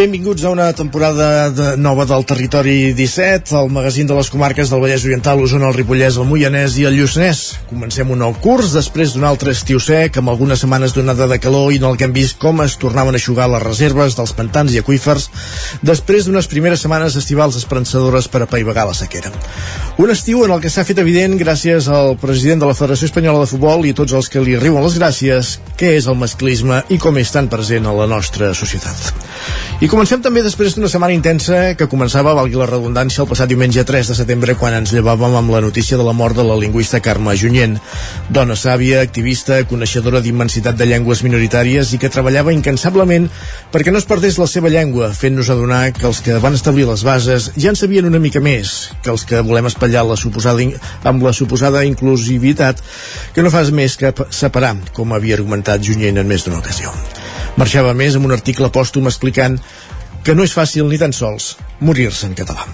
Benvinguts a una temporada de nova del Territori 17, el magazín de les comarques del Vallès Oriental, Osona, el Ripollès, el Moianès i el Lluçanès. Comencem un nou curs després d'un altre estiu sec, amb algunes setmanes d'onada de calor i en el que hem vist com es tornaven a aixugar les reserves dels pantans i aquífers, després d'unes primeres setmanes estivals esperançadores per apaivagar la sequera. Un estiu en el que s'ha fet evident, gràcies al president de la Federació Espanyola de Futbol i tots els que li riuen les gràcies, què és el masclisme i com és tan present a la nostra societat. I comencem també després d'una setmana intensa que començava, valgui la redundància, el passat diumenge 3 de setembre quan ens llevàvem amb la notícia de la mort de la lingüista Carme Junyent, dona sàvia, activista, coneixedora d'immensitat de llengües minoritàries i que treballava incansablement perquè no es perdés la seva llengua, fent-nos adonar que els que van establir les bases ja en sabien una mica més que els que volem espatllar la suposada amb la suposada inclusivitat que no fas més que separar, com havia argumentat Junyent en més d'una ocasió. Marxava més amb un article pòstum explicant que no és fàcil ni tan sols morir-se en català.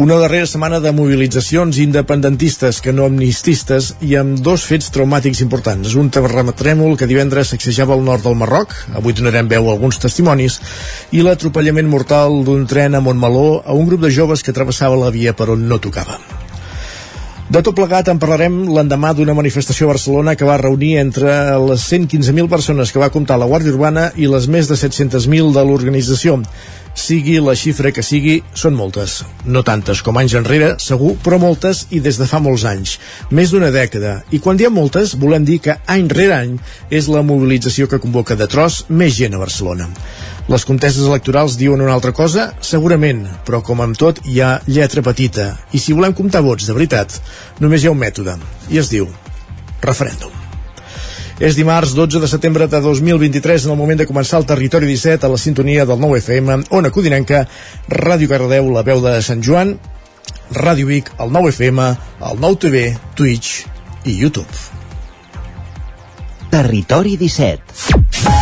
Una darrera setmana de mobilitzacions independentistes que no amnististes i amb dos fets traumàtics importants. Un terratrèmol que divendres sacsejava al nord del Marroc, avui donarem veu a alguns testimonis, i l'atropellament mortal d'un tren a Montmeló a un grup de joves que travessava la via per on no tocava. De tot plegat en parlarem l'endemà d'una manifestació a Barcelona que va reunir entre les 115.000 persones que va comptar la Guàrdia Urbana i les més de 700.000 de l'organització. Sigui la xifra que sigui, són moltes. No tantes com anys enrere, segur, però moltes i des de fa molts anys. Més d'una dècada. I quan diem moltes, volem dir que any rere any és la mobilització que convoca de tros més gent a Barcelona. Les conteses electorals diuen una altra cosa? Segurament, però com amb tot hi ha lletra petita. I si volem comptar vots de veritat, només hi ha un mètode, i es diu referèndum. És dimarts 12 de setembre de 2023 en el moment de començar el Territori 17 a la sintonia del 9 FM, Ona Codinenca, Ràdio Cardedeu, la veu de Sant Joan, Ràdio Vic, el 9 FM, el 9 TV, Twitch i YouTube. Territori 17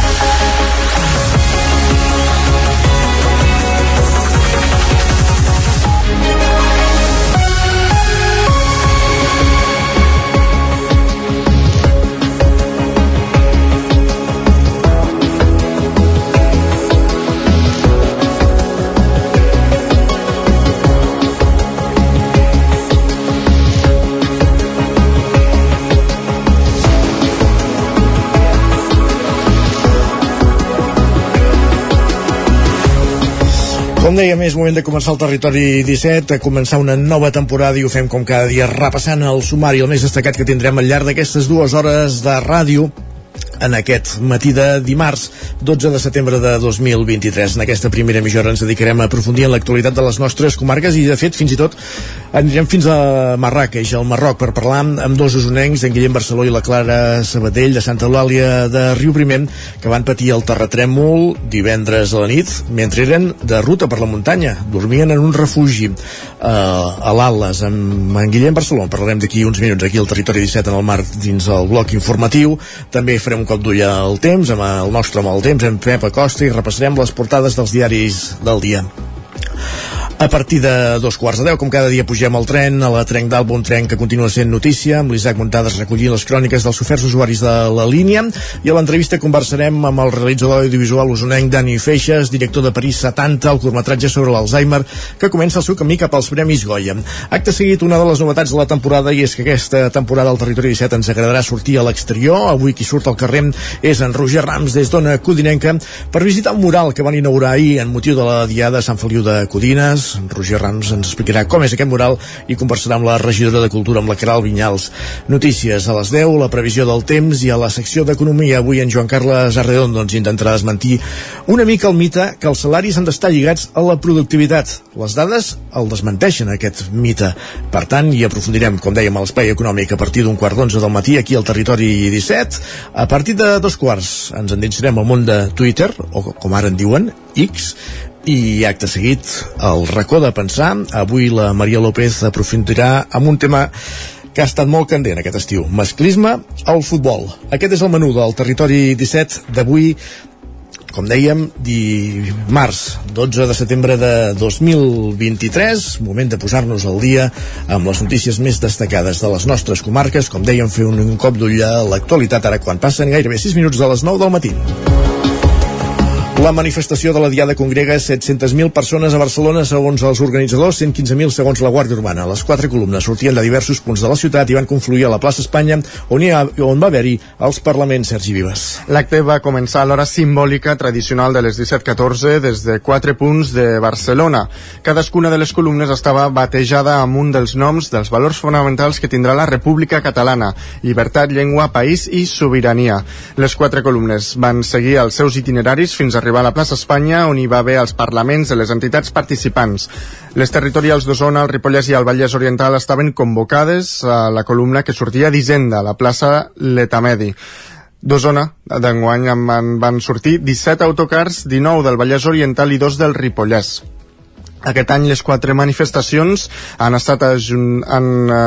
Com deia, més moment de començar el Territori 17, a començar una nova temporada i ho fem com cada dia repassant el sumari, el més destacat que tindrem al llarg d'aquestes dues hores de ràdio en aquest matí de dimarts 12 de setembre de 2023. En aquesta primera hora ens dedicarem a aprofundir en l'actualitat de les nostres comarques i, de fet, fins i tot anirem fins a Marrakeix, al Marroc, per parlar amb dos usonencs, en Guillem Barceló i la Clara Sabadell, de Santa Eulàlia de Riu Primer, que van patir el terratrèmol divendres a la nit, mentre eren de ruta per la muntanya. Dormien en un refugi eh, a l'Atlas, amb en Guillem Barceló. En parlarem d'aquí uns minuts aquí al Territori 17 en el marc dins el bloc informatiu. També farem un cop d'ull al temps, amb el nostre mal temps, en Pep Acosta, i repassarem les portades dels diaris del dia. A partir de dos quarts de deu, com cada dia pugem al tren, a la Trenc d'Alba, un tren que continua sent notícia, amb l'Isaac Montades recollint les cròniques dels oferts usuaris de la línia, i a l'entrevista conversarem amb el realitzador audiovisual usonenc Dani Feixes, director de París 70, el curtmetratge sobre l'Alzheimer, que comença el seu camí cap als Premis Goya. Acte seguit, una de les novetats de la temporada, i és que aquesta temporada al Territori 17 ens agradarà sortir a l'exterior. Avui qui surt al carrer és en Roger Rams, des d'Ona Codinenca, per visitar un mural que van inaugurar ahir en motiu de la Diada de Sant Feliu de Codines, Roger Rams ens explicarà com és aquest mural i conversarà amb la regidora de Cultura, amb la Caral Vinyals. Notícies a les 10, la previsió del temps i a la secció d'Economia. Avui en Joan Carles Arredondo ens intentarà desmentir una mica el mite que els salaris han d'estar lligats a la productivitat. Les dades el desmenteixen, aquest mite. Per tant, hi aprofundirem, com dèiem, a l'espai econòmic a partir d'un quart d'onze del matí aquí al Territori 17. A partir de dos quarts ens endinsarem al món de Twitter, o com ara en diuen, X, i acte seguit el racó de pensar. Avui la Maria López aprofundirà amb un tema que ha estat molt candent aquest estiu. Masclisme al futbol. Aquest és el menú del territori 17 d'avui com dèiem, dimarts 12 de setembre de 2023, moment de posar-nos al dia amb les notícies més destacades de les nostres comarques, com dèiem, fer un, cop d'ull a l'actualitat ara quan passen gairebé 6 minuts de les 9 del matí. La manifestació de la Diada congrega 700.000 persones a Barcelona segons els organitzadors, 115.000 segons la Guàrdia Urbana. Les quatre columnes sortien de diversos punts de la ciutat i van confluir a la plaça Espanya, on, ha, on va haver-hi els parlaments Sergi Vives. L'acte va començar a l'hora simbòlica tradicional de les 17.14 des de quatre punts de Barcelona. Cadascuna de les columnes estava batejada amb un dels noms dels valors fonamentals que tindrà la República Catalana, llibertat, llengua, país i sobirania. Les quatre columnes van seguir els seus itineraris fins a arribar a la plaça Espanya, on hi va haver els parlaments de les entitats participants. Les territorials d'Osona, el Ripollès i el Vallès Oriental estaven convocades a la columna que sortia d'Hisenda, a la plaça Letamedi. D'Osona, d'enguany en van sortir 17 autocars, 19 del Vallès Oriental i 2 del Ripollès. Aquest any les quatre manifestacions han estat, han, uh,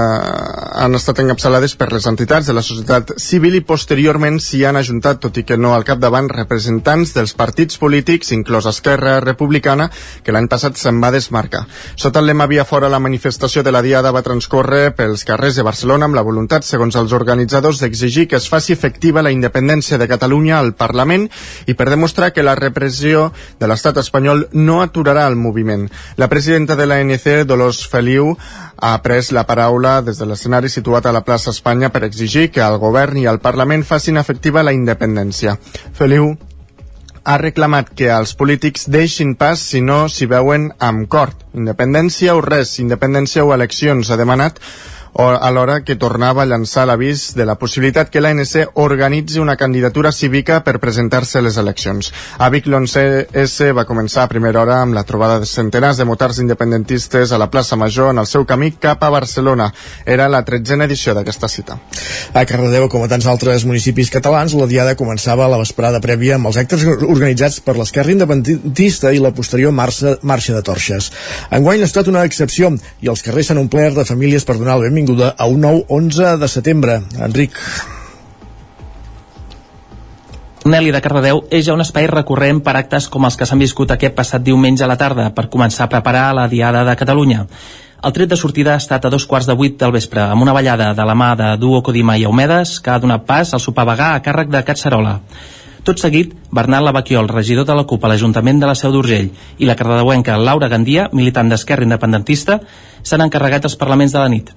han estat encapçalades per les entitats de la societat civil i posteriorment s'hi han ajuntat, tot i que no al capdavant, representants dels partits polítics, inclòs Esquerra Republicana, que l'any passat se'n va desmarcar. Sota el lema Via Fora, la manifestació de la Diada va transcorrer pels carrers de Barcelona amb la voluntat, segons els organitzadors, d'exigir que es faci efectiva la independència de Catalunya al Parlament i per demostrar que la repressió de l'estat espanyol no aturarà el moviment. La presidenta de l'ANC, Dolors Feliu, ha pres la paraula des de l'escenari situat a la plaça Espanya per exigir que el govern i el Parlament facin efectiva la independència. Feliu ha reclamat que els polítics deixin pas si no s'hi veuen amb cort. Independència o res, independència o eleccions, ha demanat o alhora que tornava a llançar l'avís de la possibilitat que l'ANC organitzi una candidatura cívica per presentar-se a les eleccions. A Vic l'11S va començar a primera hora amb la trobada de centenars de motards independentistes a la plaça Major en el seu camí cap a Barcelona. Era la tretzena edició d'aquesta cita. A Cardedeu, com a tants altres municipis catalans, la diada començava a la vesprada prèvia amb els actes organitzats per l'Esquerra Independentista i la posterior marxa, marxa de torxes. Enguany ha estat una excepció i els carrers s'han omplert de famílies per donar el benvingut benvinguda a un nou 11 de setembre. Enric. Nelly de Cardedeu és ja un espai recurrent per actes com els que s'han viscut aquest passat diumenge a la tarda per començar a preparar la Diada de Catalunya. El tret de sortida ha estat a dos quarts de vuit del vespre, amb una ballada de la mà de Duo Codima i Aumedes, que ha donat pas al sopar vegà a càrrec de Catzarola. Tot seguit, Bernat Lavaquiol, regidor de la CUP a l'Ajuntament de la Seu d'Urgell, i la cardedeuenca Laura Gandia, militant d'Esquerra Independentista, s'han encarregat els parlaments de la nit.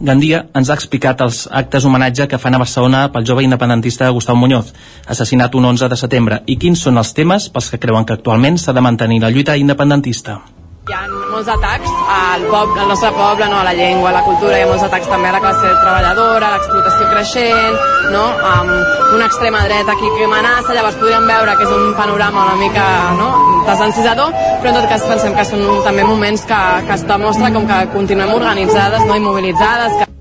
Gandia ens ha explicat els actes homenatge que fan a Barcelona pel jove independentista Gustau Muñoz, assassinat un 11 de setembre, i quins són els temes pels que creuen que actualment s'ha de mantenir la lluita independentista. Hi ha molts atacs al, poble, al nostre poble, no? a la llengua, a la cultura, hi ha molts atacs també a la classe treballadora, a l'explotació creixent, no? amb una extrema dreta aquí que amenaça, llavors podríem veure que és un panorama una mica no? desencisador, però en tot cas pensem que són també moments que, que es demostra com que continuem organitzades no? i mobilitzades, que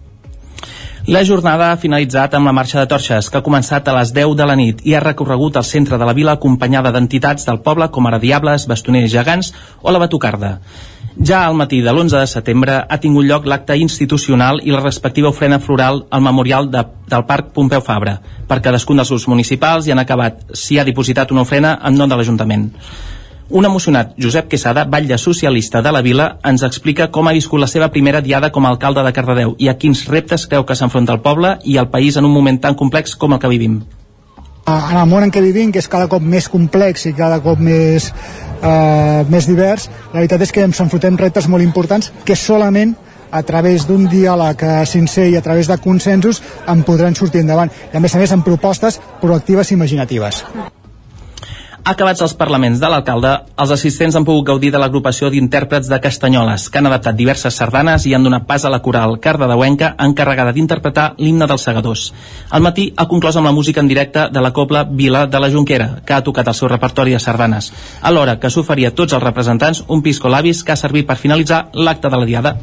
la jornada ha finalitzat amb la marxa de torxes, que ha començat a les 10 de la nit i ha recorregut el centre de la vila acompanyada d'entitats del poble com ara Diables, Bastoners Gegants o la Batucarda. Ja al matí de l'11 de setembre ha tingut lloc l'acte institucional i la respectiva ofrena floral al memorial de, del Parc Pompeu Fabra. Per cadascun dels grups municipals hi han acabat, s'hi ha dipositat una ofrena en nom de l'Ajuntament. Un emocionat Josep Quesada, batlle socialista de la vila, ens explica com ha viscut la seva primera diada com a alcalde de Cardedeu i a quins reptes creu que s'enfronta el poble i el país en un moment tan complex com el que vivim. En el món en què vivim, que és cada cop més complex i cada cop més, eh, més divers, la veritat és que ens enfrontem reptes molt importants que solament a través d'un diàleg sincer i a través de consensos en podran sortir endavant. I a més a més amb propostes proactives i imaginatives. Acabats els parlaments de l'alcalde, els assistents han pogut gaudir de l'agrupació d'intèrprets de Castanyoles, que han adaptat diverses sardanes i han donat pas a la coral Cardedeuenca encarregada d'interpretar l'himne dels segadors. Al matí ha conclòs amb la música en directe de la Cobla Vila de la Jonquera, que ha tocat el seu repertori de sardanes, alhora que s'oferia a tots els representants un pisco labis que ha servit per finalitzar l'acte de la diada.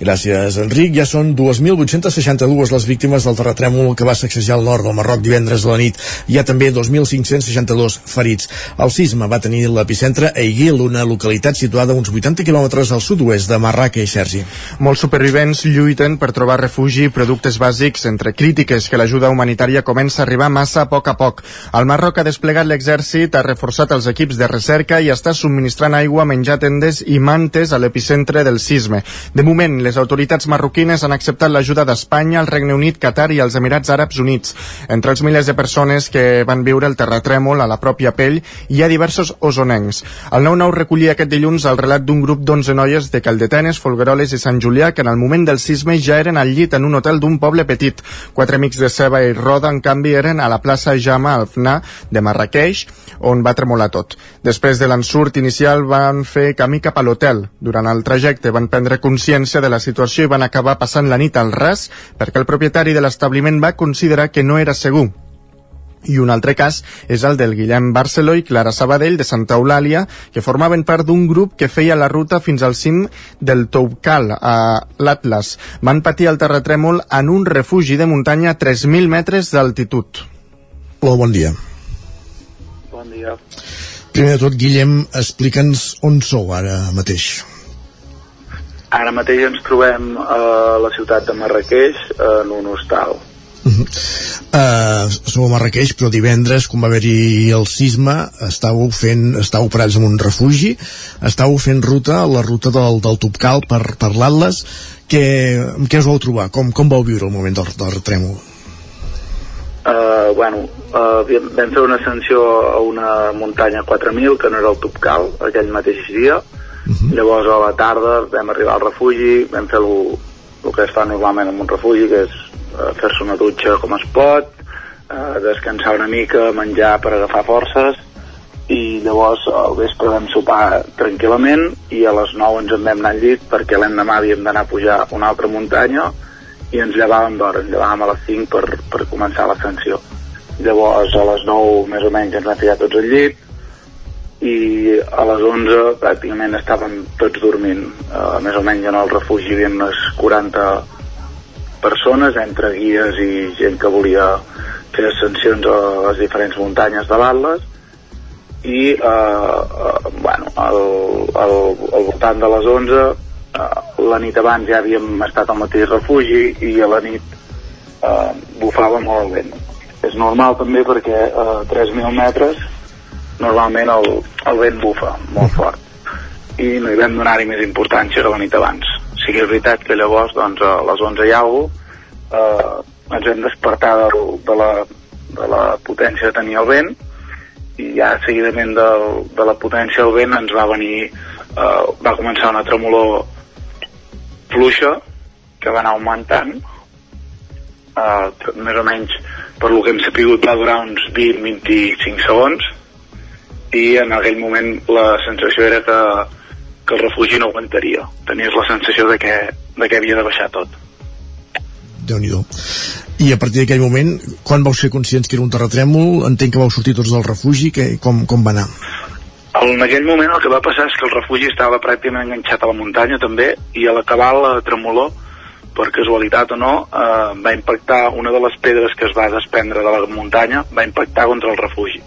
Gràcies, Enric. Ja són 2.862 les víctimes del terratrèmol que va sacsejar el nord del Marroc divendres a la nit. Hi ha també 2.562 ferits. El sisme va tenir l'epicentre a Iguil, una localitat situada a uns 80 quilòmetres al sud-oest de Marraca i Sergi. Molts supervivents lluiten per trobar refugi i productes bàsics entre crítiques que l'ajuda humanitària comença a arribar massa a poc a poc. El Marroc ha desplegat l'exèrcit, ha reforçat els equips de recerca i està subministrant aigua, menjar tendes i mantes a l'epicentre del sisme. De moment, les autoritats marroquines han acceptat l'ajuda d'Espanya, el Regne Unit, Qatar i els Emirats Àrabs Units. Entre els milers de persones que van viure el terratrèmol a la pròpia pell hi ha diversos osonencs. El 9-9 recollia aquest dilluns el relat d'un grup d'11 noies de Caldetenes, Folgueroles i Sant Julià que en el moment del sisme ja eren al llit en un hotel d'un poble petit. Quatre amics de Ceba i Roda, en canvi, eren a la plaça Jama Alfna de Marrakeix, on va tremolar tot. Després de l'ensurt inicial van fer camí cap a l'hotel. Durant el trajecte van prendre consciència de la situació i van acabar passant la nit al ras perquè el propietari de l'establiment va considerar que no era segur. I un altre cas és el del Guillem Barceló i Clara Sabadell de Santa Eulàlia, que formaven part d'un grup que feia la ruta fins al cim del Toubkal, a l'Atlas. Van patir el terratrèmol en un refugi de muntanya a 3.000 metres d'altitud. Hola, bon dia. Bon dia. Primer de tot, Guillem, explica'ns on sou ara mateix. Ara mateix ens trobem a la ciutat de Marrakeix en un hostal. Uh -huh. uh, sou a Marrakeix, però divendres, quan va haver-hi el sisme, estàveu fent, estàveu operats en un refugi, estàveu fent ruta, la ruta del, del Topcal per, per l'Atlas. Què, què us vau trobar? Com, com vau viure el moment del, del retrèmol? Uh, bueno, uh, vam fer una ascensió a una muntanya 4.000, que no era el Topcal, aquell mateix dia, Uh -huh. Llavors a la tarda vam arribar al refugi, vam fer el, el que es fa normalment en un refugi, que és uh, fer-se una dutxa com es pot, uh, descansar una mica, menjar per agafar forces, i llavors al vespre vam sopar tranquil·lament i a les 9 ens en vam anar al llit perquè l'endemà havíem d'anar a pujar una altra muntanya i ens llevàvem d'hora, ens llevàvem a les 5 per, per començar l'ascensió. Llavors a les 9 més o menys ens vam ficar tots al llit, i a les 11 pràcticament estàvem tots dormint. Uh, més o menys en el refugi hi unes 40 persones entre guies i gent que volia fer ascensions a les diferents muntanyes de l'Atlas i uh, uh, bueno, al, al, al voltant de les 11 uh, la nit abans ja havíem estat al mateix refugi i a la nit uh, bufava molt el vent. És normal també perquè a uh, 3.000 metres normalment el, el vent bufa molt fort. I no hi vam donar-hi més importància que la nit abans. Sí que és veritat que llavors doncs, a les 11 i alguna eh, ens hem despertar de, de, la, de la potència que tenia el vent i ja seguidament de, de la potència del vent ens va venir eh, va començar una tremolor fluixa que va anar augmentant eh, més o menys per lo que hem sapigut va durar uns 20-25 segons i en aquell moment la sensació era que, que el refugi no aguantaria. Tenies la sensació de que, de que havia de baixar tot. déu nhi I a partir d'aquell moment, quan vau ser conscients que era un terratrèmol, entenc que vau sortir tots del refugi, que, com, com va anar? En aquell moment el que va passar és que el refugi estava pràcticament enganxat a la muntanya també i a l'acabar la tremolor per casualitat o no, eh, va impactar una de les pedres que es va desprendre de la muntanya, va impactar contra el refugi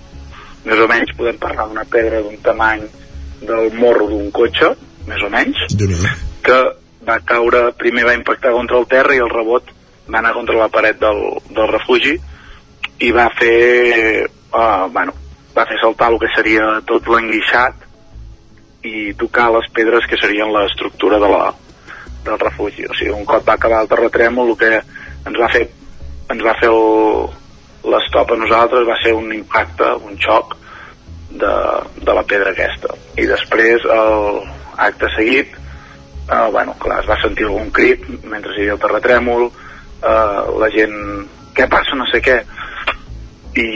més o menys podem parlar d'una pedra d'un tamany del morro d'un cotxe, més o menys, que va caure, primer va impactar contra el terra i el rebot va anar contra la paret del, del refugi i va fer, uh, bueno, va fer saltar el que seria tot l'enguixat i tocar les pedres que serien l'estructura de la, del refugi. O sigui, un cop va acabar el terratrèmol, el que ens va fer, ens va fer el, l'estop a nosaltres va ser un impacte, un xoc de, de la pedra aquesta. I després, el acte seguit, eh, bueno, clar, es va sentir algun crit mentre hi havia el terratrèmol, eh, la gent, què passa, no sé què, i,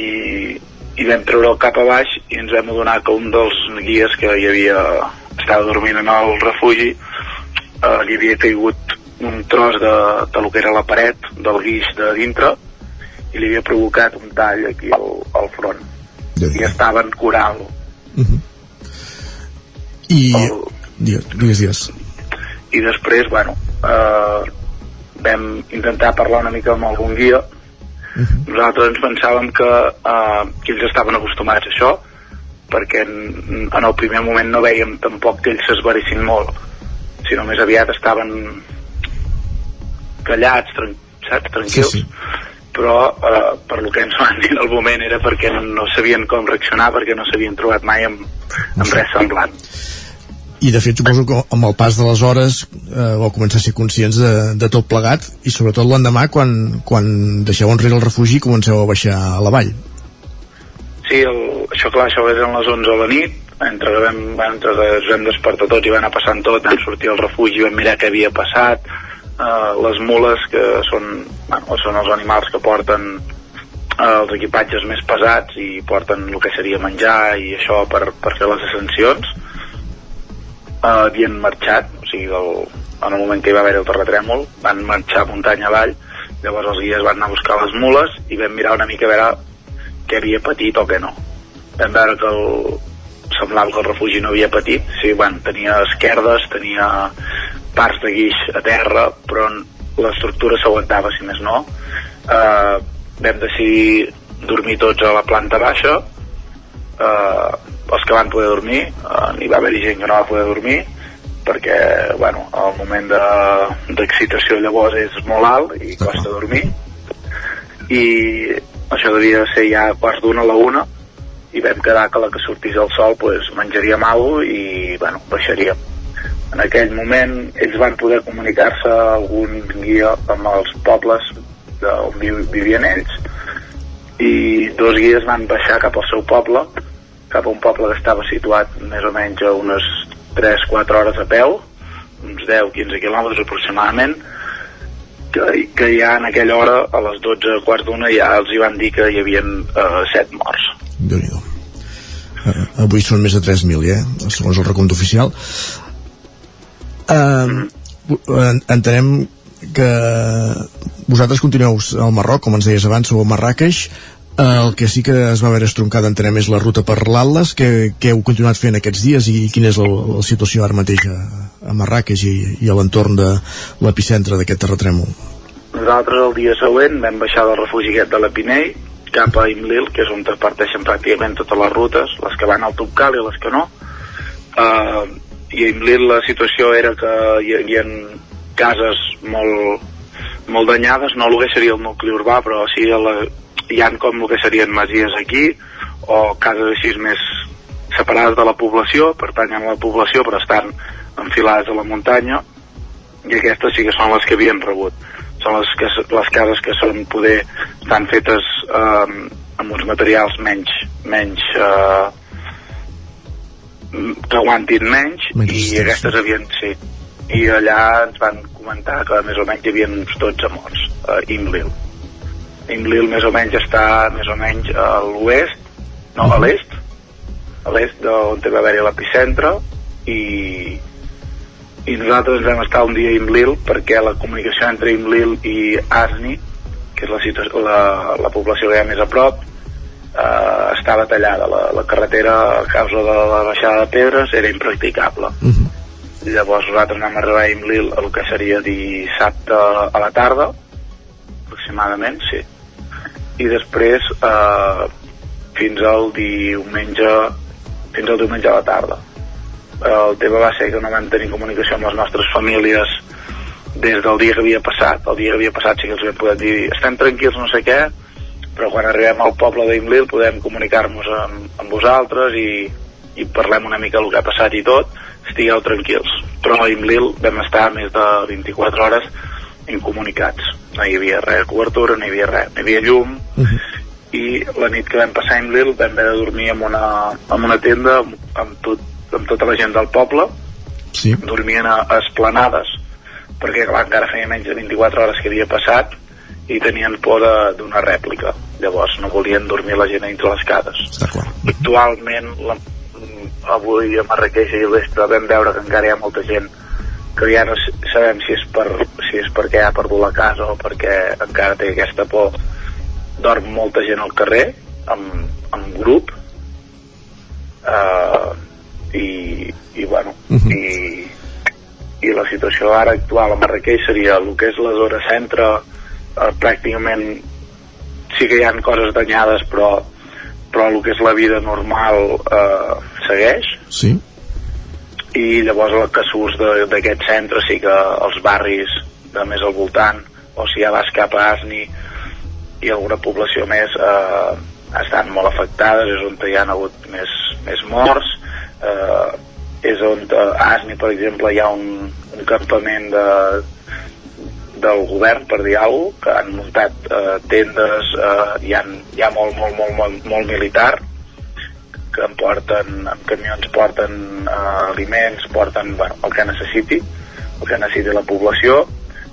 i vam treure el cap a baix i ens vam adonar que un dels guies que hi havia estava dormint en el refugi eh, li havia caigut un tros de, de lo que era la paret del guix de dintre i li havia provocat un tall aquí al, al front i estava en coral Uh -huh. I... El... Digues, digues, digues. I després, bueno, eh, vam intentar parlar una mica amb algun guia. Uh -huh. Nosaltres ens pensàvem que, eh, que ells estaven acostumats a això, perquè en, en el primer moment no veiem tampoc que ells s'esveressin molt, sinó més aviat estaven callats, tran saps, tranquils. Sí, sí però eh, per lo que ens van dir en el moment era perquè no sabien com reaccionar perquè no s'havien trobat mai amb, amb res semblant. I de fet suposo que amb el pas de les hores eh, vau començar a ser conscients de, de tot plegat i sobretot l'endemà quan, quan deixeu enrere el refugi i comenceu a baixar a la vall. Sí, el, això clar, això eren les 11 de la nit entre que vam, entre que ens vam despertar tots i va anar passant tot, vam sortir al refugi i vam mirar què havia passat eh, les mules que són, bueno, són els animals que porten eh, els equipatges més pesats i porten el que seria menjar i això per, per fer les ascensions eh, havien marxat, o sigui, del, en el moment que hi va haver el terratrèmol, van marxar muntanya avall, llavors els guies van anar a buscar les mules i vam mirar una mica a veure què havia patit o què no. Vam veure que el, semblava que el refugi no havia patit, sí, bueno, tenia esquerdes, tenia parts de guix a terra, però l'estructura s'aguantava, si més no. Eh, vam decidir dormir tots a la planta baixa, eh, els que van poder dormir, eh, n'hi va haver gent que no va poder dormir, perquè bueno, el moment d'excitació de, llavors és molt alt i costa dormir. I això devia ser ja quarts d'una a la una i vam quedar que la que sortís el sol pues, menjaríem alguna i bueno, baixaríem en aquell moment ells van poder comunicar-se algun guia amb els pobles on vivien ells i dos guies van baixar cap al seu poble cap a un poble que estava situat més o menys a unes 3-4 hores a peu, uns 10-15 quilòmetres aproximadament, que, que ja en aquella hora, a les 12, quarts d'una, ja els hi van dir que hi havia eh, 7 morts. déu nhi uh, avui són més de 3.000, eh? segons el recompte oficial. Uh, entenem que vosaltres continueu al Marroc, com ens deies abans, sou a Marrakeix, el que sí que es va haver estroncada entenem és la ruta per l'Atlas que, que heu continuat fent aquests dies i quina és la, la situació ara mateix a, a Marrakeix i, i a l'entorn de l'epicentre d'aquest terratrèmol? Nosaltres el dia següent vam baixar del refugi de la Pinell cap a Imlil, que és on es parteixen pràcticament totes les rutes, les que van al Tubcal i les que no. Uh, i a Imlil la situació era que hi havia cases molt, molt danyades, no el que seria el nucli urbà, però sí la, hi han com el que serien masies aquí o cases així més separades de la població, pertanyen a la població però estan enfilades a la muntanya i aquestes sí que són les que havien rebut. Són les, que, les cases que són poder estan fetes eh, amb uns materials menys menys eh, que aguantin menys, menys i aquestes havien sí, i allà ens van comentar que més o menys hi havia uns 12 morts a eh, Imlil Imlil més o menys està més o menys a l'oest, no, a l'est, a l'est d'on va haver-hi l'epicentre i, i nosaltres vam estar un dia a Imlil perquè la comunicació entre Imlil i Asni, que és la, la, la població que hi ha més a prop, eh, estava tallada. La, la carretera, a causa de la baixada de pedres, era impracticable. Uh -huh. Llavors nosaltres vam arribar a Imlil el que seria dissabte a la tarda, aproximadament, sí. I després eh, fins al diumenge fins al diumenge a la tarda. El tema va ser que no vam tenir comunicació amb les nostres famílies des del dia que havia passat. El dia que havia passat sí que els vam poder dir estem tranquils, no sé què, però quan arribem al poble d'Imlil podem comunicar-nos amb, amb vosaltres i, i parlem una mica del que ha passat i tot, estigueu tranquils. Però a Imlil vam estar més de 24 hores incomunicats. No hi havia res de cobertura, no hi havia res. No hi havia llum, uh -huh. i la nit que vam passar a Imlil vam haver de dormir en una, en una tenda amb, amb, tot, amb tota la gent del poble. Sí. Dormien a, a esplanades, perquè clar, encara feia menys de 24 hores que havia passat i tenien por d'una rèplica. Llavors no volien dormir la gent entre les cases actualment la, avui a Marrakeix i l'Estre vam veure que encara hi ha molta gent que ja no sabem si és, per, si és perquè ha perdut la casa o perquè encara té aquesta por. Dorm molta gent al carrer amb, amb grup uh, i, i bueno i, i la situació ara actual a Marrakeix seria el que és la zona centre eh, pràcticament sí que hi ha coses danyades però però el que és la vida normal eh, segueix Sí. i llavors el que surts de- d'aquest centre sí que els barris de més al voltant o si ja vas cap a Asni i alguna població més eh, estan molt afectades és on hi ha hagut més, més morts eh, és on eh, a Asni per exemple hi ha un, un campament de, del govern per dir alguna cosa, que han muntat eh, tendes eh, hi, ha, molt, molt, molt, molt, molt militar que em porten, amb camions porten eh, aliments, porten bueno, el que necessiti, el que necessiti la població.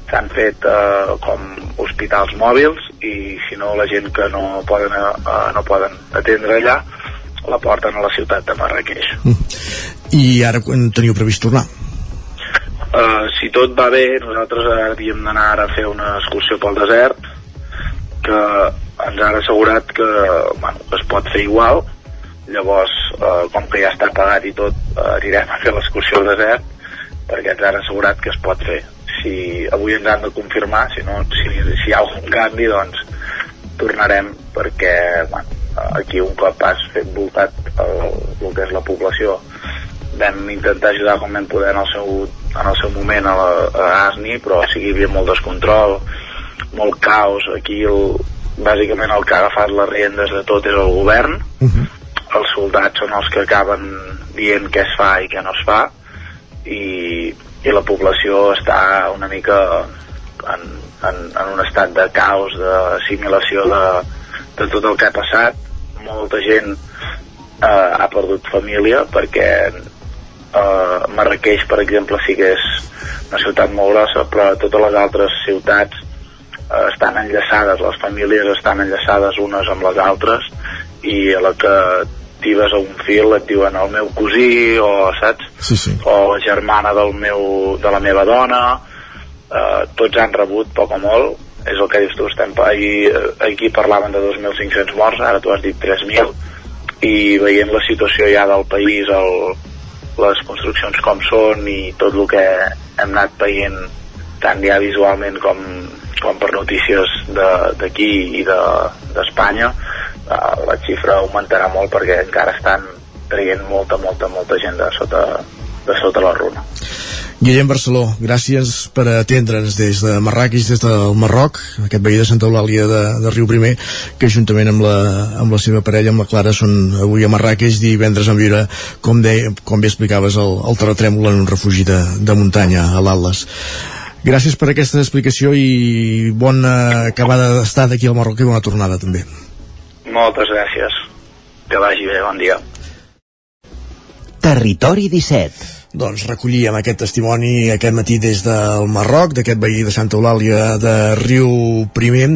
S'han fet eh, com hospitals mòbils i si no la gent que no poden, eh, no poden atendre allà la porten a la ciutat de Marrakeix. I ara quan teniu previst tornar? Uh, si tot va bé, nosaltres havíem d'anar a fer una excursió pel desert que ens han assegurat que bueno, que es pot fer igual. Llavors, uh, com que ja està pagat i tot, uh, anirem a fer l'excursió al desert perquè ens han assegurat que es pot fer. Si avui ens han de confirmar si, no, si, si hi ha algun canvi doncs tornarem perquè bueno, aquí un cop has fet voltat el, el que és la població vam intentar ajudar com vam poder en el seu, en el seu moment a, la, a Asni, però sí que hi havia molt descontrol, molt caos. Aquí, el, bàsicament, el que ha agafat les riendes de tot és el govern. Els soldats són els que acaben dient què es fa i què no es fa, i, i la població està una mica en, en, en un estat de caos, d'assimilació de, de tot el que ha passat. Molta gent eh, ha perdut família perquè eh, Marrakeix, per exemple, sí que és una ciutat molt grossa, però totes les altres ciutats eh, estan enllaçades, les famílies estan enllaçades unes amb les altres i a la que tibes a un fil et diuen el meu cosí o saps? Sí, sí. o la germana del meu, de la meva dona eh, tots han rebut poc o molt és el que dius tu, estem ahir, aquí parlaven de 2.500 morts, ara tu has dit 3.000 i veient la situació ja del país el, les construccions com són i tot el que hem anat veient tant ja visualment com, com per notícies de- d'aquí i de- d'Espanya de, eh, la xifra augmentarà molt perquè encara estan traient molta, molta, molta gent de sota, de sota la runa. Guillem Barceló, gràcies per atendre'ns des de Marrakeix, des del Marroc, aquest veí de Santa Eulàlia de, de Riu Primer, que juntament amb la, amb la seva parella, amb la Clara, són avui a Marrakeix, divendres en viure, com, de, com bé explicaves, el, el terratrèmol en un refugi de, de muntanya a l'Atlas. Gràcies per aquesta explicació i bona acabada d'estar aquí al Marroc i bona tornada també. Moltes gràcies. Que vagi bé, bon dia. Territori 17. Doncs recollíem aquest testimoni aquest matí des del Marroc, d'aquest veí de Santa Eulàlia de Riu Primer.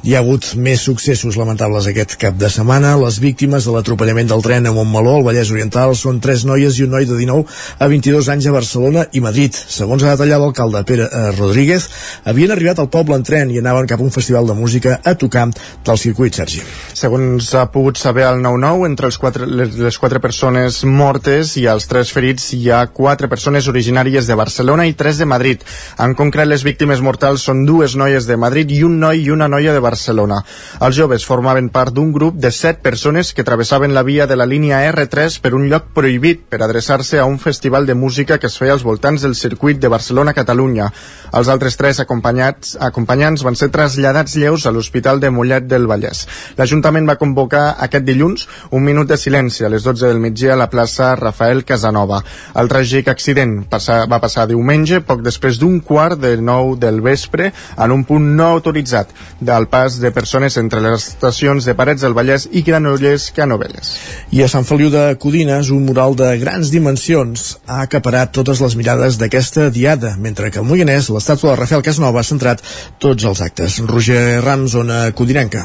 Hi ha hagut més successos lamentables aquest cap de setmana. Les víctimes de l'atropellament del tren a Montmeló, al Vallès Oriental, són tres noies i un noi de 19 a 22 anys a Barcelona i Madrid. Segons ha detallat l'alcalde Pere eh, Rodríguez, havien arribat al poble en tren i anaven cap a un festival de música a tocar del circuit, Sergi. Segons ha pogut saber el 9-9, entre els quatre, les, quatre persones mortes i els tres ferits hi ha quatre persones originàries de Barcelona i tres de Madrid. En concret, les víctimes mortals són dues noies de Madrid i un noi i una noia de Barcelona. Els joves formaven part d'un grup de set persones que travessaven la via de la línia R3 per un lloc prohibit per adreçar-se a un festival de música que es feia als voltants del circuit de Barcelona-Catalunya. Els altres tres acompanyats, acompanyants van ser traslladats lleus a l'Hospital de Mollet del Vallès. L'Ajuntament va convocar aquest dilluns un minut de silenci a les 12 del migdia a la plaça Rafael Casanova. El tràgic accident passa, va passar diumenge, poc després d'un quart de nou del vespre, en un punt no autoritzat del pas de persones entre les estacions de Parets del Vallès i Granollers Canovelles. I a Sant Feliu de Codines, un mural de grans dimensions ha acaparat totes les mirades d'aquesta diada, mentre que al Moianès l'estàtua de Rafael Casnova ha centrat tots els actes. Roger Rams, zona codinenca.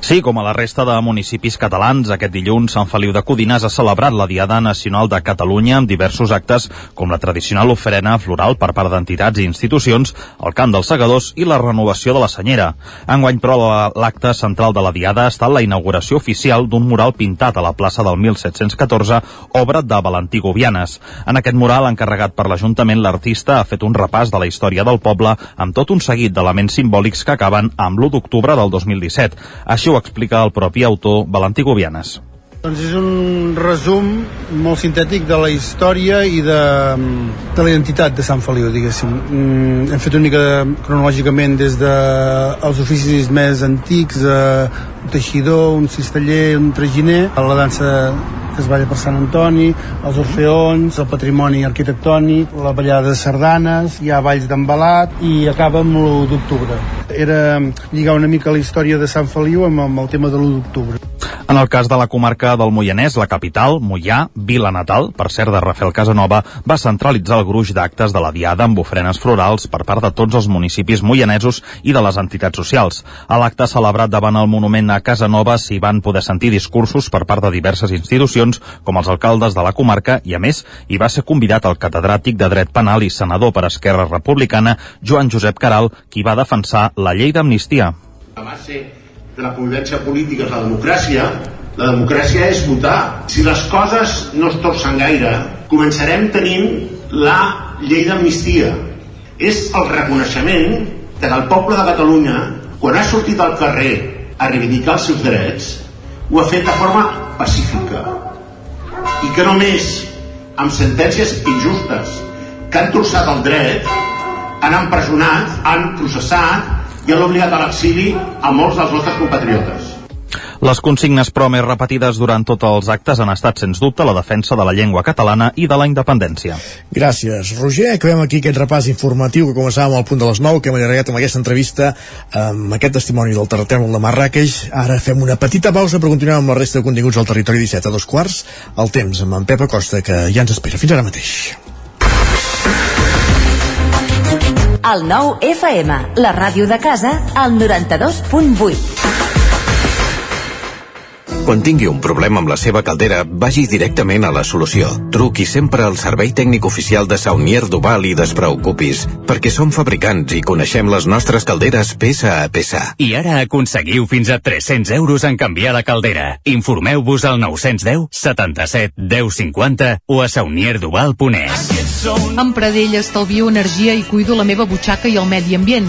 Sí, com a la resta de municipis catalans, aquest dilluns Sant Feliu de Codines ha celebrat la Diada Nacional de Catalunya amb diversos actes com la tradicional oferena floral per part d'entitats i institucions, el cant dels segadors i la renovació de la senyera. Enguany, però, l'acte central de la Diada ha estat la inauguració oficial d'un mural pintat a la plaça del 1714, obra de Valentí Govianes. En aquest mural, encarregat per l'Ajuntament, l'artista ha fet un repàs de la història del poble amb tot un seguit d'elements simbòlics que acaben amb l'1 d'octubre del 2017. Així ho explica el propi autor Valentí Govianes. Doncs és un resum molt sintètic de la història i de, de la identitat de Sant Feliu, diguéssim. Mm, hem fet una mica cronològicament des dels de oficis més antics, eh, un teixidor, un cisteller, un traginer, la dansa que es balla per Sant Antoni, els orfeons, el patrimoni arquitectònic, la ballada de sardanes, hi ha balls d'embalat i acaba amb l'1 d'octubre. Era lligar una mica la història de Sant Feliu amb, amb el tema de l'1 d'octubre. En el cas de la comarca del Moianès, la capital, Moià, vila natal, per cert de Rafael Casanova, va centralitzar el gruix d'actes de la Diada amb ofrenes florals per part de tots els municipis moianesos i de les entitats socials. A l'acte celebrat davant el monument a Casanova s'hi van poder sentir discursos per part de diverses institucions, com els alcaldes de la comarca, i a més, hi va ser convidat el catedràtic de dret penal i senador per Esquerra Republicana, Joan Josep Caral, qui va defensar la llei d'amnistia. La base de la convivència política és la democràcia, la democràcia és votar. Si les coses no es torcen gaire, començarem tenint la llei d'amnistia. És el reconeixement de que el poble de Catalunya, quan ha sortit al carrer a reivindicar els seus drets, ho ha fet de forma pacífica. I que només amb sentències injustes que han torçat el dret, han empresonat, han processat i han obligat a l'exili a molts dels nostres compatriotes. Les consignes, però, més repetides durant tots els actes han estat, sens dubte, la defensa de la llengua catalana i de la independència. Gràcies, Roger. Acabem aquí aquest repàs informatiu que començàvem al punt de les 9, que hem allargat amb aquesta entrevista amb aquest testimoni del terratrèmol de Marrakeix. Ara fem una petita pausa per continuar amb la resta de continguts al territori 17 a dos quarts. El temps amb en Pep Acosta, que ja ens espera. Fins ara mateix. El nou FM, la ràdio de casa, al 92.8. Quan tingui un problema amb la seva caldera, vagi directament a la solució. Truqui sempre al servei tècnic oficial de Saunier Duval i despreocupis, perquè som fabricants i coneixem les nostres calderes peça a peça. I ara aconseguiu fins a 300 euros en canviar la caldera. Informeu-vos al 910 77 10 50 o a saunierduval.es. Amb Pradell estalvio energia i cuido la meva butxaca i el medi ambient.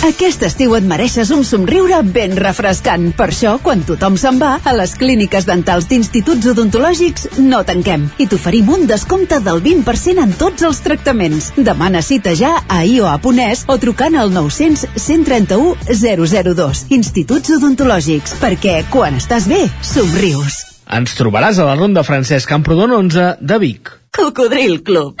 Aquest estiu et mereixes un somriure ben refrescant. Per això, quan tothom se'n va, a les clíniques dentals d'instituts odontològics no tanquem i t'oferim un descompte del 20% en tots els tractaments. Demana cita ja a ioa.es o trucant al 900 131 002. Instituts odontològics, perquè quan estàs bé, somrius. Ens trobaràs a la Ronda Francesc Camprodon 11 de Vic. Cocodril Club.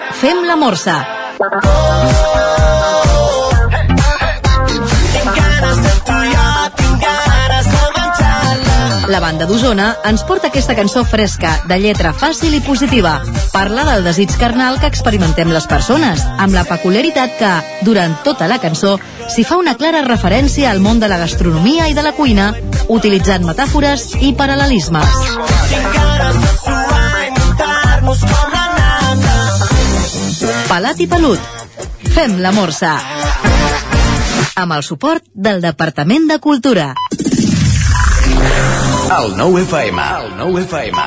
Fem la Morsa. La banda d'Osona ens porta aquesta cançó fresca, de lletra fàcil i positiva. Parla del desig carnal que experimentem les persones, amb la peculiaritat que, durant tota la cançó, s'hi fa una clara referència al món de la gastronomia i de la cuina, utilitzant metàfores i paral·lelismes. Pelat i pelut. Fem la morsa. Amb el suport del Departament de Cultura. El nou FM. El nou FM.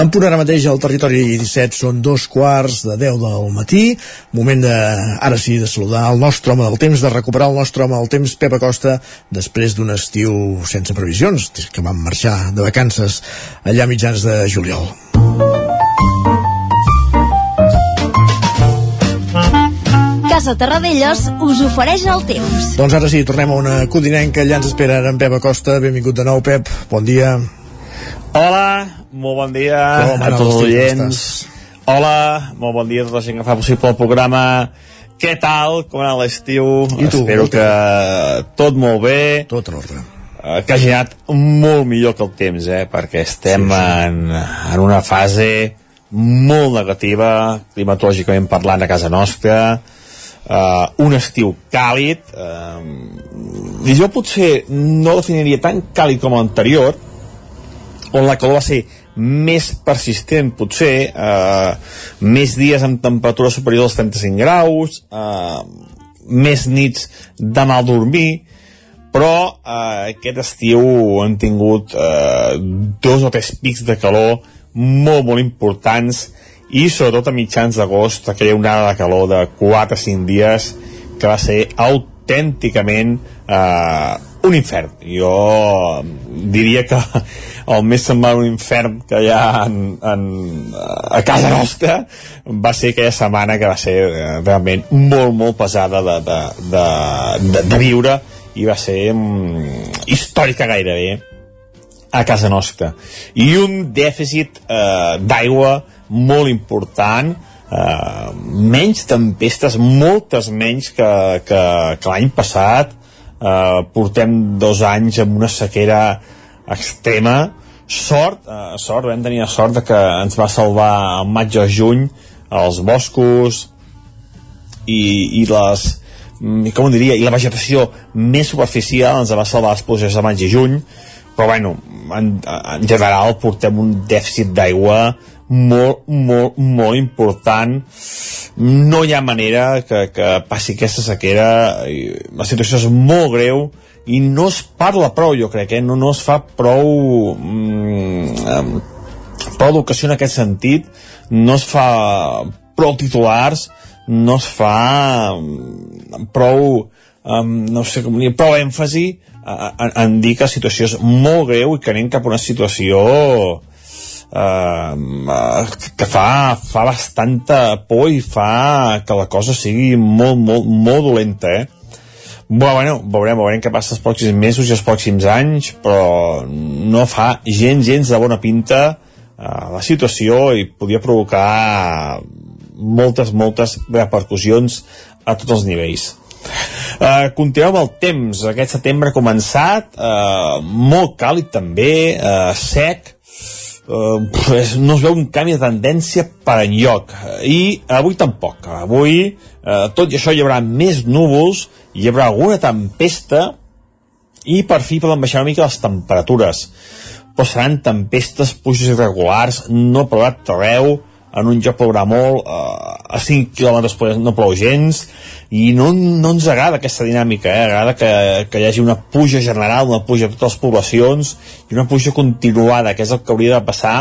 En punt ara mateix al territori 17 són dos quarts de 10 del matí. Moment de, ara sí, de saludar el nostre home del temps, de recuperar el nostre home del temps, Pep Acosta, després d'un estiu sense previsions, que vam marxar de vacances allà a mitjans de juliol. Casa Terradellos us ofereix el temps. Doncs ara sí, tornem a una codinenca, allà ens espera ara en Pep Acosta. Benvingut de nou, Pep. Bon dia. Hola, molt bon dia Com a tots els oients. Hola, molt bon dia a tota la gent que fa possible el programa. Què tal? Com ha anat l'estiu? I tu, Espero que tot molt bé. Tot en ordre. Eh, que hagi anat molt millor que el temps, eh? perquè estem sí, sí. En, en una fase molt negativa, climatològicament parlant a casa nostra, uh, un estiu càlid, uh, i jo potser no definiria tan càlid com l'anterior, on la calor va ser més persistent potser, eh, més dies amb temperatura superior als 35 graus, eh, més nits de mal dormir, però eh, aquest estiu han tingut eh, dos o tres pics de calor molt, molt importants i sobretot a mitjans d'agost aquella onada de calor de 4 o 5 dies que va ser autènticament eh, un infern. Jo diria que el més semblant un infern que hi ha en, en, a casa nostra va ser aquella setmana que va ser eh, realment molt, molt pesada de, de, de, de, de viure i va ser mm, històrica gairebé a casa nostra. I un dèficit eh, d'aigua molt important, eh, menys tempestes, moltes menys que, que, que l'any passat, eh, portem dos anys amb una sequera extrema, sort, eh, sort, vam tenir la sort de que ens va salvar el maig o juny els boscos i, i les mm, com ho diria, i la vegetació més superficial ens va salvar les pluges de maig i juny. Però bueno, en, en general portem un dèficit d'aigua molt, molt, molt important. No hi ha manera que, que passi aquesta sequera. La situació és molt greu i no es parla prou jo crec, eh? no, no es fa prou mm, prou educació en aquest sentit. No es fa prou titulars no es fa mm, prou um, no sé com dir, prou èmfasi en, en dir que la situació és molt greu i que anem cap a una situació eh, que fa, fa bastanta por i fa que la cosa sigui molt, molt, molt dolenta, eh? Bueno, veurem, veurem què passa els pròxims mesos i els pròxims anys, però no fa gens, gens de bona pinta eh, la situació i podria provocar moltes, moltes repercussions a tots els nivells. Uh, continuem el temps. Aquest setembre ha començat, uh, molt càlid també, uh, sec, uh, pues, no es veu un canvi de tendència per enlloc. I avui tampoc. Avui, uh, tot i això, hi haurà més núvols, hi haurà alguna tempesta i per fi poden baixar una mica les temperatures. Però seran tempestes, puixes irregulars, no plourà arreu, en un lloc plourà molt, eh, a 5 quilòmetres no plou gens, i no, no ens agrada aquesta dinàmica, eh? agrada que, que hi hagi una puja general, una puja a totes les poblacions, i una puja continuada, que és el que hauria de passar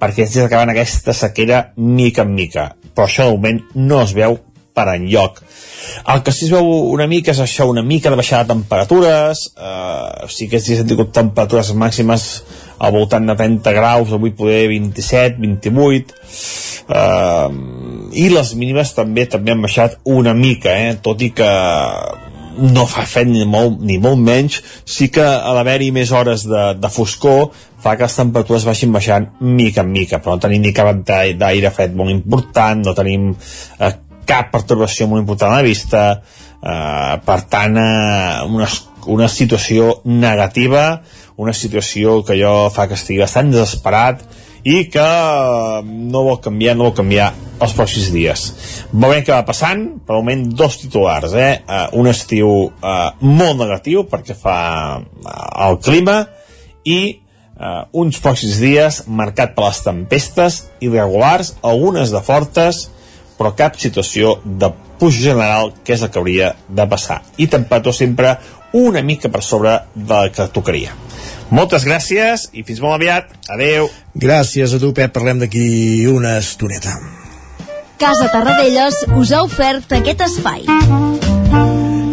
perquè ens acabant aquesta sequera mica en mica. Però això de moment no es veu per enlloc. El que sí es veu una mica és això, una mica de baixada de temperatures, eh, sí que hem tingut temperatures màximes al voltant de 30 graus, avui poder 27, 28, eh, i les mínimes també també han baixat una mica, eh, tot i que no fa fred ni molt, ni molt menys, sí que a l'haver-hi més hores de, de foscor fa que les temperatures vagin baixant mica en mica, però no tenim ni cap d'aire fred molt important, no tenim eh, cap perturbació molt important a la vista, eh, per tant, eh, una, una situació negativa, una situació que jo fa que estigui bastant desesperat i que no vol canviar, no vol canviar els pròxims dies. Veurem què va passant, per moment dos titulars, eh? Uh, un estiu uh, molt negatiu perquè fa el clima i uh, uns pròxims dies marcat per les tempestes irregulars, algunes de fortes, però cap situació de puja general que és el que hauria de passar. I temperatura sempre una mica per sobre del que tocaria. Moltes gràcies i fins molt aviat. Adeu. Gràcies a tu, Pep. Parlem d'aquí una estoneta. Casa Tarradellas us ha ofert aquest espai.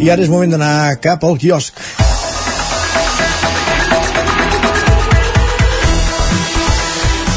I ara és moment d'anar cap al quiosc.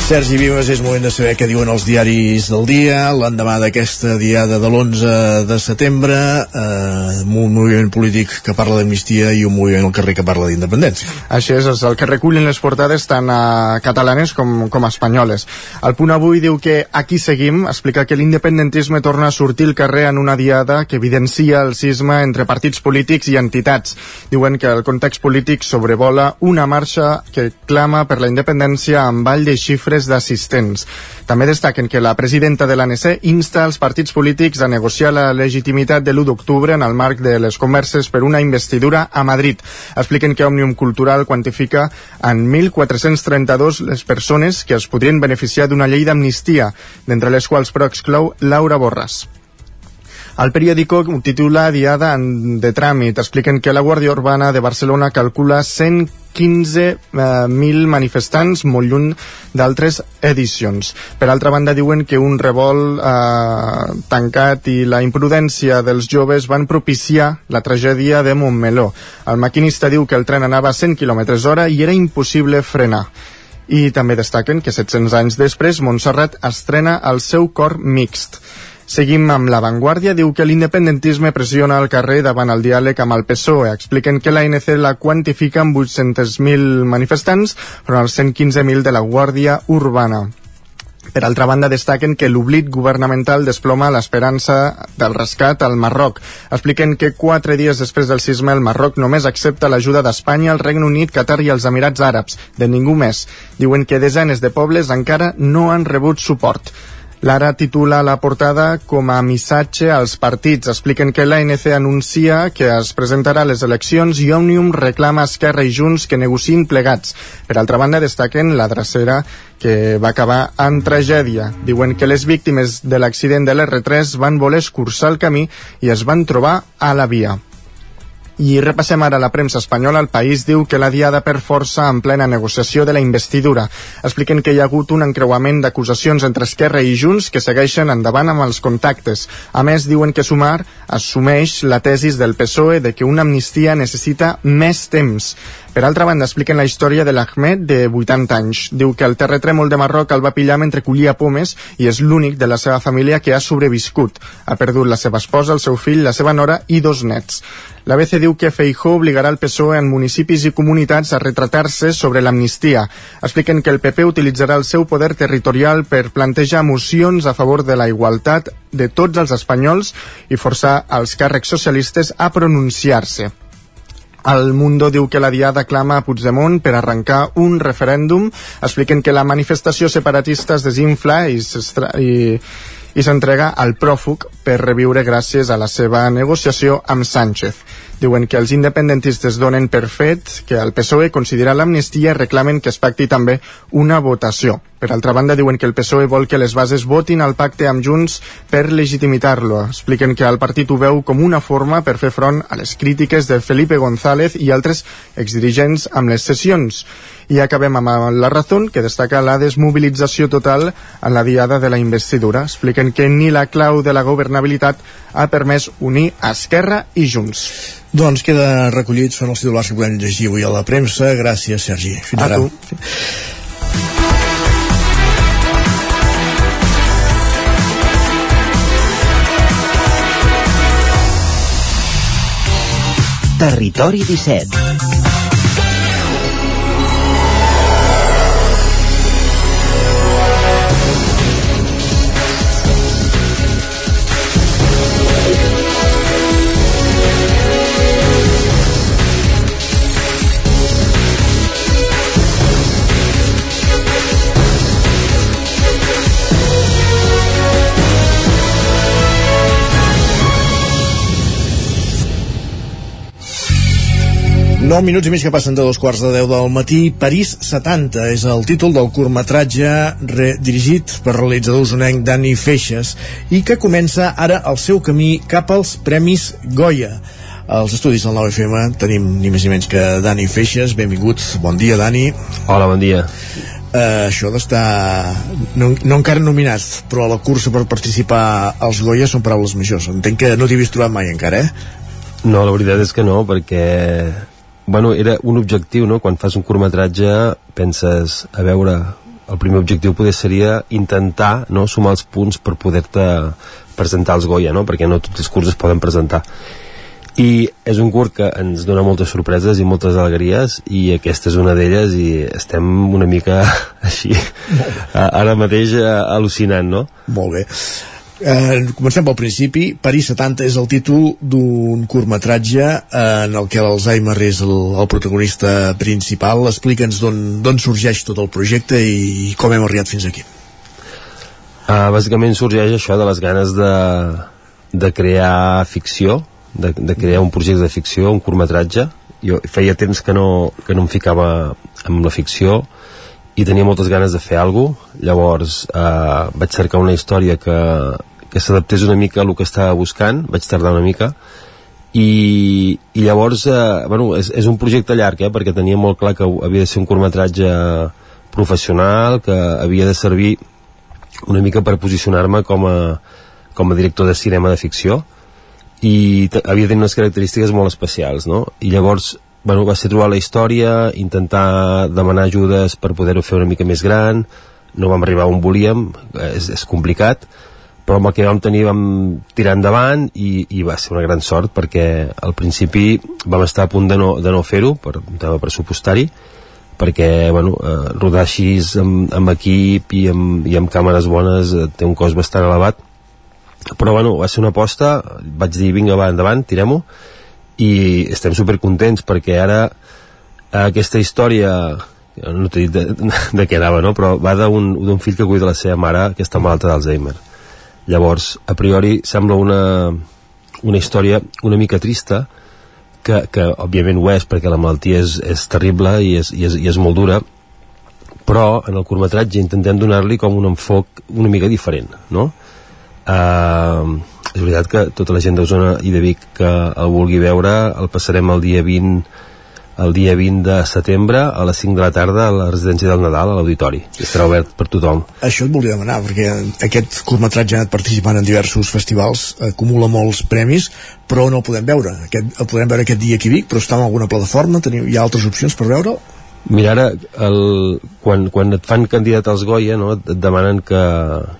Sergi Vives, és moment de saber què diuen els diaris del dia, l'endemà d'aquesta diada de l'11 de setembre, eh, un moviment polític que parla d'amnistia i un moviment al carrer que parla d'independència. Així és, és el que recullen les portades tant a catalanes com, com a espanyoles. El punt avui diu que aquí seguim, explica que l'independentisme torna a sortir al carrer en una diada que evidencia el sisme entre partits polítics i entitats. Diuen que el context polític sobrevola una marxa que clama per la independència amb ball de xifres xifres d'assistents. També destaquen que la presidenta de l'ANC insta els partits polítics a negociar la legitimitat de l'1 d'octubre en el marc de les converses per una investidura a Madrid. Expliquen que Òmnium Cultural quantifica en 1.432 les persones que es podrien beneficiar d'una llei d'amnistia, d'entre les quals però exclou Laura Borràs. El periòdico titula Diada de tràmit. Expliquen que la Guàrdia Urbana de Barcelona calcula 115.000 eh, manifestants, molt lluny d'altres edicions. Per altra banda, diuen que un revolt eh, tancat i la imprudència dels joves van propiciar la tragèdia de Montmeló. El maquinista diu que el tren anava a 100 km hora i era impossible frenar. I també destaquen que 700 anys després Montserrat estrena el seu cor mixt. Seguim amb La Vanguardia. Diu que l'independentisme pressiona al carrer davant el diàleg amb el PSOE. Expliquen que l'ANC la quantifica amb 800.000 manifestants, però els 115.000 de la Guàrdia Urbana. Per altra banda, destaquen que l'oblit governamental desploma l'esperança del rescat al Marroc. Expliquen que quatre dies després del sisme el Marroc només accepta l'ajuda d'Espanya, el Regne Unit, Qatar i els Emirats Àrabs, de ningú més. Diuen que desenes de pobles encara no han rebut suport. L'Ara titula la portada com a missatge als partits. Expliquen que l'ANC anuncia que es presentarà a les eleccions i Òmnium reclama Esquerra i Junts que negociïn plegats. Per altra banda, destaquen la dracera que va acabar en tragèdia. Diuen que les víctimes de l'accident de l'R3 van voler escurçar el camí i es van trobar a la via. I repassem ara la premsa espanyola. El país diu que la diada per força en plena negociació de la investidura. Expliquen que hi ha hagut un encreuament d'acusacions entre Esquerra i Junts que segueixen endavant amb els contactes. A més, diuen que Sumar assumeix la tesis del PSOE de que una amnistia necessita més temps. Per altra banda, expliquen la història de l'Ahmed, de 80 anys. Diu que el terratrèmol de Marroc el va pillar mentre collia pomes i és l'únic de la seva família que ha sobreviscut. Ha perdut la seva esposa, el seu fill, la seva nora i dos nets. La BC diu que Feijó obligarà el PSOE en municipis i comunitats a retratar-se sobre l'amnistia. Expliquen que el PP utilitzarà el seu poder territorial per plantejar mocions a favor de la igualtat de tots els espanyols i forçar els càrrecs socialistes a pronunciar-se. El Mundo diu que la Diada clama a Puigdemont per arrencar un referèndum. Expliquen que la manifestació separatista es desinfla i i s'entrega al pròfug per reviure gràcies a la seva negociació amb Sánchez. Diuen que els independentistes donen per fet que el PSOE considera l'amnistia i reclamen que es pacti també una votació. Per altra banda, diuen que el PSOE vol que les bases votin al pacte amb Junts per legitimitar-lo. Expliquen que el partit ho veu com una forma per fer front a les crítiques de Felipe González i altres exdirigents amb les sessions. I acabem amb la raó que destaca la desmobilització total en la diada de la investidura. Expliquen que ni la clau de la governabilitat ha permès unir Esquerra i Junts. Doncs queda recollit, són els titulars que podem llegir avui a la premsa. Gràcies, Sergi. Fins a ara. tu. Territori 17 9 minuts i mig que passen de dos quarts de 10 del matí. París 70 és el títol del curtmetratge dirigit per realitzador usonenc Dani Feixes i que comença ara el seu camí cap als Premis Goya. Als estudis del 9FM tenim ni més ni menys que Dani Feixes. Benvinguts. Bon dia, Dani. Hola, bon dia. Uh, això d'estar no, no encara nominat però a la cursa per participar als Goya són paraules majors entenc que no t'hi havies trobat mai encara eh? No, la veritat és que no perquè bueno, era un objectiu, no? Quan fas un curtmetratge penses, a veure, el primer objectiu poder seria intentar no, sumar els punts per poder-te presentar els Goya, no? Perquè no tots els curts es poden presentar. I és un curt que ens dona moltes sorpreses i moltes alegries i aquesta és una d'elles i estem una mica així ara mateix al·lucinant, no? Molt bé. Eh, comencem pel principi. París 70 és el títol d'un curtmetratge eh, en el que l'Alzheimer és el, el protagonista principal. Explica'ns d'on sorgeix tot el projecte i, i com hem arribat fins aquí. Uh, bàsicament sorgeix això de les ganes de, de crear ficció, de, de crear un projecte de ficció, un curtmetratge. Jo feia temps que no, que no em ficava amb la ficció i tenia moltes ganes de fer alguna cosa. Llavors eh, vaig cercar una història que, que s'adaptés una mica a el que estava buscant, vaig tardar una mica, i, i llavors, eh, bueno, és, és un projecte llarg, eh, perquè tenia molt clar que havia de ser un curtmetratge professional, que havia de servir una mica per posicionar-me com a, com a director de cinema de ficció, i havia de tenir unes característiques molt especials, no? I llavors bueno, va ser trobar la història, intentar demanar ajudes per poder-ho fer una mica més gran, no vam arribar on volíem, és, és complicat, però amb el que vam tenir vam tirar endavant i, i va ser una gran sort perquè al principi vam estar a punt de no, de no fer-ho per un tema pressupostari perquè bueno, eh, rodar així amb, amb equip i amb, i amb càmeres bones eh, té un cost bastant elevat. Però bueno, va ser una aposta vaig dir vinga va endavant, tirem-ho i estem supercontents perquè ara eh, aquesta història no t'he dit de, de què anava no? però va d'un fill que cuida la seva mare que està malalta d'Alzheimer llavors a priori sembla una, una història una mica trista que, que òbviament ho és perquè la malaltia és, és terrible i és, i, és, i és molt dura però en el curtmetratge intentem donar-li com un enfoc una mica diferent no? Uh, és veritat que tota la gent d'Osona i de Vic que el vulgui veure el passarem el dia 20 el dia 20 de setembre a les 5 de la tarda a la residència del Nadal a l'auditori. Estarà obert per tothom. Això et volia demanar perquè aquest curtmetratge ha anat participant en diversos festivals acumula molts premis però no el podem veure. Aquest, el podem veure aquest dia aquí a Vic però està en alguna plataforma teniu, hi ha altres opcions per veure'l? Mira, ara, el, quan, quan et fan candidat als Goya, no, et demanen que,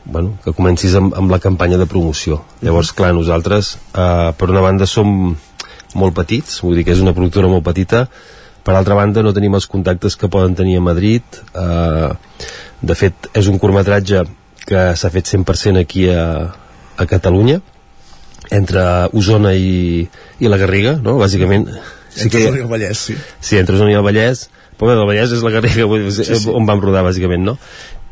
bueno, que comencis amb, amb la campanya de promoció. Llavors, clar, nosaltres, eh, per una banda, som molt petits, vull dir que és una productora molt petita, per altra banda, no tenim els contactes que poden tenir a Madrid. Eh, de fet, és un curtmetratge que s'ha fet 100% aquí a, a Catalunya, entre Osona i, i la Garriga, no? Bàsicament... Sí entre que, Osona i el Vallès, sí. Sí, entre Osona i el Vallès, Poble del Vallès és la Garriga sí, sí. on vam rodar bàsicament no?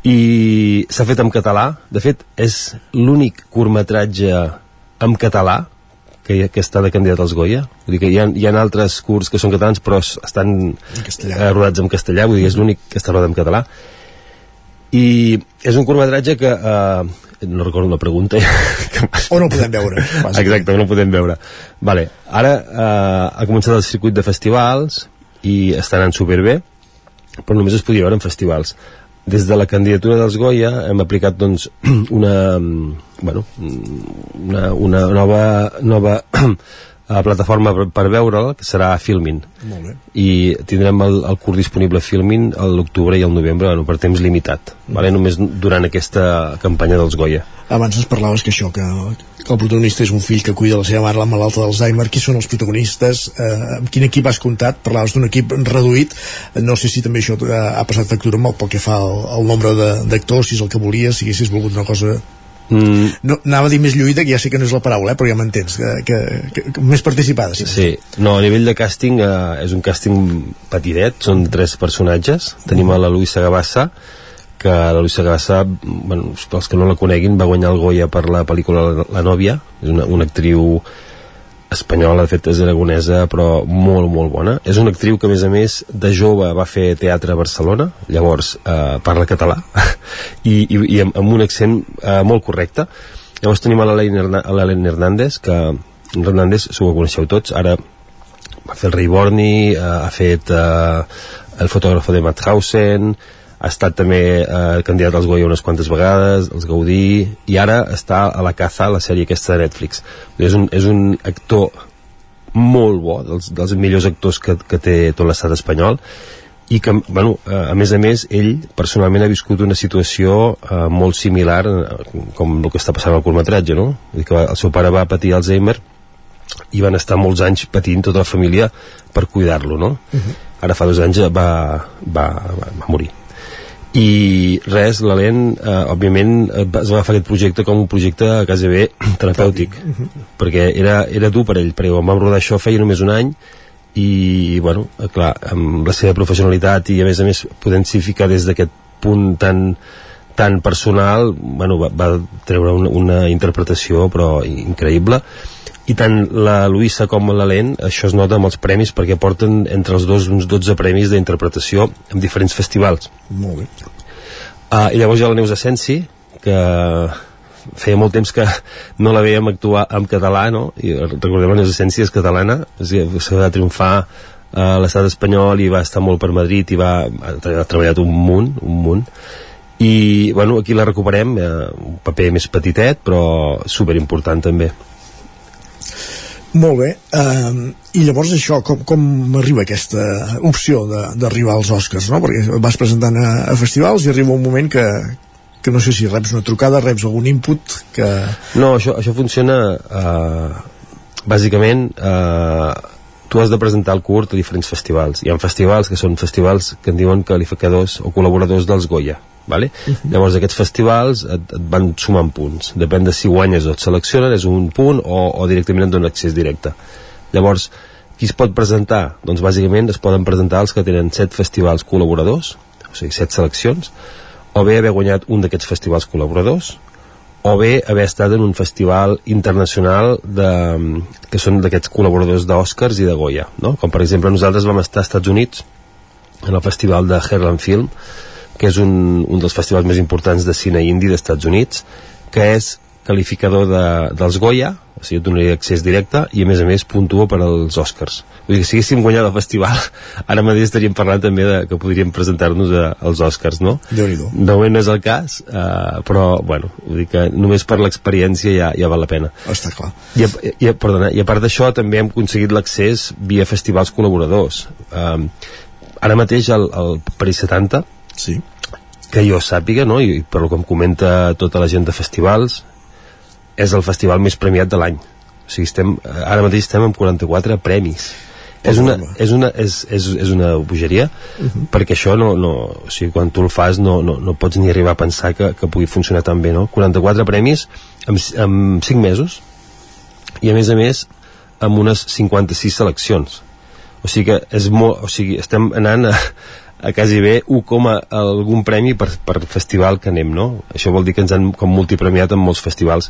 i s'ha fet en català. De fet és l'únic curtmetratge en català que, que està de candidat als Goya. Vull dir que hi ha, hi ha altres curts que són catalans però estan eh, rodats en castellà. Vull dir és l'únic que està rodat en català. I és un curtmetratge que eh, no recordo la pregunta. O no podem veure exacte, no podem veure. Vale. ara eh, ha començat el circuit de festivals i està anant superbé però només es podia veure en festivals des de la candidatura dels Goya hem aplicat doncs una bueno, una, una nova, nova plataforma per, per veure'l que serà Filmin Molt bé. i tindrem el, el curs disponible Filmin a l'octubre i al novembre bueno, per temps limitat mm. vale? només durant aquesta campanya dels Goya abans ens parlaves que això que el protagonista és un fill que cuida la seva mare la malalta d'Alzheimer, qui són els protagonistes eh, amb quin equip has comptat parlaves d'un equip reduït, no sé si també això eh, ha passat factura molt pel que fa al, al nombre d'actors, si és el que volies si haguessis volgut una cosa Mm. No, anava a dir més lluïda, que ja sé que no és la paraula, eh, però ja m'entens, que, que, que, que, més participada. Sí. sí, no, a nivell de càsting eh, és un càsting petitet, són tres personatges. Tenim a la Luisa Gavassa, que la Luisa Gavassa, bueno, pels que no la coneguin, va guanyar el Goya per la pel·lícula La nòvia, és una, una actriu espanyola, de fet és aragonesa, però molt, molt bona. És una actriu que, a més a més, de jove va fer teatre a Barcelona, llavors eh, parla català, i, i, i amb, amb un accent eh, molt correcte. Llavors tenim a Hernández, que Hernández, segur que coneixeu tots, ara va fer el Rei Borni, eh, ha fet eh, el fotògrafo de Mauthausen, ha estat també eh, candidat als Goya unes quantes vegades, els Gaudí, i ara està a la caza, la sèrie aquesta de Netflix. És un, és un actor molt bo, dels, dels millors actors que, que té tot l'estat espanyol, i que, bueno, eh, a més a més, ell personalment ha viscut una situació eh, molt similar eh, com el que està passant al curtmetratge, no? Vull dir que el seu pare va patir Alzheimer i van estar molts anys patint tota la família per cuidar-lo, no? Uh -huh. Ara fa dos anys va, va, va, va morir i res, l'Alen eh, òbviament es va agafar aquest projecte com un projecte quasi bé terapèutic uh -huh. perquè era, era dur per ell perquè quan vam rodar això feia només un any i bueno, eh, clar, amb la seva professionalitat i a més a més podent-s'hi ficar des d'aquest punt tan tan personal, bueno, va, va treure una, una interpretació però increïble i tant la Luisa com l'Helene això es nota amb els premis perquè porten entre els dos uns 12 premis d'interpretació en diferents festivals. Molt bé. Uh, i llavors hi ha la Neus Asensi que feia molt temps que no la veiem actuar en català no? i recordem la Neus Asensi és catalana s'ha de triomfar a l'estat espanyol i va estar molt per Madrid i va, ha treballat un munt un munt. I bueno, aquí la recuperem eh, un paper més petitet però super important també molt bé, um, i llavors això, com, com arriba aquesta opció d'arribar als Oscars, no? Perquè vas presentant a, a festivals i arriba un moment que, que no sé si reps una trucada, reps algun input que... No, això, això funciona uh, bàsicament uh, tu has de presentar el curt a diferents festivals hi ha festivals que són festivals que en diuen qualificadors o col·laboradors dels Goya vale? Uh -huh. llavors aquests festivals et, et van sumant punts depèn de si guanyes o et seleccionen és un punt o, o directament et donen accés directe llavors qui es pot presentar? doncs bàsicament es poden presentar els que tenen set festivals col·laboradors o sigui, set seleccions o bé haver guanyat un d'aquests festivals col·laboradors o bé haver estat en un festival internacional de, que són d'aquests col·laboradors d'Oscars i de Goya no? com per exemple nosaltres vam estar als Estats Units en el festival de Herland Film que és un, un dels festivals més importants de cine indi dels Estats Units, que és qualificador de, dels Goya, o sigui, et donaria accés directe, i a més a més puntua per als Oscars. Vull dir que si haguéssim guanyat el festival, ara mateix estaríem parlant també de que podríem presentar-nos als Oscars, no? déu nhi De moment no és el cas, eh, però, bueno, vull dir que només per l'experiència ja, ja val la pena. Està clar. I, i, perdona, i a part d'això també hem aconseguit l'accés via festivals col·laboradors. Eh, ara mateix el, el Paris 70 sí. que jo sàpiga no? i per lo que em comenta tota la gent de festivals és el festival més premiat de l'any o sigui, estem, ara mateix estem amb 44 premis és una, és una, és, és, és una bogeria uh -huh. perquè això no, no o sigui, quan tu el fas no, no, no pots ni arribar a pensar que, que pugui funcionar tan bé no? 44 premis en, en 5 mesos i a més a més amb unes 56 seleccions o sigui que és molt, o sigui, estem anant a, a quasi bé 1, algun premi per, per festival que anem, no? Això vol dir que ens han com multipremiat en molts festivals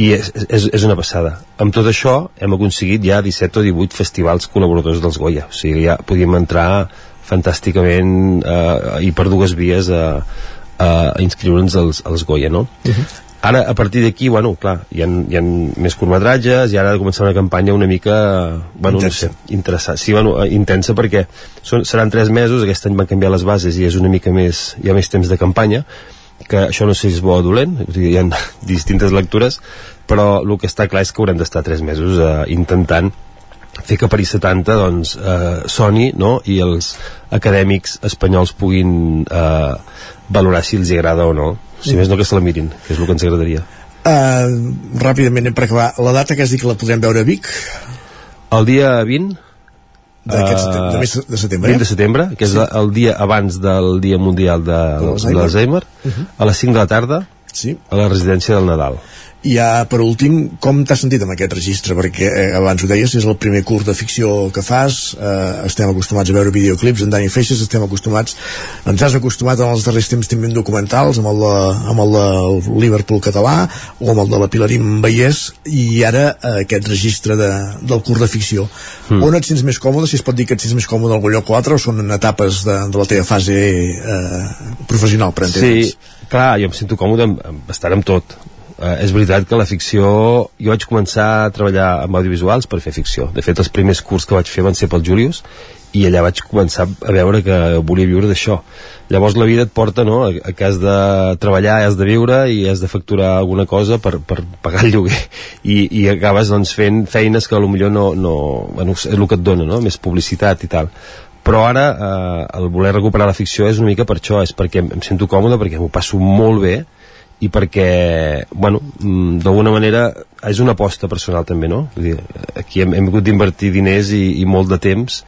i és, és, és una passada. Amb tot això hem aconseguit ja 17 o 18 festivals col·laboradors dels Goya, o sigui, ja podíem entrar fantàsticament eh, i per dues vies a, a inscriure'ns als, als Goya, no? Uh -huh. Ara, a partir d'aquí, bueno, clar, hi ha, hi ha més curtmetratges i ara començar una campanya una mica, bueno, intensa. no sé, interessant. Sí, bueno, eh, intensa perquè són, seran tres mesos, aquest any van canviar les bases i és una mica més, hi ha més temps de campanya, que això no sé si és bo o dolent, hi ha distintes lectures, però el que està clar és que haurem d'estar tres mesos eh, intentant fer que París 70 doncs, eh, soni no? i els acadèmics espanyols puguin eh, valorar si els agrada o no si més no que se la mirin, que és el que ens agradaria uh, ràpidament per acabar la data que has dit que la podrem veure a Vic el dia 20 d'aquest uh, de, mes de setembre 20 de setembre, que és sí. el dia abans del dia mundial de, de l'Alzheimer uh -huh. a les 5 de la tarda sí. a la residència del Nadal I ja, per últim, com t'has sentit amb aquest registre? Perquè eh, abans ho deies, és el primer curs de ficció que fas, eh, estem acostumats a veure videoclips en Dani Feixes, estem acostumats, ens has acostumat en els darrers temps també documentals, amb el de, amb el de Liverpool català, o amb el de la Pilarín Vallès, i ara eh, aquest registre de, del curs de ficció. Mm. On et sents més còmode, si es pot dir que et sents més còmode en algun lloc o altre, o són etapes de, de la teva fase eh, professional, per entendre's? Sí, clar, jo em sento còmode amb, amb estar amb tot. Uh, és veritat que la ficció... Jo vaig començar a treballar amb audiovisuals per fer ficció. De fet, els primers curs que vaig fer van ser pel Julius i allà vaig començar a veure que volia viure d'això. Llavors la vida et porta no, a, a que has de treballar, has de viure i has de facturar alguna cosa per, per pagar el lloguer i, i acabes doncs, fent feines que potser no, no, bueno, és el que et dona, no? més publicitat i tal però ara eh, el voler recuperar la ficció és una mica per això, és perquè em sento còmode, perquè m'ho passo molt bé i perquè, bueno, mm, d'alguna manera és una aposta personal també, no? Vull dir, aquí hem, hem hagut d'invertir diners i, i molt de temps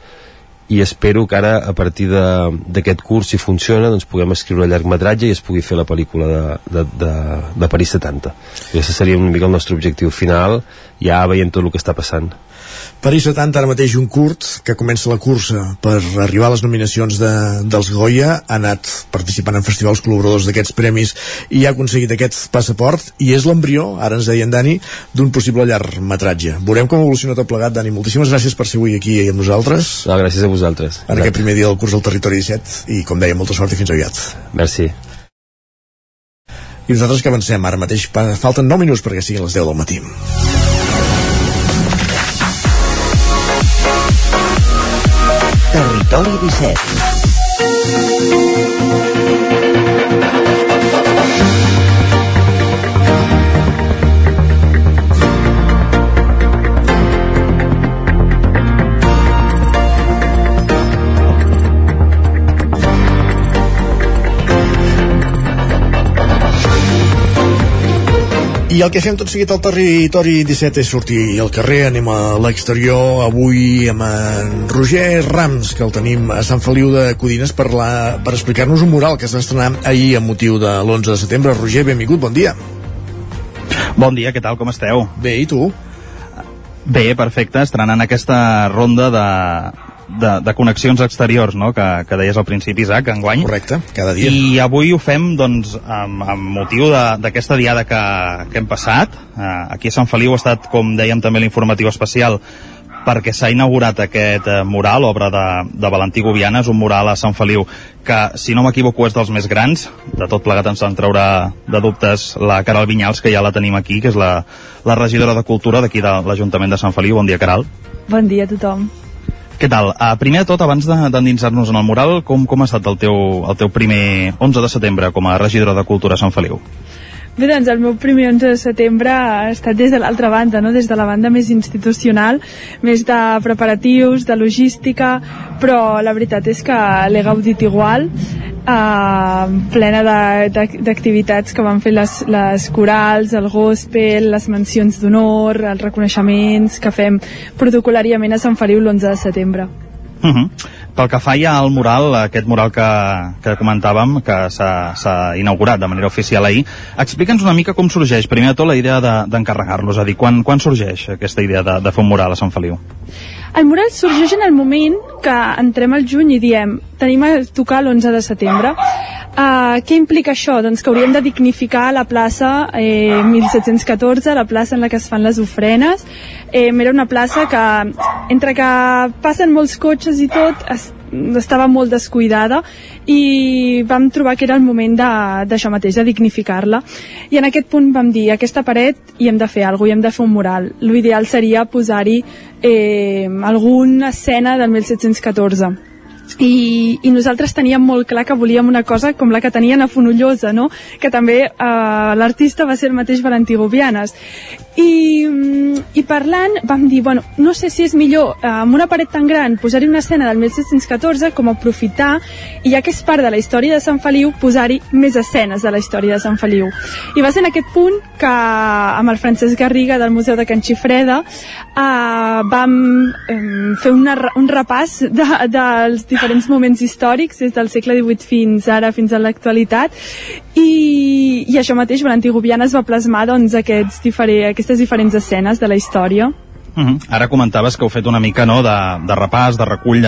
i espero que ara a partir d'aquest curs si funciona doncs puguem escriure el llargmetratge i es pugui fer la pel·lícula de, de, de, de París 70 i aquest seria una mica el nostre objectiu final ja veient tot el que està passant París 70, ara mateix un curt que comença la cursa per arribar a les nominacions de, dels Goya, ha anat participant en festivals col·laboradors d'aquests premis i ha aconseguit aquest passaport i és l'embrió, ara ens deien Dani, d'un possible llarg metratge. Veurem com evoluciona tot plegat, Dani. Moltíssimes gràcies per ser avui aquí amb nosaltres. No, gràcies a vosaltres. En aquest primer dia del curs del Territori 17 i, com deia, molta sort i fins aviat. Merci. I nosaltres que avancem ara mateix, falten 9 minuts perquè siguin les 10 del matí. Territori 17. I el que fem tot seguit al territori 17 és sortir al carrer, anem a l'exterior avui amb en Roger Rams, que el tenim a Sant Feliu de Codines per, la, per explicar-nos un mural que es va estrenar ahir amb motiu de l'11 de setembre. Roger, benvingut, bon dia. Bon dia, què tal, com esteu? Bé, i tu? Bé, perfecte, estrenant aquesta ronda de, de, de connexions exteriors, no?, que, que deies al principi, Isaac, enguany. Correcte, cada dia. I avui ho fem, doncs, amb, amb motiu d'aquesta diada que, que hem passat. Uh, aquí a Sant Feliu ha estat, com dèiem també l'informatiu especial, perquè s'ha inaugurat aquest eh, mural, obra de, de Valentí Govianes, un mural a Sant Feliu que, si no m'equivoco, és dels més grans. De tot plegat ens en traurà de dubtes la Caral Vinyals, que ja la tenim aquí, que és la, la regidora de Cultura d'aquí de l'Ajuntament de Sant Feliu. Bon dia, Caral. Bon dia a tothom. Què tal? Uh, primer de tot, abans d'endinsar-nos en el mural, com, com ha estat el teu, el teu primer 11 de setembre com a regidora de Cultura a Sant Feliu? Bé, doncs el meu primer 11 de setembre ha estat des de l'altra banda, no? des de la banda més institucional, més de preparatius, de logística, però la veritat és que l'he gaudit igual, eh, plena d'activitats que van fer les, les corals, el gospel, les mencions d'honor, els reconeixements que fem protocolàriament a Sant Feliu l'11 de setembre. Uh -huh. Pel que fa ja al mural, aquest mural que, que comentàvem, que s'ha inaugurat de manera oficial ahir, explica'ns una mica com sorgeix, primer de tot, la idea d'encarregar-lo, de, és a dir, quan, quan sorgeix aquesta idea de, de fer un mural a Sant Feliu? El mural sorgeix en el moment que entrem al juny i diem tenim a tocar l'11 de setembre. Uh, què implica això? Doncs que hauríem de dignificar la plaça eh, 1714, la plaça en la que es fan les ofrenes. Eh, era una plaça que, entre que passen molts cotxes i tot, es, estava molt descuidada i vam trobar que era el moment d'això mateix, de dignificar-la. I en aquest punt vam dir, aquesta paret hi hem de fer alguna cosa, hi hem de fer un mural. L'ideal seria posar-hi eh, alguna escena del 1714 i, i nosaltres teníem molt clar que volíem una cosa com la que tenien a Fonollosa, no? que també eh, l'artista va ser el mateix Valentí Gobianes I, mm, i parlant vam dir, bueno, no sé si és millor eh, amb una paret tan gran posar-hi una escena del 1714 com aprofitar i ja que és part de la història de Sant Feliu posar-hi més escenes de la història de Sant Feliu. I va ser en aquest punt que amb el Francesc Garriga del Museu de Can Xifreda eh, vam eh, fer una, un repàs de, dels diferents moments històrics des del segle XVIII fins ara, fins a l'actualitat. I, i això mateix Valentí Gubiana es va plasmar doncs, aquests diferents, aquestes diferents escenes de la història Uh -huh. Ara comentaves que heu fet una mica no, de, de repàs, de recull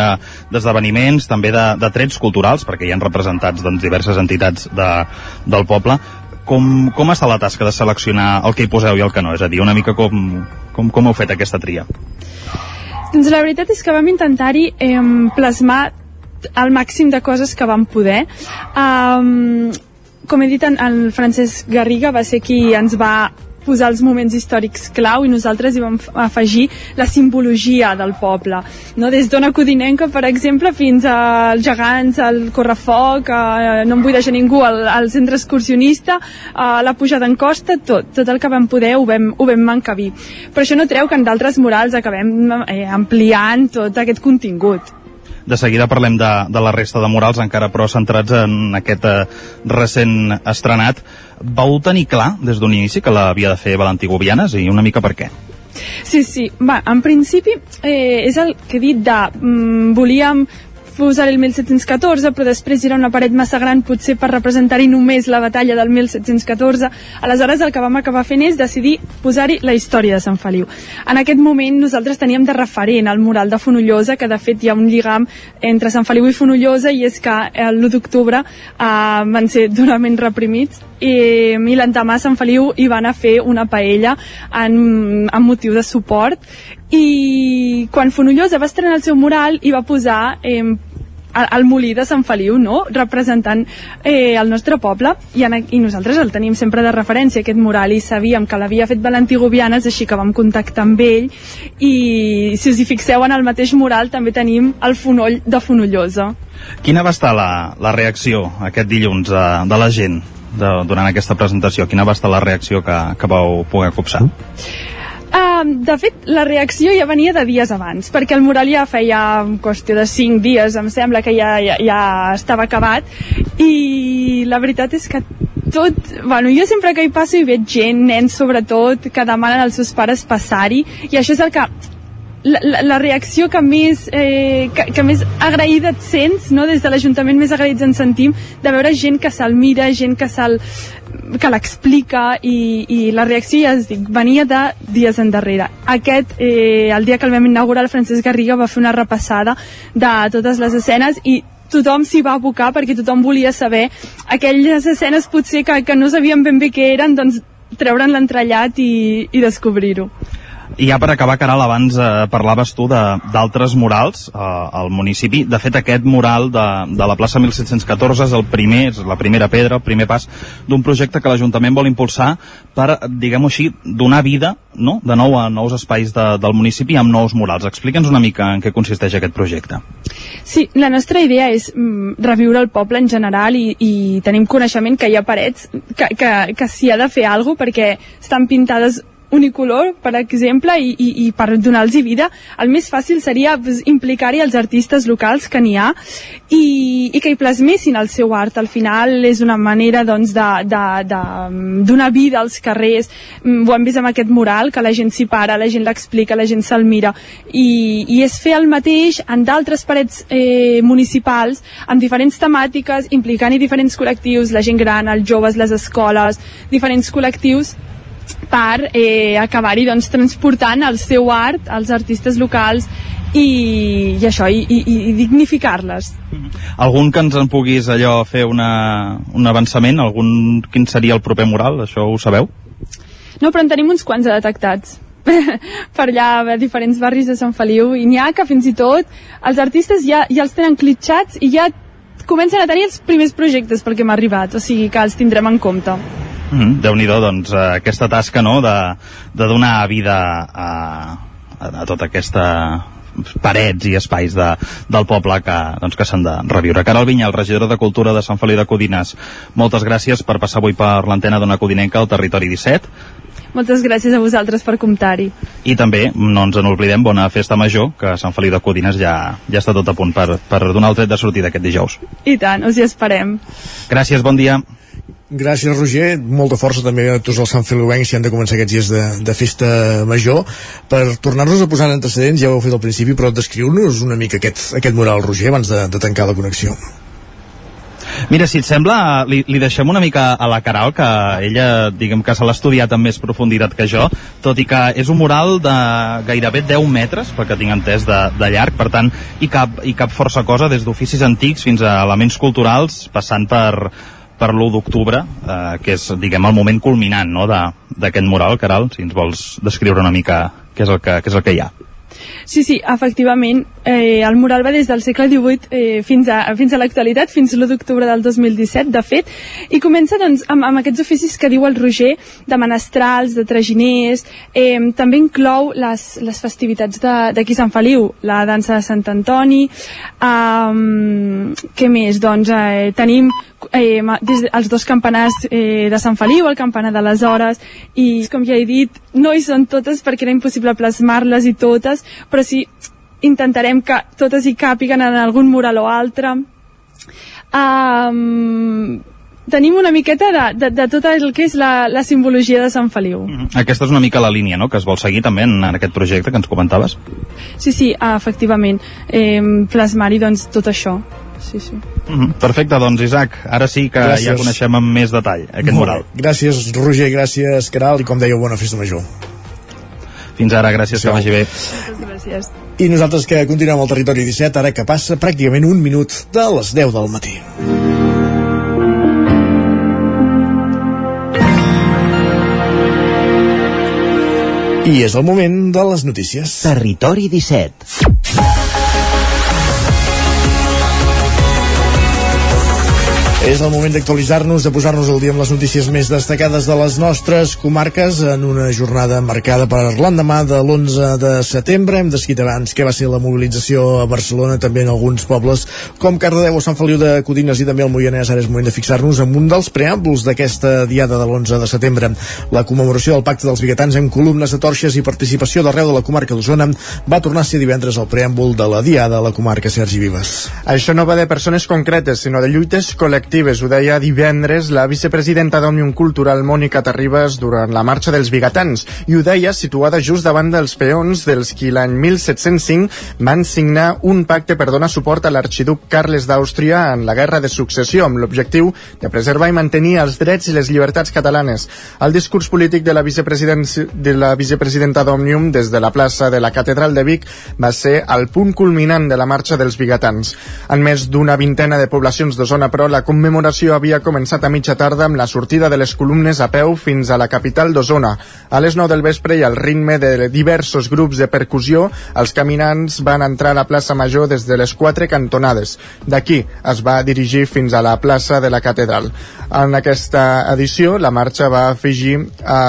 d'esdeveniments, de, també de, de trets culturals, perquè hi han representats doncs, diverses entitats de, del poble. Com, com està la tasca de seleccionar el que hi poseu i el que no? És a dir, una mica com, com, com heu fet aquesta tria? Doncs la veritat és que vam intentar-hi eh, plasmar el màxim de coses que vam poder. Um, com he dit, en, el Francesc Garriga va ser qui ens va posar els moments històrics clau i nosaltres hi vam afegir la simbologia del poble no? des d'una codinenca per exemple fins als gegants, al correfoc a, no em vull deixar ningú al, al centre excursionista a la pujada en costa tot, tot el que vam poder ho vam, ho vam encabir però això no treu que en d'altres murals acabem eh, ampliant tot aquest contingut de seguida parlem de, de la resta de murals, encara però centrats en aquest eh, recent estrenat. Vau tenir clar des d'un inici que l'havia de fer Valentí Gobianes i una mica per què? Sí, sí. Va, en principi eh, és el que he dit de... Mm, volíem posar el 1714, però després era una paret massa gran potser per representar-hi només la batalla del 1714. Aleshores el que vam acabar fent és decidir posar-hi la història de Sant Feliu. En aquest moment nosaltres teníem de referent el mural de Fonollosa, que de fet hi ha un lligam entre Sant Feliu i Fonollosa i és que l'1 d'octubre eh, van ser durament reprimits i, i l'endemà Sant Feliu hi van a fer una paella en, en motiu de suport i quan Fonollosa va estrenar el seu mural hi va posar eh, al molí de Sant Feliu, no? representant eh, el nostre poble i, en, i nosaltres el tenim sempre de referència aquest mural i sabíem que l'havia fet Valentí Gobianes així que vam contactar amb ell i si us hi fixeu en el mateix mural també tenim el fonoll de Fonollosa Quina va estar la, la reacció aquest dilluns de, de la gent de, durant aquesta presentació? Quina va estar la reacció que, que vau poder copsar? Uh, de fet, la reacció ja venia de dies abans, perquè el mural ja feia qüestió de 5 dies, em sembla que ja, ja, ja estava acabat, i la veritat és que tot, bueno, jo sempre que hi passo hi veig gent, nens sobretot, que demanen als seus pares passar-hi, i això és el que la, la, la reacció que més, eh, que, que més agraïda et sents, no? des de l'Ajuntament més agraïts ens sentim, de veure gent que se'l mira, gent que se'l que l'explica i, i la reacció, ja es dic, venia de dies endarrere. Aquest, eh, el dia que el vam inaugurar, el Francesc Garriga va fer una repassada de totes les escenes i tothom s'hi va abocar perquè tothom volia saber aquelles escenes potser que, que no sabien ben bé què eren, doncs treure'n l'entrellat i, i descobrir-ho. I ja per acabar, Caral, abans eh, parlaves tu d'altres murals eh, al municipi. De fet, aquest mural de, de la plaça 1714 és el primer, és la primera pedra, el primer pas d'un projecte que l'Ajuntament vol impulsar per, diguem-ho així, donar vida no? de nou a nous espais de, del municipi amb nous murals. Explica'ns una mica en què consisteix aquest projecte. Sí, la nostra idea és mm, reviure el poble en general i, i tenim coneixement que hi ha parets que, que, que s'hi ha de fer alguna cosa perquè estan pintades unicolor, per exemple, i, i, i per donar-los vida, el més fàcil seria pues, implicar-hi els artistes locals que n'hi ha i, i que hi plasmessin el seu art. Al final és una manera doncs, de, de, de donar vida als carrers. Mm, ho hem vist amb aquest mural, que la gent s'hi para, la gent l'explica, la gent se'l mira. I, I és fer el mateix en d'altres parets eh, municipals, amb diferents temàtiques, implicant-hi diferents col·lectius, la gent gran, els joves, les escoles, diferents col·lectius per eh, acabar-hi doncs, transportant el seu art als artistes locals i, i això, i, i, i dignificar-les. Algun que ens en puguis allò fer una, un avançament? Algun, quin seria el proper mural? Això ho sabeu? No, però en tenim uns quants detectats per allà a diferents barris de Sant Feliu i n'hi ha que fins i tot els artistes ja, ja els tenen clitxats i ja comencen a tenir els primers projectes pel que m'ha arribat, o sigui que els tindrem en compte. Mm -hmm. Déu-n'hi-do, doncs, eh, aquesta tasca no, de, de donar vida a, a, a tota aquesta parets i espais de, del poble que, doncs, que s'han de reviure. Caral Vinyal, regidora de Cultura de Sant Feliu de Codines, moltes gràcies per passar avui per l'antena d'una codinenca al territori 17. moltes gràcies a vosaltres per comptar-hi. I també, no ens en oblidem, bona festa major, que a Sant Feliu de Codines ja, ja està tot a punt per, per donar el tret de sortida aquest dijous. I tant, us hi esperem. Gràcies, bon dia. Gràcies, Roger. Molta força també a tots els Sant Feliuencs si han de començar aquests dies de, de festa major. Per tornar-nos a posar en antecedents, ja ho heu fet al principi, però descriu-nos una mica aquest, aquest mural, Roger, abans de, de tancar la connexió. Mira, si et sembla, li, li deixem una mica a la Caral, que ella, diguem que se l'ha estudiat amb més profunditat que jo, tot i que és un mural de gairebé 10 metres, perquè tinc entès, de, de llarg, per tant, hi cap, hi cap força cosa, des d'oficis antics fins a elements culturals, passant per, per l'1 d'octubre, eh, que és, diguem, el moment culminant no, d'aquest mural, Caral, si ens vols descriure una mica què és el que, què és el que hi ha. Sí, sí, efectivament, eh, el mural va des del segle XVIII eh, fins a, fins a l'actualitat, fins l'1 d'octubre del 2017, de fet, i comença doncs, amb, amb aquests oficis que diu el Roger, de menestrals, de traginers, eh, també inclou les, les festivitats d'aquí Sant Feliu, la dansa de Sant Antoni, eh, què més? Doncs eh, tenim eh, des els dos campanars eh, de Sant Feliu, el campanar de les hores, i com ja he dit, no hi són totes perquè era impossible plasmar-les i totes, però sí intentarem que totes hi càpiguen en algun mural o altre. Um, tenim una miqueta de, de, de tot el que és la, la simbologia de Sant Feliu. -hmm. Aquesta és una mica la línia no?, que es vol seguir també en, en aquest projecte que ens comentaves. Sí, sí, efectivament. Eh, Plasmar-hi doncs, tot això. Sí, sí. Mm -hmm. Perfecte, doncs Isaac, ara sí que gràcies. ja coneixem amb més detall aquest Molt mural. Bé. Gràcies Roger, gràcies Caral i com dèieu, bona festa major. Fins ara, gràcies, que vagi bé. Moltes gràcies. I nosaltres que continuem al territori 17, ara que passa pràcticament un minut de les 10 del matí. I és el moment de les notícies. Territori 17. És el moment d'actualitzar-nos, de posar-nos al dia amb les notícies més destacades de les nostres comarques en una jornada marcada per l'endemà de l'11 de setembre. Hem descrit abans què va ser la mobilització a Barcelona, també en alguns pobles com Cardedeu o Sant Feliu de Codines i també el Moianès. Ara és moment de fixar-nos en un dels preàmbuls d'aquesta diada de l'11 de setembre. La commemoració del Pacte dels Biguetans amb columnes de torxes i participació d'arreu de la comarca d'Osona va tornar a ser divendres el preàmbul de la diada a la comarca Sergi Vives. Això no va de persones concretes, sinó de lluites col·lectives col·lectives. Ho deia divendres la vicepresidenta d'Òmnium Cultural, Mònica Terribas, durant la marxa dels bigatans. I ho deia situada just davant dels peons dels qui l'any 1705 van signar un pacte per donar suport a l'arxiduc Carles d'Àustria en la Guerra de Successió, amb l'objectiu de preservar i mantenir els drets i les llibertats catalanes. El discurs polític de la, de la vicepresidenta d'Òmnium des de la plaça de la Catedral de Vic va ser el punt culminant de la marxa dels bigatans. En més d'una vintena de poblacions de zona, però, la commemoració havia començat a mitja tarda amb la sortida de les columnes a peu fins a la capital d'Osona. A les 9 del vespre i al ritme de diversos grups de percussió, els caminants van entrar a la plaça Major des de les quatre cantonades. D'aquí es va dirigir fins a la plaça de la Catedral. En aquesta edició, la marxa va afegir a,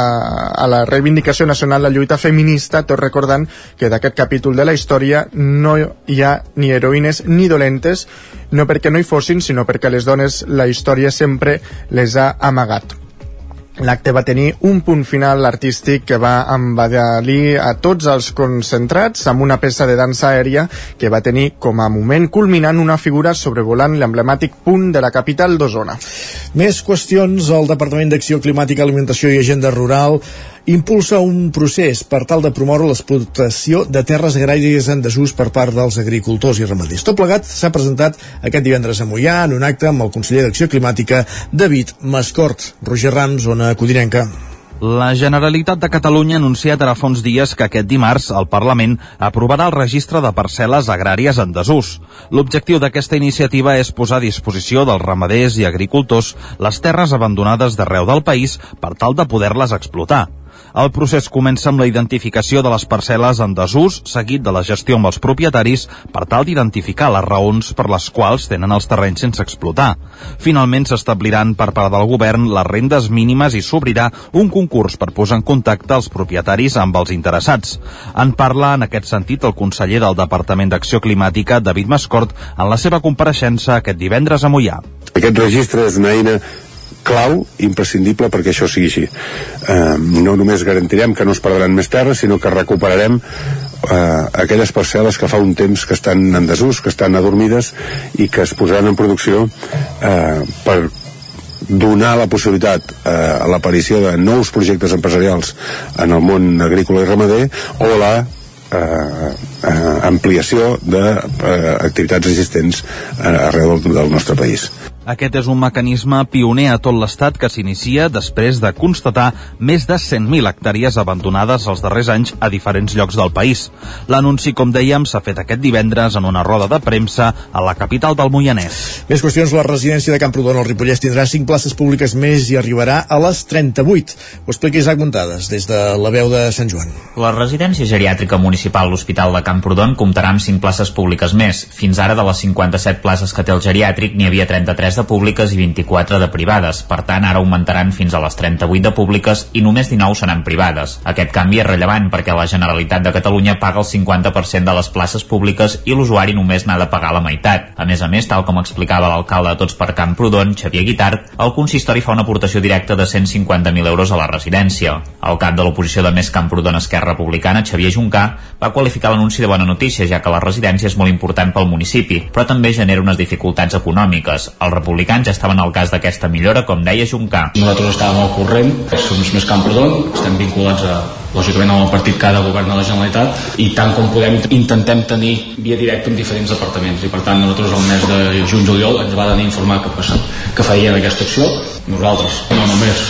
a la reivindicació nacional la lluita feminista, tot recordant que d'aquest capítol de la història no hi ha ni heroïnes ni dolentes, no perquè no hi fossin, sinó perquè les dones la història sempre les ha amagat. L'acte va tenir un punt final artístic que va embadalir a tots els concentrats amb una peça de dansa aèria que va tenir com a moment culminant una figura sobrevolant l'emblemàtic punt de la capital d'Osona. Més qüestions. El Departament d'Acció Climàtica, Alimentació i Agenda Rural impulsa un procés per tal de promoure l'explotació de terres agràries en desús per part dels agricultors i ramaders. Tot plegat s'ha presentat aquest divendres a Mollà en un acte amb el conseller d'Acció Climàtica, David Mascort. Roger Rams, zona Codinenca. La Generalitat de Catalunya ha anunciat ara fa uns dies que aquest dimarts el Parlament aprovarà el registre de parcel·les agràries en desús. L'objectiu d'aquesta iniciativa és posar a disposició dels ramaders i agricultors les terres abandonades d'arreu del país per tal de poder-les explotar. El procés comença amb la identificació de les parcel·les en desús, seguit de la gestió amb els propietaris per tal d'identificar les raons per les quals tenen els terrenys sense explotar. Finalment s'establiran per part del govern les rendes mínimes i s'obrirà un concurs per posar en contacte els propietaris amb els interessats. En parla en aquest sentit el conseller del Departament d'Acció Climàtica, David Mascort, en la seva compareixença aquest divendres a Mollà. Aquest registre és una eina clau, imprescindible perquè això sigui així. Eh, no només garantirem que no es perdran més terres, sinó que recuperarem eh, aquelles parcel·les que fa un temps que estan en desús, que estan adormides i que es posaran en producció eh, per donar la possibilitat eh, a l'aparició de nous projectes empresarials en el món agrícola i ramader o la eh, eh, ampliació d'activitats eh, existents eh, arreu del, del nostre país. Aquest és un mecanisme pioner a tot l'Estat que s'inicia després de constatar més de 100.000 hectàrees abandonades els darrers anys a diferents llocs del país. L'anunci, com dèiem, s'ha fet aquest divendres en una roda de premsa a la capital del Moianès. Més qüestions, la residència de Camprodon al Ripollès tindrà 5 places públiques més i arribarà a les 38. Ho explica Isaac Montades, des de la veu de Sant Joan. La residència geriàtrica municipal l'Hospital de Camprodon comptarà amb 5 places públiques més. Fins ara, de les 57 places que té el geriàtric, n'hi havia 33 de públiques i 24 de privades. Per tant, ara augmentaran fins a les 38 de públiques i només 19 seran privades. Aquest canvi és rellevant perquè la Generalitat de Catalunya paga el 50% de les places públiques i l'usuari només n'ha de pagar la meitat. A més a més, tal com explicava l'alcalde de Tots per Camprodon, Xavier Guitart, el consistori fa una aportació directa de 150.000 euros a la residència. El cap de l'oposició de Més Camprodon Esquerra Republicana, Xavier Juncà, va qualificar l'anunci de bona notícia, ja que la residència és molt important pel municipi, però també genera unes dificultats econòmiques. El republicans ja estaven al cas d'aquesta millora, com deia Juncà. Nosaltres estàvem al corrent, som més Camprodon, estem vinculats a, lògicament amb el partit que ha de governar la Generalitat i tant com podem intentem tenir via directa en diferents departaments i per tant nosaltres el mes de juny-juliol ens va a informar que, passat, que feien aquesta acció nosaltres no només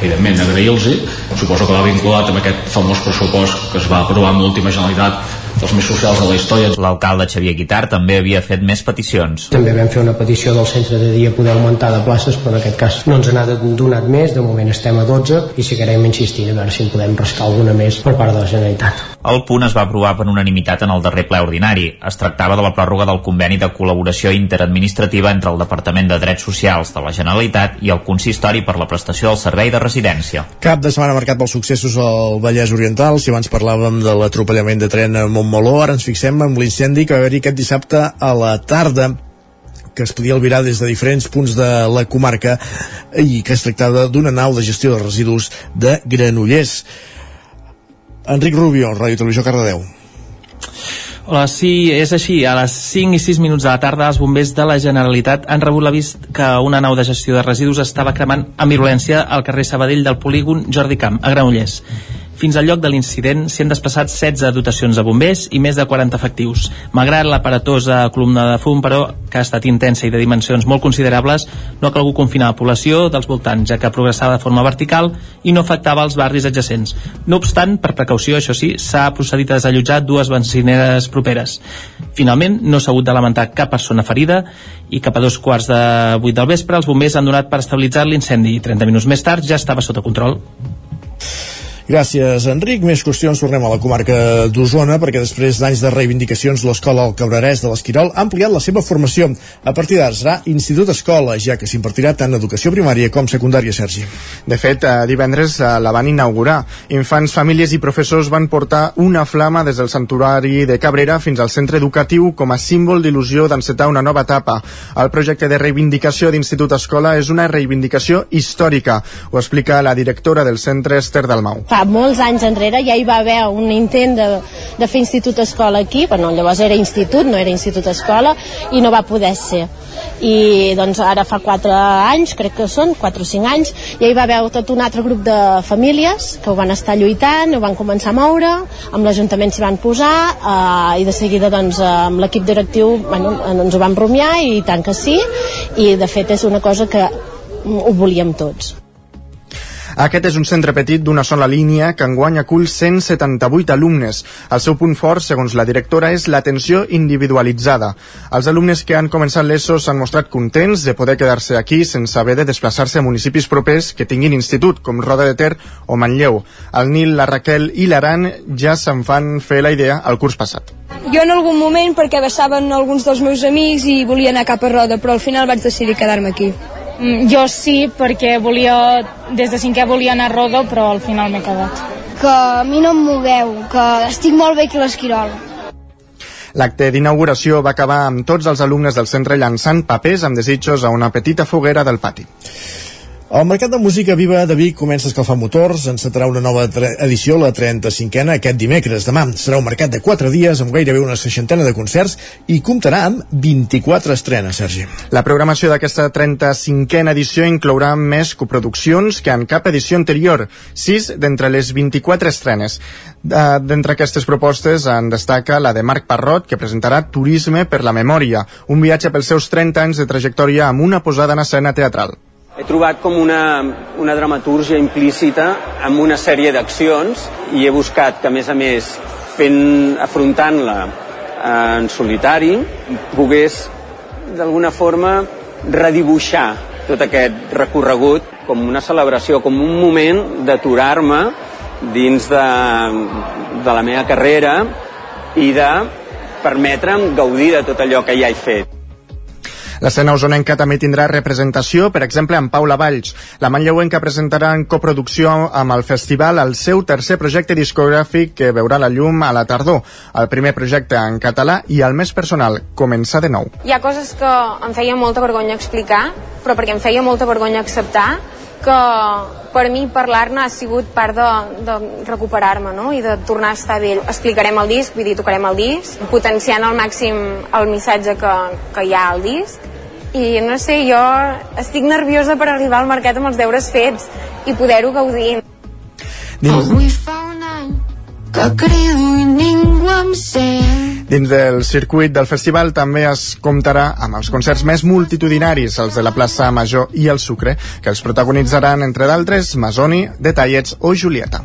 evidentment agrair-los suposo que va vinculat amb aquest famós pressupost que es va aprovar amb l'última Generalitat dels més socials de la història. L'alcalde Xavier Guitar també havia fet més peticions. També vam fer una petició del centre de dia poder augmentar de places, però en aquest cas no ens n'ha donat més, de moment estem a 12 i seguirem insistint a veure si en podem rascar alguna més per part de la Generalitat. El punt es va aprovar per unanimitat en el darrer ple ordinari. Es tractava de la pròrroga del conveni de col·laboració interadministrativa entre el Departament de Drets Socials de la Generalitat i el Consistori per la prestació del servei de residència. Cap de setmana marcat pels successos al Vallès Oriental. Si abans parlàvem de l'atropellament de tren a Montmeló, ara ens fixem en l'incendi que va haver-hi aquest dissabte a la tarda que es podia albirar des de diferents punts de la comarca i que es tractava d'una nau de gestió de residus de Granollers. Enric Rubio, Ràdio Televisió Cardedeu. Hola, sí, és així. A les 5 i 6 minuts de la tarda, els bombers de la Generalitat han rebut l'avís que una nau de gestió de residus estava cremant amb virulència al carrer Sabadell del polígon Jordi Camp, a Granollers. Fins al lloc de l'incident s'hi han desplaçat 16 dotacions de bombers i més de 40 efectius. Malgrat l'aparatosa columna de fum, però, que ha estat intensa i de dimensions molt considerables, no ha calgut confinar la població dels voltants, ja que progressava de forma vertical i no afectava els barris adjacents. No obstant, per precaució, això sí, s'ha procedit a desallotjar dues benzineres properes. Finalment, no s'ha hagut de lamentar cap persona ferida i cap a dos quarts de vuit del vespre els bombers han donat per estabilitzar l'incendi i 30 minuts més tard ja estava sota control. Gràcies, Enric. Més qüestions, tornem a la comarca d'Osona, perquè després d'anys de reivindicacions, l'Escola al Cabrerès de l'Esquirol ha ampliat la seva formació. A partir d'ara serà Institut Escola, ja que s'impartirà tant educació primària com secundària, Sergi. De fet, eh, divendres eh, la van inaugurar. Infants, famílies i professors van portar una flama des del santuari de Cabrera fins al centre educatiu com a símbol d'il·lusió d'encetar una nova etapa. El projecte de reivindicació d'Institut Escola és una reivindicació històrica. Ho explica la directora del centre, Esther Dalmau. Fa molts anys enrere ja hi va haver un intent de, de fer institut escola aquí, bueno, llavors era institut, no era institut escola, i no va poder ser. I doncs ara fa 4 anys, crec que són, 4 o 5 anys, ja hi va haver tot un altre grup de famílies que ho van estar lluitant, ho van començar a moure, amb l'Ajuntament s'hi van posar, eh, i de seguida doncs amb l'equip directiu bueno, ens ho vam rumiar i tant que sí, i de fet és una cosa que ho volíem tots. Aquest és un centre petit d'una sola línia que enguany acull 178 alumnes. El seu punt fort, segons la directora, és l'atenció individualitzada. Els alumnes que han començat l'ESO s'han mostrat contents de poder quedar-se aquí sense haver de desplaçar-se a municipis propers que tinguin institut, com Roda de Ter o Manlleu. El Nil, la Raquel i l'Aran ja se'n fan fer la idea el curs passat. Jo en algun moment, perquè vessaven alguns dels meus amics i volia anar cap a Roda, però al final vaig decidir quedar-me aquí. Mm, Jo sí, perquè volia, des de cinquè volia anar a Roda, però al final m'he quedat. Que a mi no em mogueu, que estic molt bé aquí a l'Esquirol. L'acte d'inauguració va acabar amb tots els alumnes del centre llançant papers amb desitjos a una petita foguera del pati. El Mercat de Música Viva de Vic comença a escalfar motors, encetarà una nova edició, la 35a, aquest dimecres. Demà serà un mercat de 4 dies amb gairebé una seixantena de concerts i comptarà amb 24 estrenes, Sergi. La programació d'aquesta 35a edició inclourà més coproduccions que en cap edició anterior, 6 d'entre les 24 estrenes. D'entre aquestes propostes en destaca la de Marc Parrot, que presentarà Turisme per la Memòria, un viatge pels seus 30 anys de trajectòria amb una posada en escena teatral he trobat com una, una dramatúrgia implícita amb una sèrie d'accions i he buscat que, a més a més, fent, afrontant-la eh, en solitari, pogués, d'alguna forma, redibuixar tot aquest recorregut com una celebració, com un moment d'aturar-me dins de, de la meva carrera i de permetre'm gaudir de tot allò que ja he fet. L'escena usonenca també tindrà representació, per exemple, amb Paula Valls. La manlleuenca presentarà en coproducció amb el festival el seu tercer projecte discogràfic que veurà la llum a la tardor. El primer projecte en català i el més personal, Començar de nou. Hi ha coses que em feia molta vergonya explicar, però perquè em feia molta vergonya acceptar, que per mi parlar-ne ha sigut part de, de recuperar-me no? i de tornar a estar bé. Explicarem el disc, vull dir, tocarem el disc, potenciant al màxim el missatge que, que hi ha al disc i no sé, jo estic nerviosa per arribar al mercat amb els deures fets i poder-ho gaudir. Avui fa un any que crido i ningú em sent. Dins del circuit del festival també es comptarà amb els concerts més multitudinaris, els de la plaça Major i el Sucre, que els protagonitzaran, entre d'altres, Masoni, Detallets o Julieta.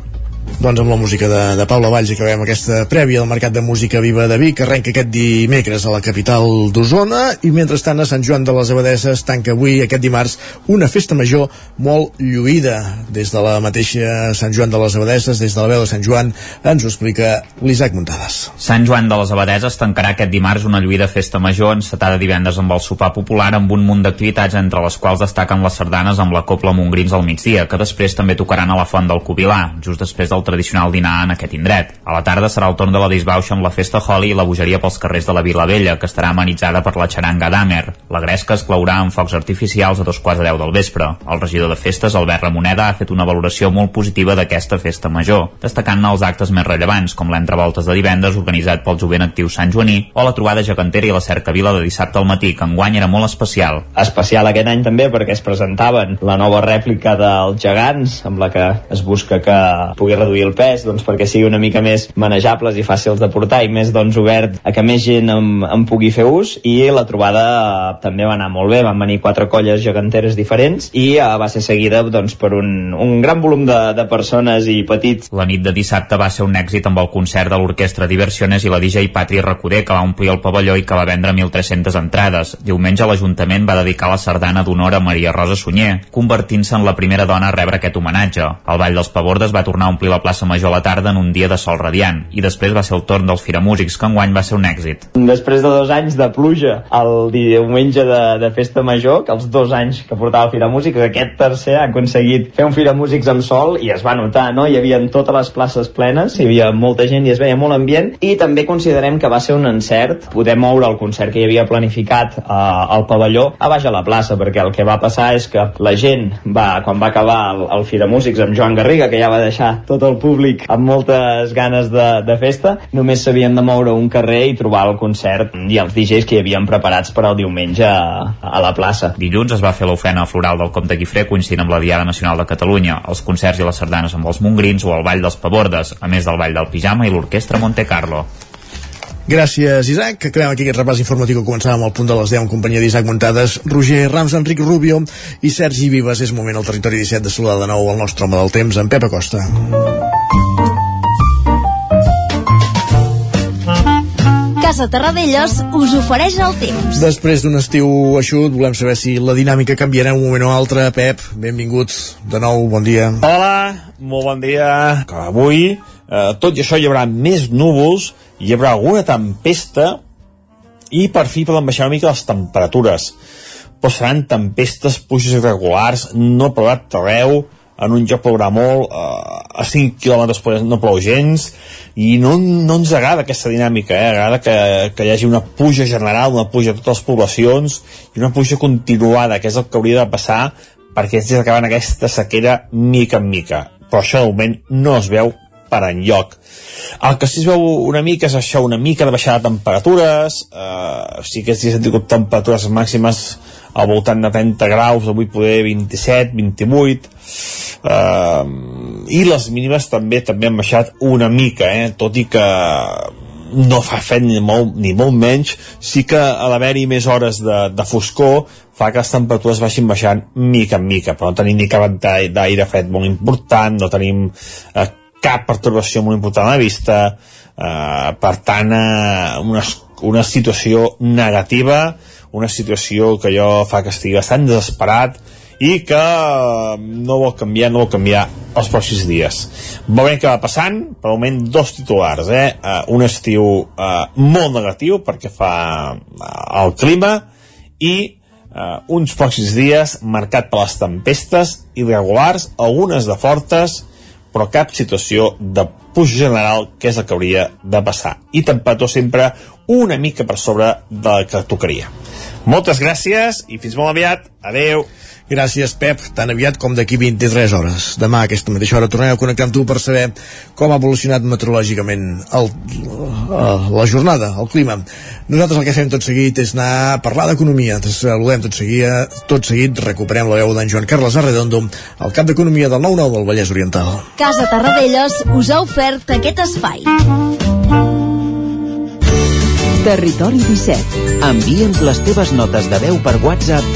Doncs amb la música de, de Paula Valls acabem aquesta prèvia del Mercat de Música Viva de Vic, arrenca aquest dimecres a la capital d'Osona, i mentrestant a Sant Joan de les Abadesses tanca avui, aquest dimarts, una festa major molt lluïda. Des de la mateixa Sant Joan de les Abadesses, des de la veu de Sant Joan, ens ho explica l'Isaac Muntades. Sant Joan de les Abadesses tancarà aquest dimarts una lluïda festa major encetada divendres amb el sopar popular amb un munt d'activitats entre les quals destaquen les sardanes amb la Copla Mongrins al migdia, que després també tocaran a la Font del Cubilà, just després del tradicional dinar en aquest indret. A la tarda serà el torn de la disbauxa amb la festa Holly i la bogeria pels carrers de la Vila Vella, que estarà amenitzada per la xaranga d'Amer. La gresca es claurà amb focs artificials a dos quarts de deu del vespre. El regidor de festes, Albert Ramoneda, ha fet una valoració molt positiva d'aquesta festa major, destacant-ne els actes més rellevants, com l'entrevoltes de divendres organitzat pel jovent actiu Sant Joaní o la trobada gegantera i la cercavila de dissabte al matí, que enguany era molt especial. Especial aquest any també perquè es presentaven la nova rèplica dels gegants, amb la que es busca que pugui reduir reduir el pes doncs, perquè sigui una mica més manejables i fàcils de portar i més doncs, obert a que més gent en, en pugui fer ús i la trobada eh, també va anar molt bé, van venir quatre colles geganteres diferents i eh, va ser seguida doncs, per un, un gran volum de, de persones i petits. La nit de dissabte va ser un èxit amb el concert de l'orquestra Diversiones i la DJ Patri Recoder que va omplir el pavelló i que va vendre 1.300 entrades. Diumenge l'Ajuntament va dedicar la sardana d'honor a Maria Rosa Sunyer, convertint-se en la primera dona a rebre aquest homenatge. El Ball dels Pavordes va tornar a omplir la plaça Major a la tarda en un dia de sol radiant i després va ser el torn dels Firamúsics que enguany va ser un èxit. Després de dos anys de pluja el diumenge de, de festa major, que els dos anys que portava Firamúsics, aquest tercer ha aconseguit fer un Firamúsics amb sol i es va notar, no? Hi havia totes les places plenes, hi havia molta gent i es veia molt ambient i també considerem que va ser un encert poder moure el concert que hi havia planificat eh, al pavelló a baix a la plaça, perquè el que va passar és que la gent va, quan va acabar el, el Firamúsics amb Joan Garriga, que ja va deixar tot el públic amb moltes ganes de, de festa, només s'havien de moure un carrer i trobar el concert i els DJs que hi havien preparats per al diumenge a, a la plaça. Dilluns es va fer l'ofena floral del Comte Guifré coincidint amb la Diada Nacional de Catalunya, els concerts i les sardanes amb els mongrins o el Ball dels Pavordes, a més del Ball del Pijama i l'Orquestra Monte Carlo. Gràcies, Isaac. Acabem aquí aquest repàs informatiu que començàvem al punt de les 10 en companyia d'Isaac Montades, Roger Rams, Enric Rubio i Sergi Vives. És moment al territori 17 de saludar de nou el nostre home del temps, en Pep Acosta. Casa Terradellos us ofereix el temps. Després d'un estiu eixut, volem saber si la dinàmica canviarà un moment o altre. Pep, benvinguts de nou, bon dia. Hola, molt bon dia. Que avui, eh, tot i això, hi haurà més núvols, hi haurà alguna tempesta i per fi poden baixar una mica les temperatures però seran tempestes, puixes irregulars no provat arreu en un joc plourà molt eh, a 5 km no plou gens i no, no ens agrada aquesta dinàmica eh? agrada que, que hi hagi una puja general una puja a totes les poblacions i una puja continuada que és el que hauria de passar perquè estic acabant aquesta sequera mica en mica però això de moment no es veu per enlloc. El que sí es veu una mica és això, una mica de baixada de temperatures, eh, sí que sí hem tingut temperatures màximes al voltant de 30 graus, avui poder 27, 28, eh, i les mínimes també també han baixat una mica, eh, tot i que no fa fred ni molt, ni molt menys, sí que a l'haver-hi més hores de, de foscor fa que les temperatures baixin baixant mica en mica, però no tenim ni cap d'aire fred molt important, no tenim eh, cap pertorbació molt important a la vista, eh, per tant, eh, una, una situació negativa, una situació que jo fa que estigui bastant desesperat i que eh, no vol canviar, no vol canviar els pròxims dies. Veurem què va passant, per moment dos titulars, eh? Uh, un estiu uh, molt negatiu perquè fa el clima i uh, uns pròxims dies marcat per les tempestes irregulars, algunes de fortes, però cap situació de puix general que és el que hauria de passar. I temperatures sempre una mica per sobre del que tocaria. Moltes gràcies i fins molt aviat. Adeu Gràcies, Pep, tan aviat com d'aquí 23 hores. Demà a aquesta mateixa hora tornarem a connectar amb tu per saber com ha evolucionat meteorològicament el, la jornada, el clima. Nosaltres el que fem tot seguit és anar a parlar d'economia. Ens saludem tot seguit, tot seguit recuperem la veu d'en Joan Carles Arredondo, el cap d'Economia del 9-9 del Vallès Oriental. Casa Tarradellas us ha ofert aquest espai. Territori 17. Envia'ns les teves notes de veu per WhatsApp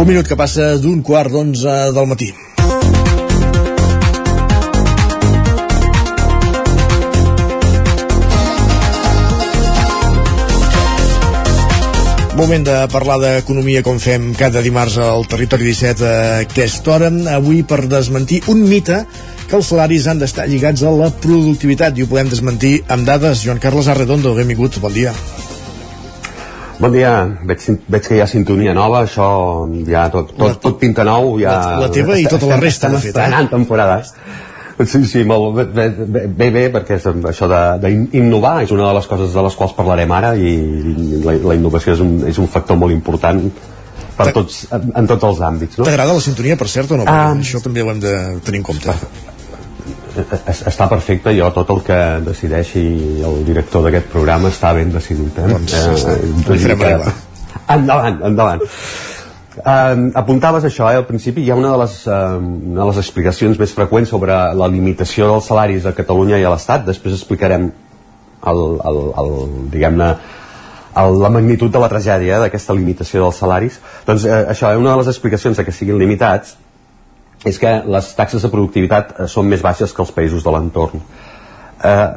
Un minut que passa d'un quart d'onze del matí. Moment de parlar d'economia com fem cada dimarts al Territori 17 a aquesta hora. Avui per desmentir un mite que els salaris han d'estar lligats a la productivitat i ho podem desmentir amb dades. Joan Carles Arredondo, benvingut, bon dia. Bon dia, veig, veig que hi ha sintonia nova, això ja tot, tot, tot pinta nou. Ja... La, la teva i tota la resta, de fet. Estem eh? temporada. Sí, sí, molt bé, bé, bé, bé perquè això d'innovar és una de les coses de les quals parlarem ara i la, la innovació és un, és un factor molt important per tots, en, en tots els àmbits. No? T'agrada la sintonia, per cert, o no? Ah, això també ho hem de tenir en compte. Està perfecte, jo tot el que decideixi el director d'aquest programa està ben decidit. Eh? Doncs, eh, li farem arribar. Endavant, endavant. Uh, apuntaves això, eh? al principi hi ha una de, les, uh, una de les explicacions més freqüents sobre la limitació dels salaris a Catalunya i a l'Estat, després explicarem el, el, el diguem-ne la magnitud de la tragèdia eh, d'aquesta limitació dels salaris doncs eh, això, una de les explicacions de que siguin limitats és que les taxes de productivitat eh, són més baixes que els països de l'entorn eh,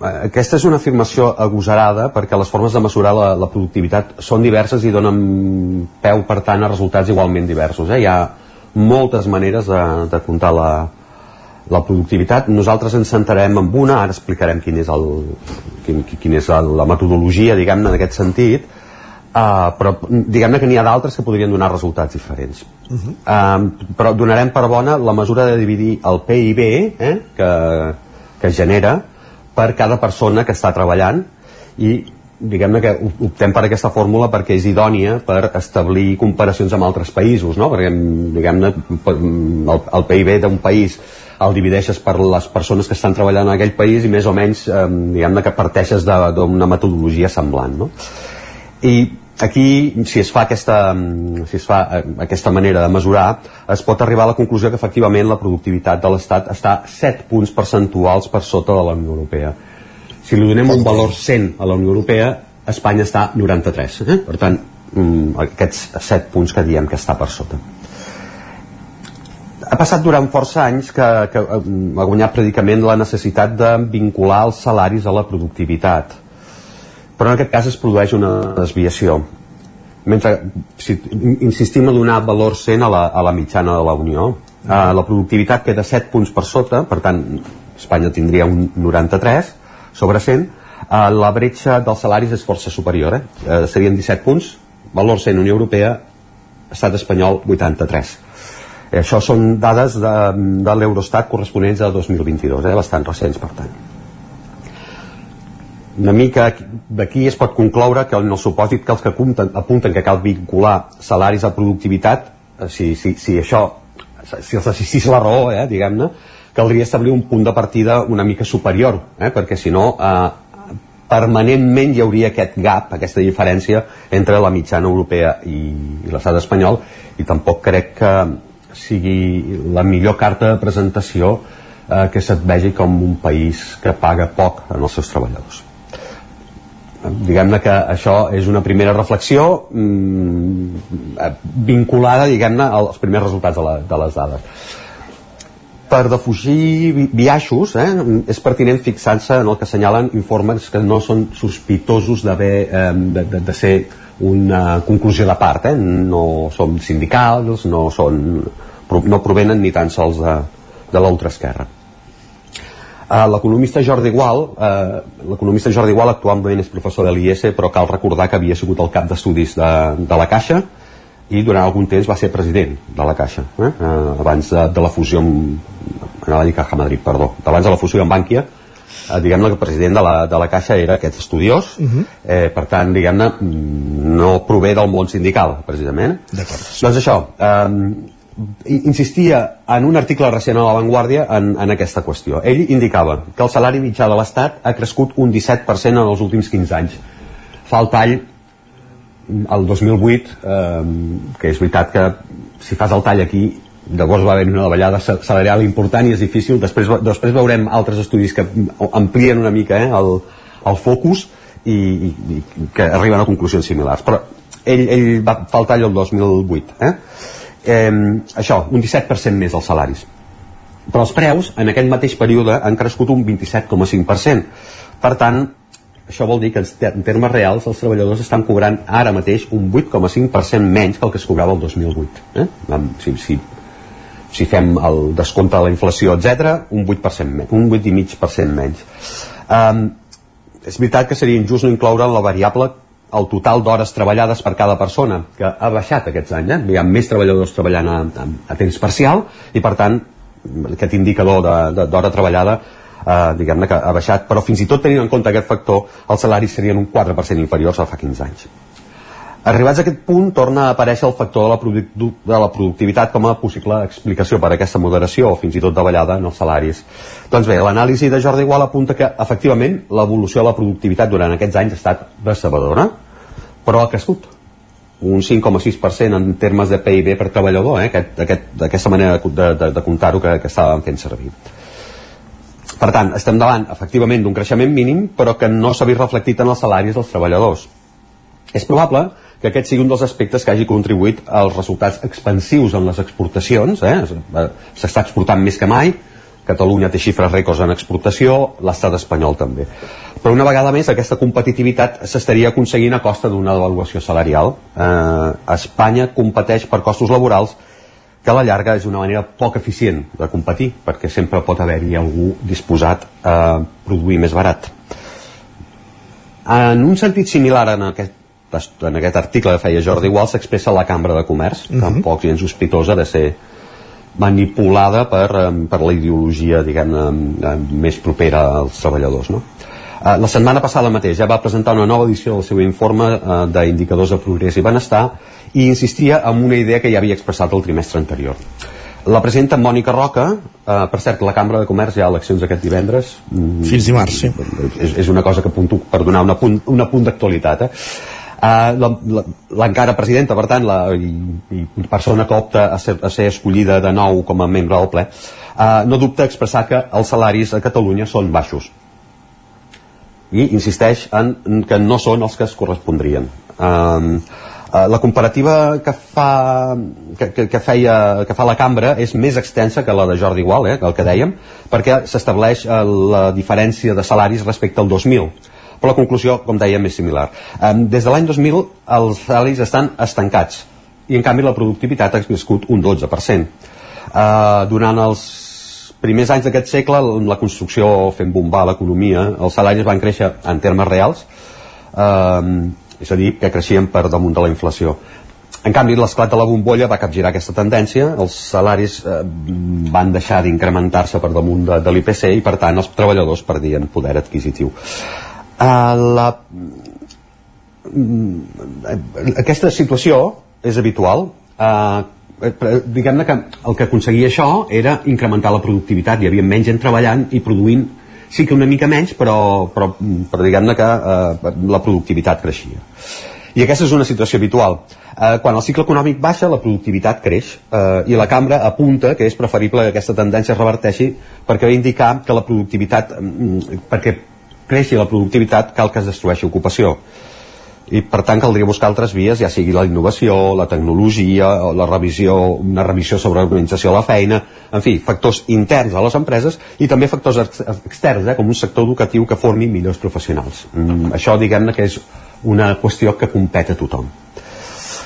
aquesta és una afirmació agosarada perquè les formes de mesurar la, la productivitat són diverses i donen peu, per tant, a resultats igualment diversos. Eh? Hi ha moltes maneres de, de comptar la, la productivitat. Nosaltres ens centrarem en una, ara explicarem quin és, el, quin, quin és la metodologia, diguem-ne, en aquest sentit, uh, però diguem-ne que n'hi ha d'altres que podrien donar resultats diferents. Uh -huh. uh, però donarem per bona la mesura de dividir el PIB eh, que, que genera per cada persona que està treballant i diguem-ne que optem per aquesta fórmula perquè és idònia per establir comparacions amb altres països, no? perquè diguem-ne el, el PIB d'un país el divideixes per les persones que estan treballant en aquell país i més o menys eh, diguem-ne que parteixes d'una metodologia semblant no? i aquí si es fa aquesta, si es fa eh, aquesta manera de mesurar es pot arribar a la conclusió que efectivament la productivitat de l'Estat està 7 punts percentuals per sota de la Unió Europea. Si li donem un valor 100 a la Unió Europea Espanya està 93 eh? per tant mm, aquests 7 punts que diem que està per sota. Ha passat durant força anys que, que eh, ha guanyat predicament la necessitat de vincular els salaris a la productivitat però en aquest cas es produeix una desviació mentre si insistim a donar valor 100 a la, a la mitjana de la Unió Uh, la productivitat queda 7 punts per sota, per tant, Espanya tindria un 93 sobre 100, uh, la bretxa dels salaris és força superior, eh? Uh, serien 17 punts, valor 100 Unió Europea, estat espanyol 83. Eh, això són dades de, de l'Eurostat corresponents a 2022, eh? bastant recents, per tant una mica d'aquí es pot concloure que en el supòsit que els que apunten, apunten que cal vincular salaris a productivitat eh, si, si, si això si els assistís la raó, eh, diguem-ne caldria establir un punt de partida una mica superior eh, perquè si no eh, permanentment hi hauria aquest gap, aquesta diferència entre la mitjana europea i, l'estat espanyol i tampoc crec que sigui la millor carta de presentació eh, que se't vegi com un país que paga poc en els seus treballadors diguem-ne que això és una primera reflexió mmm, vinculada diguem-ne als primers resultats de, la, de les dades per defugir biaixos eh, és pertinent fixar-se en el que assenyalen informes que no són sospitosos eh, de, de, de ser una conclusió de part eh? no són sindicals no, són, no provenen ni tan sols de, de l'ultraesquerra Uh, l'economista Jordi Gual, uh, l'economista Jordi Gual actualment és professor de l'IES, però cal recordar que havia sigut el cap d'estudis de, de la Caixa i durant algun temps va ser president de la Caixa, eh? uh, abans de, de la fusió amb, anava a dir Caja Madrid, perdó, abans de la fusió amb Bànquia, uh, diguem-ne que el president de la, de la Caixa era aquest estudiós, uh -huh. eh, per tant, diguem-ne, no prové del món sindical, precisament. Doncs això, eh, insistia en un article recent a La Vanguardia en, en aquesta qüestió. Ell indicava que el salari mitjà de l'Estat ha crescut un 17% en els últims 15 anys. Fa el tall el 2008, eh, que és veritat que si fas el tall aquí llavors va haver una davallada salarial important i és difícil, després, després veurem altres estudis que amplien una mica eh, el, el focus i, i, i que arriben a conclusions similars però ell, ell va fer el el 2008 eh? Eh, això, un 17% més dels salaris. Però els preus en aquell mateix període han crescut un 27,5% per tant això vol dir que en termes reals els treballadors estan cobrant ara mateix un 8,5% menys que el que es cobrava el 2008 eh? si, si, si fem el descompte de la inflació, etc un 8% menys, un 8,5% menys. Um, és veritat que seria injust no incloure la variable el total d'hores treballades per cada persona, que ha baixat aquests anys. Eh? Hi ha més treballadors treballant a, a, a temps parcial i, per tant, aquest indicador d'hora treballada eh, diguem-ne que ha baixat, però fins i tot tenint en compte aquest factor, els salaris serien un 4% inferiors a fa 15 anys. Arribats a aquest punt, torna a aparèixer el factor de la, de la productivitat com a possible explicació per a aquesta moderació o fins i tot davallada en els salaris. Doncs bé, l'anàlisi de Jordi Igual apunta que, efectivament, l'evolució de la productivitat durant aquests anys ha estat decebedora, però ha crescut un 5,6% en termes de PIB per treballador, eh? aquest, aquest, manera de, de, de comptar-ho que, que estàvem fent servir. Per tant, estem davant, efectivament, d'un creixement mínim, però que no s'ha vist reflectit en els salaris dels treballadors. És probable que aquest sigui un dels aspectes que hagi contribuït als resultats expansius en les exportacions, eh? s'està exportant més que mai, Catalunya té xifres rècords en exportació, l'estat espanyol també. Però una vegada més aquesta competitivitat s'estaria aconseguint a costa d'una devaluació salarial. Eh, Espanya competeix per costos laborals que a la llarga és una manera poc eficient de competir, perquè sempre pot haver-hi algú disposat a produir més barat. En un sentit similar en aquest en aquest article que feia Jordi Igual s'expressa la Cambra de Comerç, uh -huh. tampoc gens sospitosa de ser manipulada per, per la ideologia diguem més propera als treballadors no? Eh, la setmana passada mateix ja va presentar una nova edició del seu informe eh, d'indicadors de progrés i benestar i insistia en una idea que ja havia expressat el trimestre anterior. La presidenta Mònica Roca. Eh, per cert, la Cambra de Comerç hi ha eleccions aquest divendres. Mm, fins dimarts, sí. És, és una cosa que apunto per donar un apunt, un apunt d'actualitat eh? Uh, l'encara presidenta, per tant, la, i, i persona que opta a ser, a ser escollida de nou com a membre del ple, uh, no dubta expressar que els salaris a Catalunya són baixos. I insisteix en que no són els que es correspondrien. Uh, Uh, la comparativa que fa, que, que, que, feia, que fa la cambra és més extensa que la de Jordi Igual, eh, el que dèiem, perquè s'estableix uh, la diferència de salaris respecte al 2000 però la conclusió, com dèiem, és similar. Um, des de l'any 2000 els salaris estan estancats i en canvi la productivitat ha crescut un 12%. Uh, durant els primers anys d'aquest segle, la construcció fent bombar l'economia, els salaris van créixer en termes reals, uh, és a dir, que creixien per damunt de la inflació. En canvi, l'esclat de la bombolla va capgirar aquesta tendència, els salaris eh, van deixar d'incrementar-se per damunt de, de l'IPC i, per tant, els treballadors perdien poder adquisitiu. Uh, la, mm, aquesta situació és habitual. Uh, diguem-ne que el que aconseguia això era incrementar la productivitat, hi havia menys gent treballant i produint sí que una mica menys, però, però, però diguem-ne que uh, la productivitat creixia. I aquesta és una situació habitual. Eh, quan el cicle econòmic baixa, la productivitat creix eh, i la cambra apunta que és preferible que aquesta tendència es reverteixi perquè va indicar que la productivitat, mm, perquè creixi la productivitat cal que es destrueixi ocupació i per tant caldria buscar altres vies, ja sigui la innovació, la tecnologia, la revisió, una revisió sobre l'organització de la feina, en fi, factors interns a les empreses i també factors externs, eh, com un sector educatiu que formi millors professionals. Mm, això, diguem-ne, que és una qüestió que compet a tothom.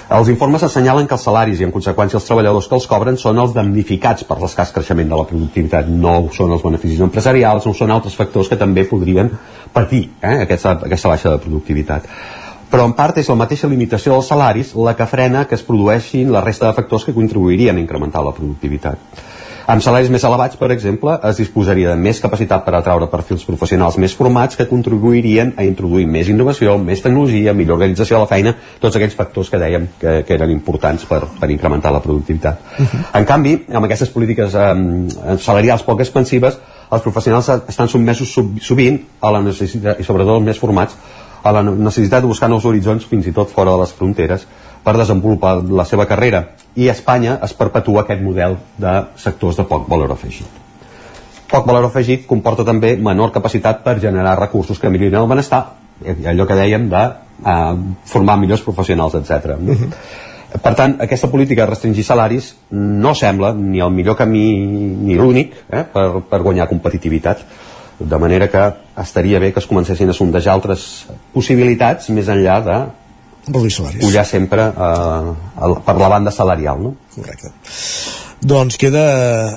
Els informes assenyalen que els salaris i en conseqüència els treballadors que els cobren són els damnificats per l'escàs creixement de la productivitat, no són els beneficis empresarials, no són altres factors que també podrien patir eh, aquesta, aquesta baixa de productivitat. Però en part és la mateixa limitació dels salaris la que frena que es produeixin la resta de factors que contribuirien a incrementar la productivitat. Amb salaris més elevats, per exemple, es disposaria de més capacitat per atraure perfils professionals més formats que contribuirien a introduir més innovació, més tecnologia, millor organització de la feina, tots aquells factors que dèiem que, que eren importants per, per incrementar la productivitat. Uh -huh. En canvi, amb aquestes polítiques eh, salarials poc expansives, els professionals estan sotmesos sovint a la necessitat, i sobretot els més formats, a la necessitat de buscar nous horitzons fins i tot fora de les fronteres per desenvolupar la seva carrera i a Espanya es perpetua aquest model de sectors de poc valor afegit. Poc valor afegit comporta també menor capacitat per generar recursos que millorin el benestar, allò que dèiem de eh, formar millors professionals, etc. Uh -huh. Per tant, aquesta política de restringir salaris no sembla ni el millor camí ni l'únic eh, per, per guanyar competitivitat de manera que estaria bé que es comencessin a sondejar altres possibilitats més enllà de pujar sempre eh, per la banda salarial no? correcte. Doncs queda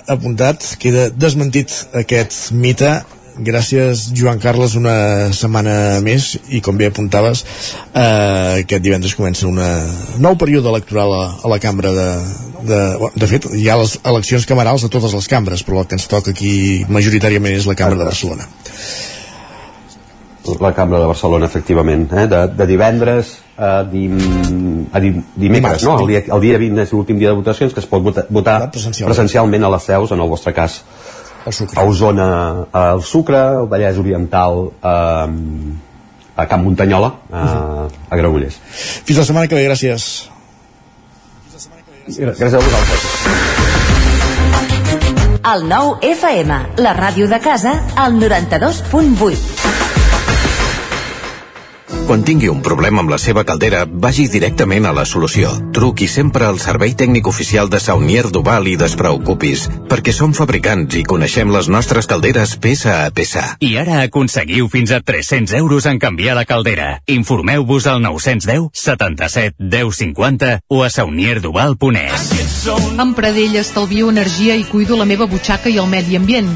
apuntat, queda desmentit aquest mite. Gràcies Joan Carles una setmana més. I com bé apuntaves eh, aquest divendres comença un nou període electoral a, a la cambra de, de, de fet hi ha les eleccions camerals a totes les cambres però el que ens toca aquí majoritàriament és la cambra de Barcelona la cambra de Barcelona efectivament eh? de, de divendres a, dim, a dim, dimecres, no? El dia, el dia 20 és l'últim dia de votacions que es pot votar, votar presencialment. presencialment a les seus, en el vostre cas a Osona al Sucre, al Vallès Oriental a, a Camp Muntanyola a, a Granollers. Fins la setmana que ve, gràcies. Gràcies. A vosaltres. El nou FM, la ràdio de casa, al 92.8 quan tingui un problema amb la seva caldera, vagi directament a la solució. Truqui sempre al servei tècnic oficial de Saunier Duval i despreocupis, perquè som fabricants i coneixem les nostres calderes peça a peça. I ara aconseguiu fins a 300 euros en canviar la caldera. Informeu-vos al 910 77 10 50 o a saunierduval.es. Amb Pradell estalvio energia i cuido la meva butxaca i el medi ambient.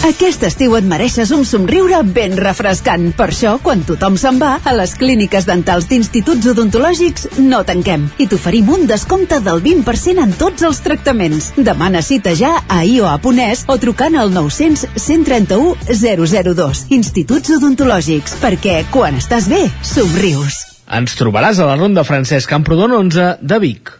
Aquest estiu et mereixes un somriure ben refrescant. Per això, quan tothom se'n va, a les clíniques dentals d'instituts odontològics no tanquem i t'oferim un descompte del 20% en tots els tractaments. Demana cita ja a ioa.es o trucant al 900 131 002. Instituts odontològics, perquè quan estàs bé, somrius. Ens trobaràs a la Ronda Francesc Camprodon 11 de Vic.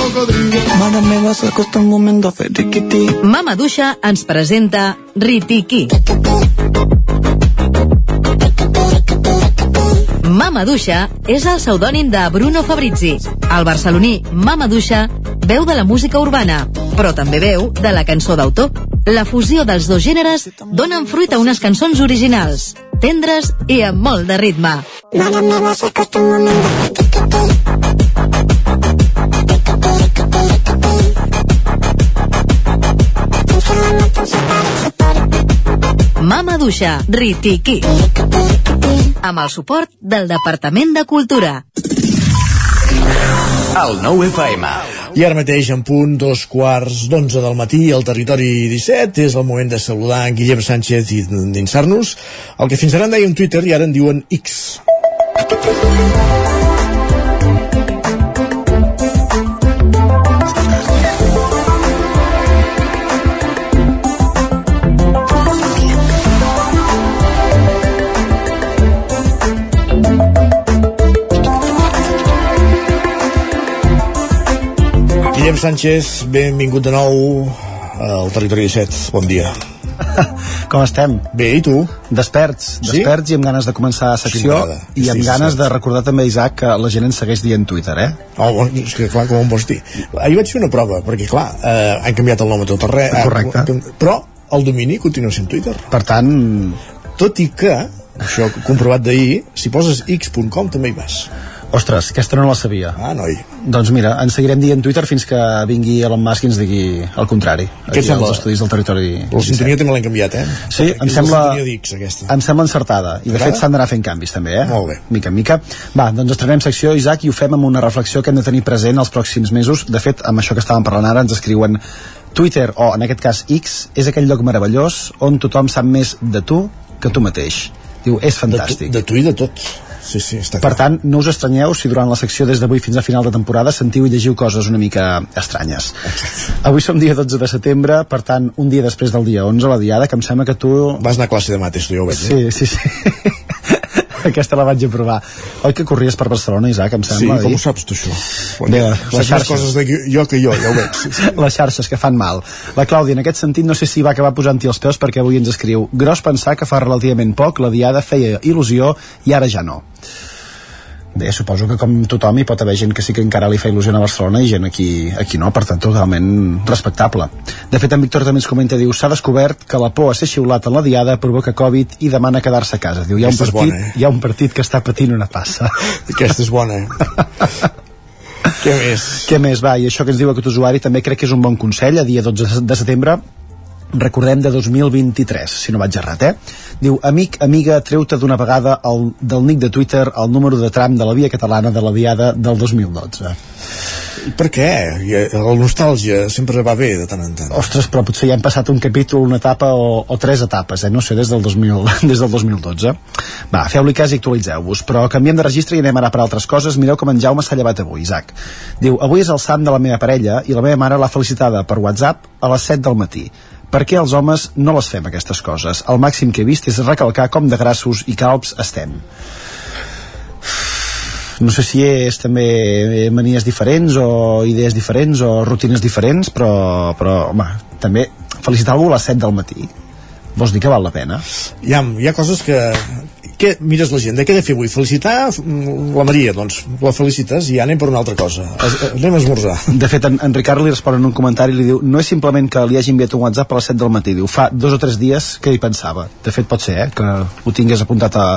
cocodrilo. Mana, me vas a costar un momento a hacer riquití. Mama Duixa ens presenta Ritiki. Mama Duixa és el pseudònim de Bruno Fabrizi. El barceloní Mama Duixa veu de la música urbana, però també veu de la cançó d'autor. La fusió dels dos gèneres donen fruit a unes cançons originals, tendres i amb molt de ritme. Mana, me vas a costar un momento a hacer riquití. Mama Duixa, Ritiki. Amb el suport del Departament de Cultura. El 9 FM. I ara mateix, en punt, dos quarts d'onze del matí, al territori 17, és el moment de saludar en Guillem Sánchez i d'insar-nos el que fins ara en deien Twitter i ara en diuen X. Sánchez, benvingut de nou al Territori 17. Bon dia. Com estem? Bé, i tu? Desperts, Sí? desperts i amb ganes de començar la secció m'agrada. i amb Sí, sí, ganes sí. de recordar també, Isaac, que la gent ens segueix dient Twitter, eh? Oh, bon, és que clar, com em vols dir? Ahir vaig fer una prova, perquè clar, eh, han canviat el nom a tot arreu. eh, Correcte. Però el domini continua sent Twitter. Per tant... Tot i que, això comprovat d'ahir, si poses x.com també hi vas. Ostres, aquesta no la sabia. Ah, noi. Doncs mira, ens seguirem dient Twitter fins que vingui Elon Musk i ens digui el contrari. Què et sembla? als estudis del territori. La sintonia també l'han canviat, eh? Sí, em sembla, em sembla encertada. I de fet s'han d'anar fent canvis també, eh? Molt bé. Mica en mica. Va, doncs estrenem secció, Isaac, i ho fem amb una reflexió que hem de tenir present els pròxims mesos. De fet, amb això que estàvem parlant ara, ens escriuen Twitter, o en aquest cas X, és aquell lloc meravellós on tothom sap més de tu que tu mateix. Diu, és fantàstic. De tu i de tot. Sí, sí, està Per tant, no us estranyeu si durant la secció des d'avui fins a final de temporada sentiu i llegiu coses una mica estranyes. Avui som dia 12 de setembre, per tant, un dia després del dia 11, la diada, que em sembla que tu... Vas anar a classe de mates, tu ja ho veig. Sí, sí, sí. Aquesta la vaig aprovar. Oi que corries per Barcelona, Isaac, em Sí, sembla? com ahir? ho saps tu, això? Bé, Saps les xarxes. coses de jo que jo, ja ho veig. Sí, sí. les xarxes que fan mal. La Clàudia, en aquest sentit, no sé si va acabar posant-hi els peus perquè avui ens escriu gros pensar que fa relativament poc la Diada feia il·lusió i ara ja no. Bé, suposo que com tothom hi pot haver gent que sí que encara li fa il·lusió a Barcelona i gent aquí, aquí no, per tant totalment respectable. De fet, en Víctor també ens comenta, diu, s'ha descobert que la por a ser xiulat en la Diada provoca Covid i demana quedar-se a casa. Diu, hi ha, un Aquesta partit, bona, eh? hi ha un partit que està patint una passa. Aquesta és bona, eh? Què més? Què més? Va, i això que ens diu aquest usuari també crec que és un bon consell, a dia 12 de setembre, recordem de 2023, si no vaig errat, eh? Diu, amic, amiga, treu-te d'una vegada el, del nick de Twitter el número de tram de la via catalana de la diada del 2012. I per què? La nostàlgia sempre va bé de tant en tant. Ostres, però potser ja hem passat un capítol, una etapa o, o tres etapes, eh? No sé, des del, 2000, des del 2012. Va, feu-li cas i actualitzeu-vos. Però canviem de registre i anem ara per altres coses. Mireu com en Jaume s'ha llevat avui, Isaac. Diu, avui és el sant de la meva parella i la meva mare l'ha felicitada per WhatsApp a les 7 del matí. Per què els homes no les fem aquestes coses? El màxim que he vist és recalcar com de grassos i calbs estem. No sé si és també manies diferents o idees diferents o rutines diferents, però, però home, també felicitar algú a les 7 del matí vols dir que val la pena? Hi ha, hi ha coses que... Què mires l'agenda? Què he de fer avui? Felicitar mm, la Maria, doncs la felicites i ja anem per una altra cosa. Es, eh, anem a esmorzar. De fet, en, en Ricard li respon en un comentari i li diu no és simplement que li hagi enviat un WhatsApp a les 7 del matí, diu fa dos o tres dies que hi pensava. De fet, pot ser, eh, que ho tingués apuntat a,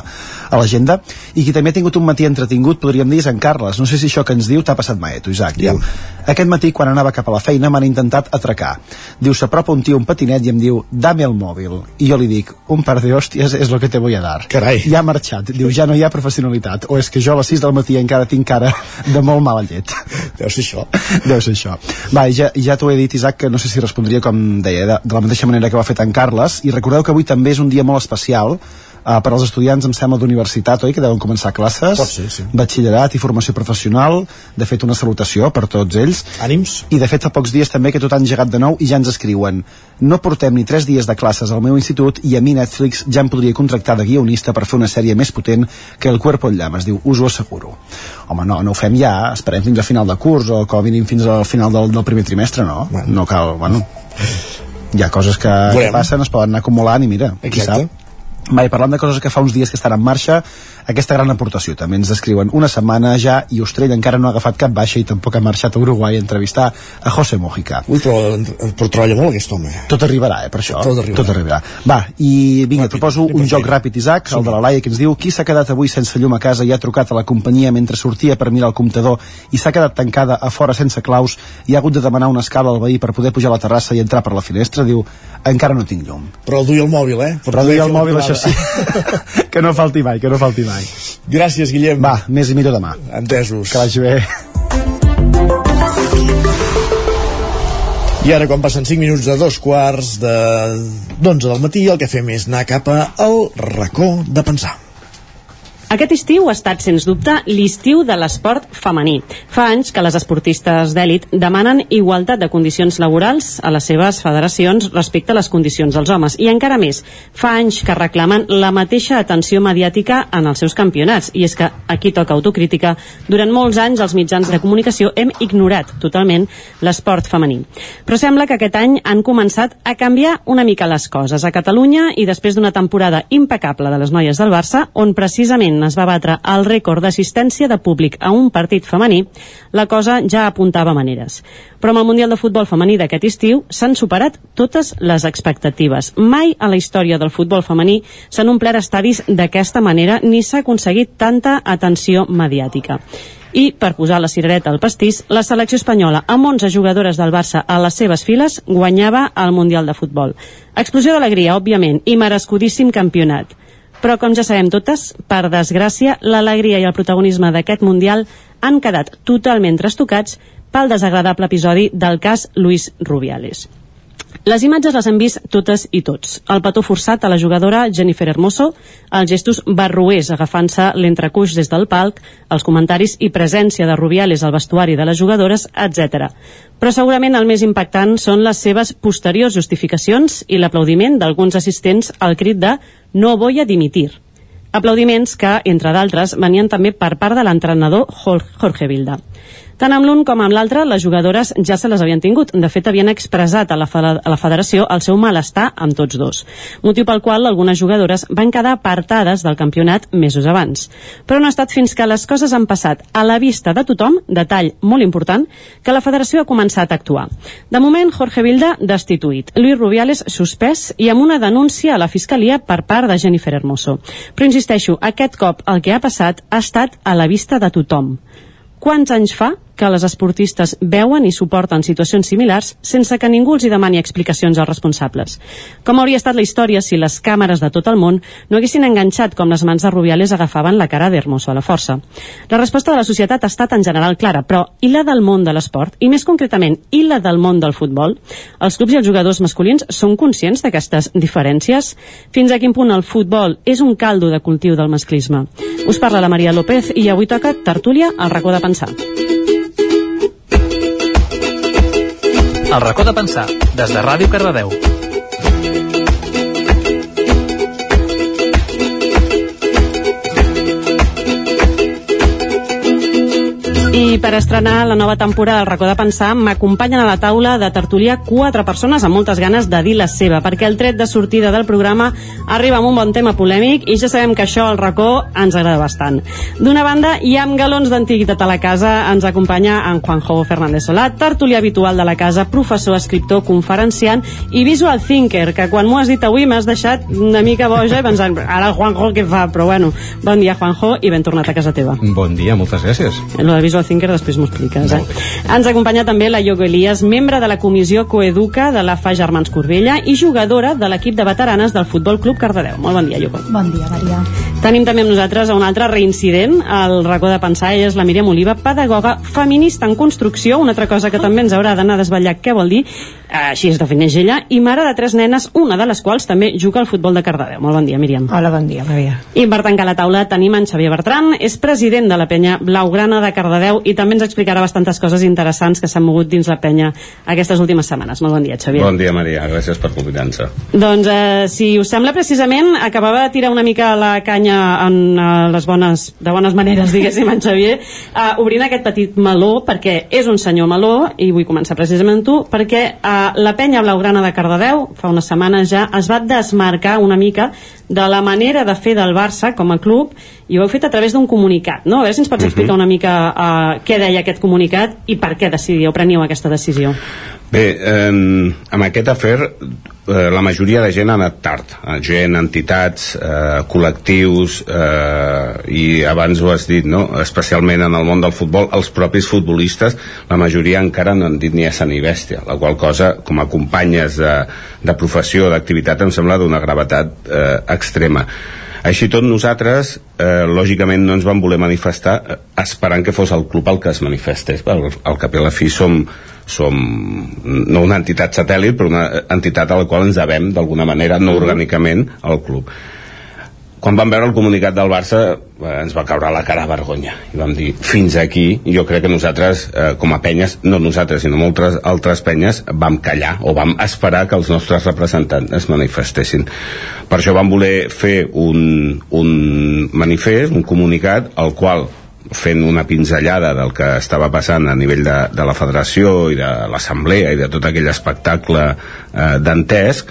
a l'agenda. I qui també ha tingut un matí entretingut, podríem dir, és en Carles. No sé si això que ens diu t'ha passat mai, tu, Isaac. Diu, aquest matí, quan anava cap a la feina, m'han intentat atracar. Diu, s'apropa un tio un patinet i em diu, dame el mòbil. I jo li dic, un par de hòsties és lo que te voy a dar. Carai. Ja ha marxat. Diu, ja no hi ha professionalitat. O és que jo a les 6 del matí encara tinc cara de molt mala llet. Deu ser això. Deu ser això. Va, ja, ja t'ho he dit, Isaac, que no sé si respondria com deia, de, de la mateixa manera que va fer en Carles. I recordeu que avui també és un dia molt especial uh, per als estudiants, em sembla, d'universitat, oi? Que deuen començar classes. Pot ser, sí. Batxillerat i formació professional. De fet, una salutació per tots ells. Ànims. I de fet, fa pocs dies també que tot ha engegat de nou i ja ens escriuen no portem ni tres dies de classes al meu institut i a mi Netflix ja em podria contractar de guionista per fer una sèrie més potent que El cuerpo en llames, diu, us ho asseguro. Home, no, no ho fem ja, esperem fins a final de curs o com a mínim fins al final del, del primer trimestre, no? Bueno. No cal, bueno... Hi ha coses que, que passen, es poden anar acumulant i mira, qui Exacte. sap. Va, i parlant de coses que fa uns dies que estan en marxa, aquesta gran aportació també ens descriuen una setmana ja i Ostrell encara no ha agafat cap baixa i tampoc ha marxat a Uruguai a entrevistar a José Mojica. Ui, però, però treballa molt aquest home. Tot arribarà, eh, per això. Tot arribarà. Tot arribarà. Va, i vinga, et proposo un joc ràpid, Isaac, el de la Laia, que ens diu qui s'ha quedat avui sense llum a casa i ha trucat a la companyia mentre sortia per mirar el comptador i s'ha quedat tancada a fora sense claus i ha hagut de demanar una escala al veí per poder pujar a la terrassa i entrar per la finestra, diu, encara no tinc llum. Però duia el mòbil, eh? Per Però duia el mòbil, això sí. que no falti mai, que no falti mai. Gràcies, Guillem. Va, més i millor demà. Entesos. Que vagi bé. I ara, quan passen 5 minuts de dos quarts de d'11 del matí, el que fem és anar cap al racó de pensar. Aquest estiu ha estat, sens dubte, l'estiu de l'esport femení. Fa anys que les esportistes d'èlit demanen igualtat de condicions laborals a les seves federacions respecte a les condicions dels homes. I encara més, fa anys que reclamen la mateixa atenció mediàtica en els seus campionats. I és que aquí toca autocrítica. Durant molts anys els mitjans de comunicació hem ignorat totalment l'esport femení. Però sembla que aquest any han començat a canviar una mica les coses. A Catalunya, i després d'una temporada impecable de les noies del Barça, on precisament es va batre el rècord d'assistència de públic a un partit femení, la cosa ja apuntava maneres. Però amb el Mundial de Futbol femení d'aquest estiu s'han superat totes les expectatives. Mai a la història del futbol femení s'han omplert estadis d'aquesta manera ni s'ha aconseguit tanta atenció mediàtica. I, per posar la cirereta al pastís, la selecció espanyola, amb 11 jugadores del Barça a les seves files, guanyava el Mundial de Futbol. Explosió d'alegria, òbviament, i merescudíssim campionat. Però, com ja sabem totes, per desgràcia, l'alegria i el protagonisme d'aquest Mundial han quedat totalment trastocats pel desagradable episodi del cas Luis Rubiales. Les imatges les hem vist totes i tots. El petó forçat a la jugadora Jennifer Hermoso, els gestos barruers agafant-se l'entrecuix des del palc, els comentaris i presència de Rubiales al vestuari de les jugadores, etc. Però segurament el més impactant són les seves posteriors justificacions i l'aplaudiment d'alguns assistents al crit de «No voy a dimitir». Aplaudiments que, entre d'altres, venien també per part de l'entrenador Jorge Vilda. Tant amb l'un com amb l'altre, les jugadores ja se les havien tingut. De fet, havien expressat a la, a la federació el seu malestar amb tots dos. Motiu pel qual algunes jugadores van quedar apartades del campionat mesos abans. Però no ha estat fins que les coses han passat a la vista de tothom, detall molt important, que la federació ha començat a actuar. De moment, Jorge Vilda destituït, Luis Rubiales suspès i amb una denúncia a la Fiscalia per part de Jennifer Hermoso. Però insisteixo, aquest cop el que ha passat ha estat a la vista de tothom. Quants anys fa que les esportistes veuen i suporten situacions similars sense que ningú els hi demani explicacions als responsables. Com hauria estat la història si les càmeres de tot el món no haguessin enganxat com les mans de Rubiales agafaven la cara d'Hermoso a la força? La resposta de la societat ha estat en general clara, però i la del món de l'esport? I més concretament, i la del món del futbol? Els clubs i els jugadors masculins són conscients d'aquestes diferències? Fins a quin punt el futbol és un caldo de cultiu del masclisme? Us parla la Maria López i avui toca tertúlia al racó de pensar. El racó de pensar, des de Ràdio Cardedeu. I per estrenar la nova temporada del racó de pensar m'acompanyen a la taula de tertúlia quatre persones amb moltes ganes de dir la seva, perquè el tret de sortida del programa arriba amb un bon tema polèmic i ja sabem que això al racó ens agrada bastant. D'una banda, i amb galons d'antiguitat a la casa, ens acompanya en Juanjo Fernández Solà, tertulià habitual de la casa, professor, escriptor, conferenciant i visual thinker, que quan m'ho has dit avui m'has deixat una mica boja i pensant, ara el Juanjo què fa? Però bueno, bon dia Juanjo i ben tornat a casa teva. Bon dia, moltes gràcies. Lo de visual Thinker, després m'ho expliques. Eh? Ens acompanya també la Iogo Elias, membre de la comissió Coeduca de la FA Germans Corbella i jugadora de l'equip de veteranes del Futbol Club Cardedeu. Molt bon dia, Iogo. Bon dia, Maria. Tenim també amb nosaltres a un altre reincident, al racó de pensar, ella és la Míriam Oliva, pedagoga feminista en construcció, una altra cosa que també ens haurà d'anar a desvetllar què vol dir, així es defineix ella, i mare de tres nenes, una de les quals també juga al futbol de Cardedeu. Molt bon dia, Míriam. Hola, bon dia, Maria. I per tancar la taula tenim en Xavier Bertran, és president de la penya Blaugrana de Cardedeu i també ens explicarà bastantes coses interessants que s'han mogut dins la penya aquestes últimes setmanes. Molt bon dia, Xavier. Bon dia, Maria. Gràcies per convidar-nos. Doncs, eh, si us sembla precisament, acabava de tirar una mica la canya en eh, les bones, de bones maneres, diguéssim, en Xavier, eh, obrint aquest petit meló, perquè és un senyor meló, i vull començar precisament tu, perquè eh, la penya Blaugrana de Cardedeu, fa unes setmanes ja, es va desmarcar una mica de la manera de fer del Barça com a club i ho heu fet a través d'un comunicat, no? A veure si ens pots Mhm. explicar una mica uh, què deia aquest comunicat i per què decidiu, preniu aquesta decisió. Bé, eh, amb aquest afer eh, la majoria de gent ha anat tard. Eh, Gent, entitats, eh, col·lectius, eh, i abans ho has dit, no? especialment en el món del futbol, els propis futbolistes, la majoria encara no han dit ni essa ni bèstia, la qual cosa, com a companyes de, de professió, d'activitat, em sembla d'una gravetat eh, extrema. Així tot nosaltres, eh, lògicament, no ens vam voler manifestar eh, esperant que fos el club el que es manifestés. Al, al cap i a la fi som, som no una entitat satèl·lit, però una entitat a la qual ens devem, d'alguna manera, no orgànicament, al club. Quan vam veure el comunicat del Barça eh, ens va caure la cara a vergonya i vam dir, fins aquí, jo crec que nosaltres eh, com a penyes, no nosaltres sinó moltes altres penyes, vam callar o vam esperar que els nostres representants es manifestessin. Per això vam voler fer un, un manifest, un comunicat, al qual fent una pinzellada del que estava passant a nivell de, de la federació i de l'assemblea i de tot aquell espectacle eh, dantesc,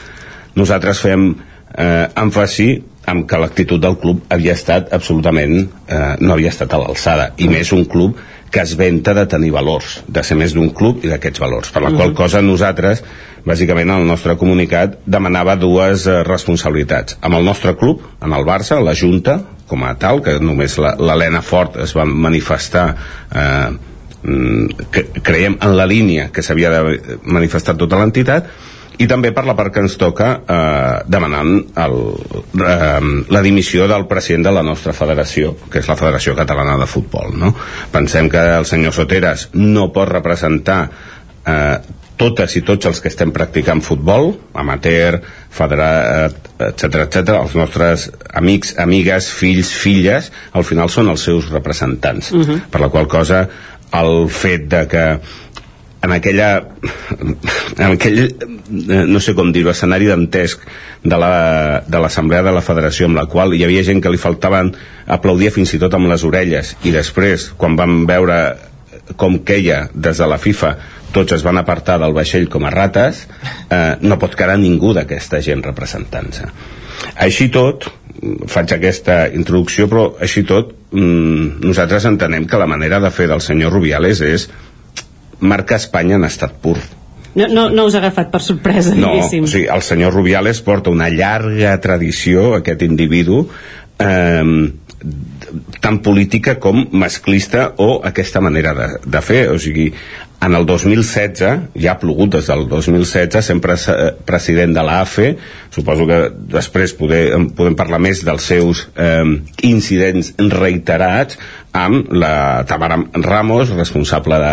nosaltres fem eh, èmfasi amb que l'actitud del club havia estat absolutament eh, no havia estat a l'alçada i més un club que es venta de tenir valors, de ser més d'un club i d'aquests valors, per la qual cosa nosaltres bàsicament el nostre comunicat demanava dues eh, responsabilitats. Amb el nostre club, en el Barça, la Junta com a tal, que només la- l'Helena Fort es va manifestar eh, mm, que creiem en la línia que s'havia de manifestar tota l'entitat i també per la part que ens toca eh, demanant el, eh, la dimissió del president de la nostra federació, que és la Federació Catalana de Futbol. No? Pensem que el senyor Soteras no pot representar eh, totes i tots els que estem practicant futbol, amateur, federat, etc etc, els nostres amics, amigues, fills, filles, al final són els seus representants. Mhm. Per la qual cosa, el fet de que en aquella en aquell, eh, no sé com dir-ho, escenari dantesc de la- de l'assemblea de la federació amb la qual hi havia gent que li faltaven aplaudir fins i tot amb les orelles. I després, quan vam veure com queia des de la FIFA tots es van apartar del vaixell com a rates eh, no pot quedar ningú d'aquesta gent representant-se. Així tot faig aquesta introducció però així tot mm, nosaltres entenem que la manera de fer del senyor Rubiales és marca Espanya en estat pur No, no, no us ha agafat per sorpresa, no, diguéssim. o sigui, el senyor Rubiales porta una llarga tradició, aquest individu, eh, tant política com masclista o aquesta manera de, de fer. O sigui, en el 2016, ja ha plogut des del 2016, sempre eh, president de l'AFE, suposo que després poder, podem parlar més dels seus eh, incidents reiterats, amb la Tamara Ramos, responsable de,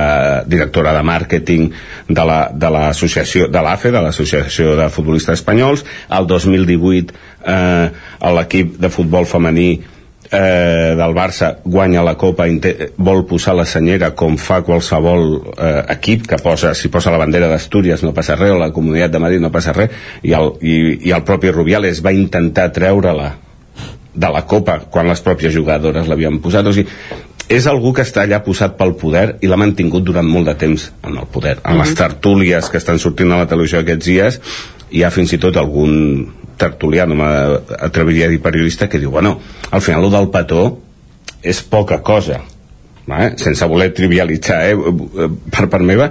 directora de màrqueting de la- de l'associació de l'AFE, de l'Associació de Futbolistes Espanyols. El 2018 eh, l'equip de futbol femení eh, del Barça guanya la Copa vol posar la senyera com fa qualsevol eh, equip que posa, si posa la bandera d'Astúries no passa res, o la Comunitat de Madrid no passa res i el, i, i el propi Rubiales va intentar treure-la de la Copa quan les pròpies jugadores l'havien posat o sigui, és algú que està allà posat pel poder i l'ha mantingut durant molt de temps en el poder. En les Mhm. tertúlies que estan sortint a la televisió aquests dies hi ha fins i tot algun tertulià, no m'atreviria a dir periodista, que diu, bueno, al final el del petó és poca cosa, eh? sense voler trivialitzar, eh? per part meva,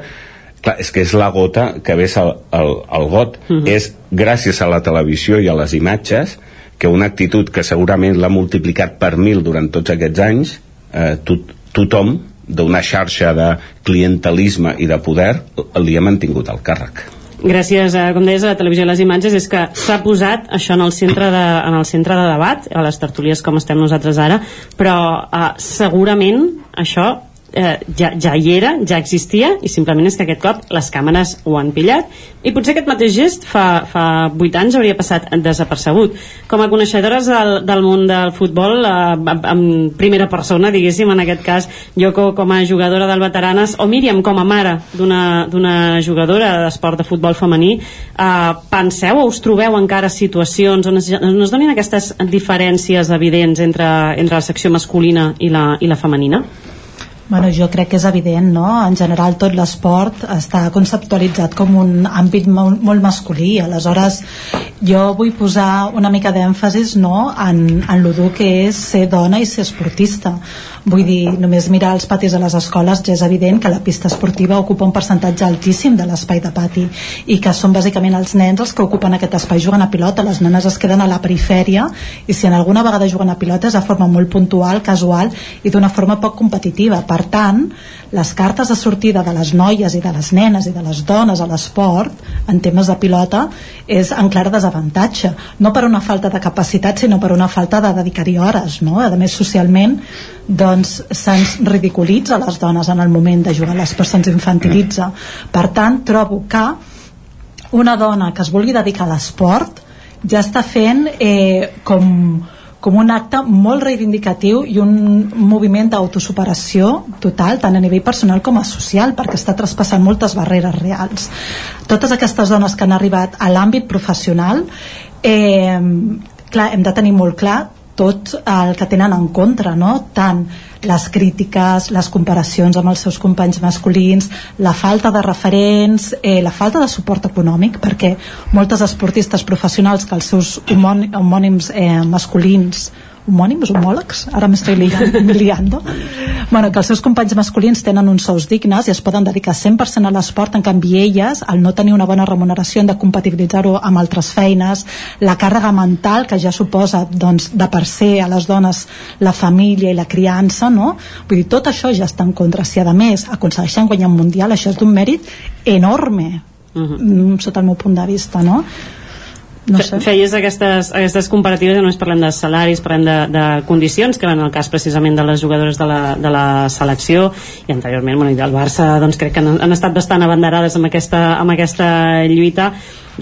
clar, és que és la gota que ves al, al, al got. Mhm. És gràcies a la televisió i a les imatges que una actitud que segurament l'ha multiplicat per mil durant tots aquests anys, eh, tot, tothom d'una xarxa de clientelisme i de poder li ha mantingut el càrrec gràcies a, com deies, a la televisió les imatges és que s'ha posat això en el centre de, en el centre de debat, a les tertúlies com estem nosaltres ara, però eh, segurament això eh, ja, ja hi era, ja existia i simplement és que aquest cop les càmeres ho han pillat i potser aquest mateix gest fa, fa 8 anys hauria passat desapercebut com a coneixedores del, del món del futbol eh, en primera persona diguéssim en aquest cas Yoko com a jugadora del Veteranes o Míriam com a mare d'una jugadora d'esport de futbol femení eh, penseu o us trobeu encara situacions on es, on es donin aquestes diferències evidents entre, entre la secció masculina i la, i la femenina? Bueno, jo crec que és evident, no? En general tot l'esport està conceptualitzat com un àmbit molt, molt masculí, aleshores jo vull posar una mica d'èmfasis no? en, en lo dur que és ser dona i ser esportista. Vull dir, només mirar els patis de les escoles ja és evident que la pista esportiva ocupa un percentatge altíssim de l'espai de pati i que són bàsicament els nens els que ocupen aquest espai jugant a pilota, les nenes es queden a la perifèria i si en alguna vegada juguen a pilota és de forma molt puntual, casual i d'una forma poc competitiva. Per tant, les cartes de sortida de les noies i de les nenes i de les dones a l'esport en temes de pilota és en clar desavantatge no per una falta de capacitat sinó per una falta de dedicar-hi hores no? a més socialment doncs se'ns ridiculitza les dones en el moment de jugar a l'esport se'ns infantilitza per tant trobo que una dona que es vulgui dedicar a l'esport ja està fent eh, com com un acte molt reivindicatiu i un moviment d'autosuperació total, tant a nivell personal com a social, perquè està traspassant moltes barreres reals. Totes aquestes dones que han arribat a l'àmbit professional, eh, clar, hem de tenir molt clar tot el que tenen en contra, no? tant les crítiques, les comparacions amb els seus companys masculins, la falta de referents, eh, la falta de suport econòmic, perquè moltes esportistes professionals que els seus homònims eh, masculins homònims, homòlegs, ara m'estic liando. Bueno, que els seus companys masculins tenen uns sous dignes i es poden dedicar 100% a l'esport, en canvi elles, al no tenir una bona remuneració, han de compatibilitzar-ho amb altres feines, la càrrega mental que ja suposa doncs, de per ser a les dones la família i la criança, no? Vull dir, tot això ja està en contra. Si a més aconsegueixen guanyar un mundial, això és d'un mèrit enorme, uh -huh. Mm, sota el meu punt de vista, no? No sé. feies aquestes, aquestes comparatives no només parlem de salaris, parlem de, de condicions que en el cas precisament de les jugadores de la, de la selecció i anteriorment bueno, i del Barça doncs crec que han, han estat bastant abanderades amb aquesta, amb aquesta lluita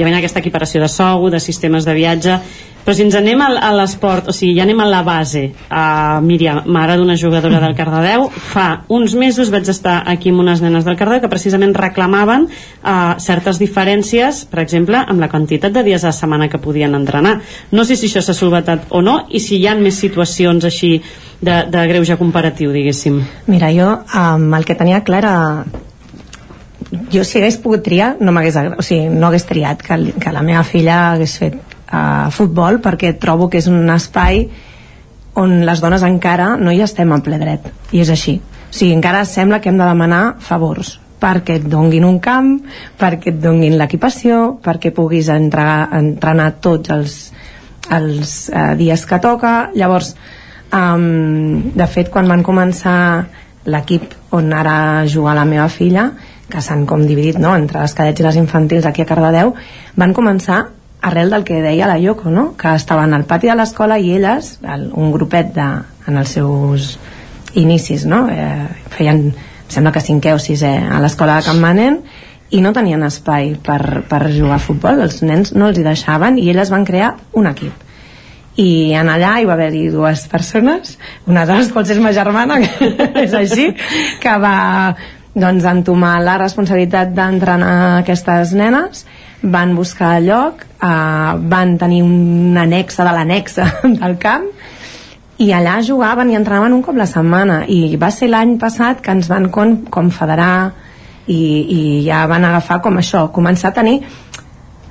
hi ha aquesta equiparació de sou, de sistemes de viatge però si ens anem a l'esport, o sigui, ja anem a la base, a Míriam, mare d'una jugadora del Cardedeu, fa uns mesos vaig estar aquí amb unes nenes del Cardedeu que precisament reclamaven uh, certes diferències, per exemple, amb la quantitat de dies a la setmana que podien entrenar. No sé si això s'ha solvetat o no, i si hi ha més situacions així de, de greuge comparatiu, diguéssim. Mira, jo um, el que tenia clar era jo si hagués pogut triar no m'hagués o sigui, no hagués triat que, que la meva filla hagués fet a futbol perquè trobo que és un espai on les dones encara no hi estem en ple dret i és així o sigui, encara sembla que hem de demanar favors perquè et donguin un camp, perquè et donguin l'equipació, perquè puguis entregar, entrenar tots els, els eh, dies que toca. Llavors, um, de fet, quan van començar l'equip on ara juga la meva filla, que s'han com dividit no, entre les cadets i les infantils aquí a Cardedeu, van començar arrel del que deia la Yoko, no? que estaven al pati de l'escola i elles, el, un grupet de, en els seus inicis, no? eh, feien, sembla que cinquè o sisè a l'escola de Can Manen, i no tenien espai per, per jugar a futbol, els nens no els hi deixaven i elles van crear un equip i en allà hi va haver-hi dues persones una de les quals és ma germana que és així que va doncs entomar la responsabilitat d'entrenar aquestes nenes van buscar lloc, eh, van tenir un anexa de l'anexa del camp i allà jugaven i entrenaven un cop la setmana i va ser l'any passat que ens van com, com federar i, i ja van agafar com això, començar a tenir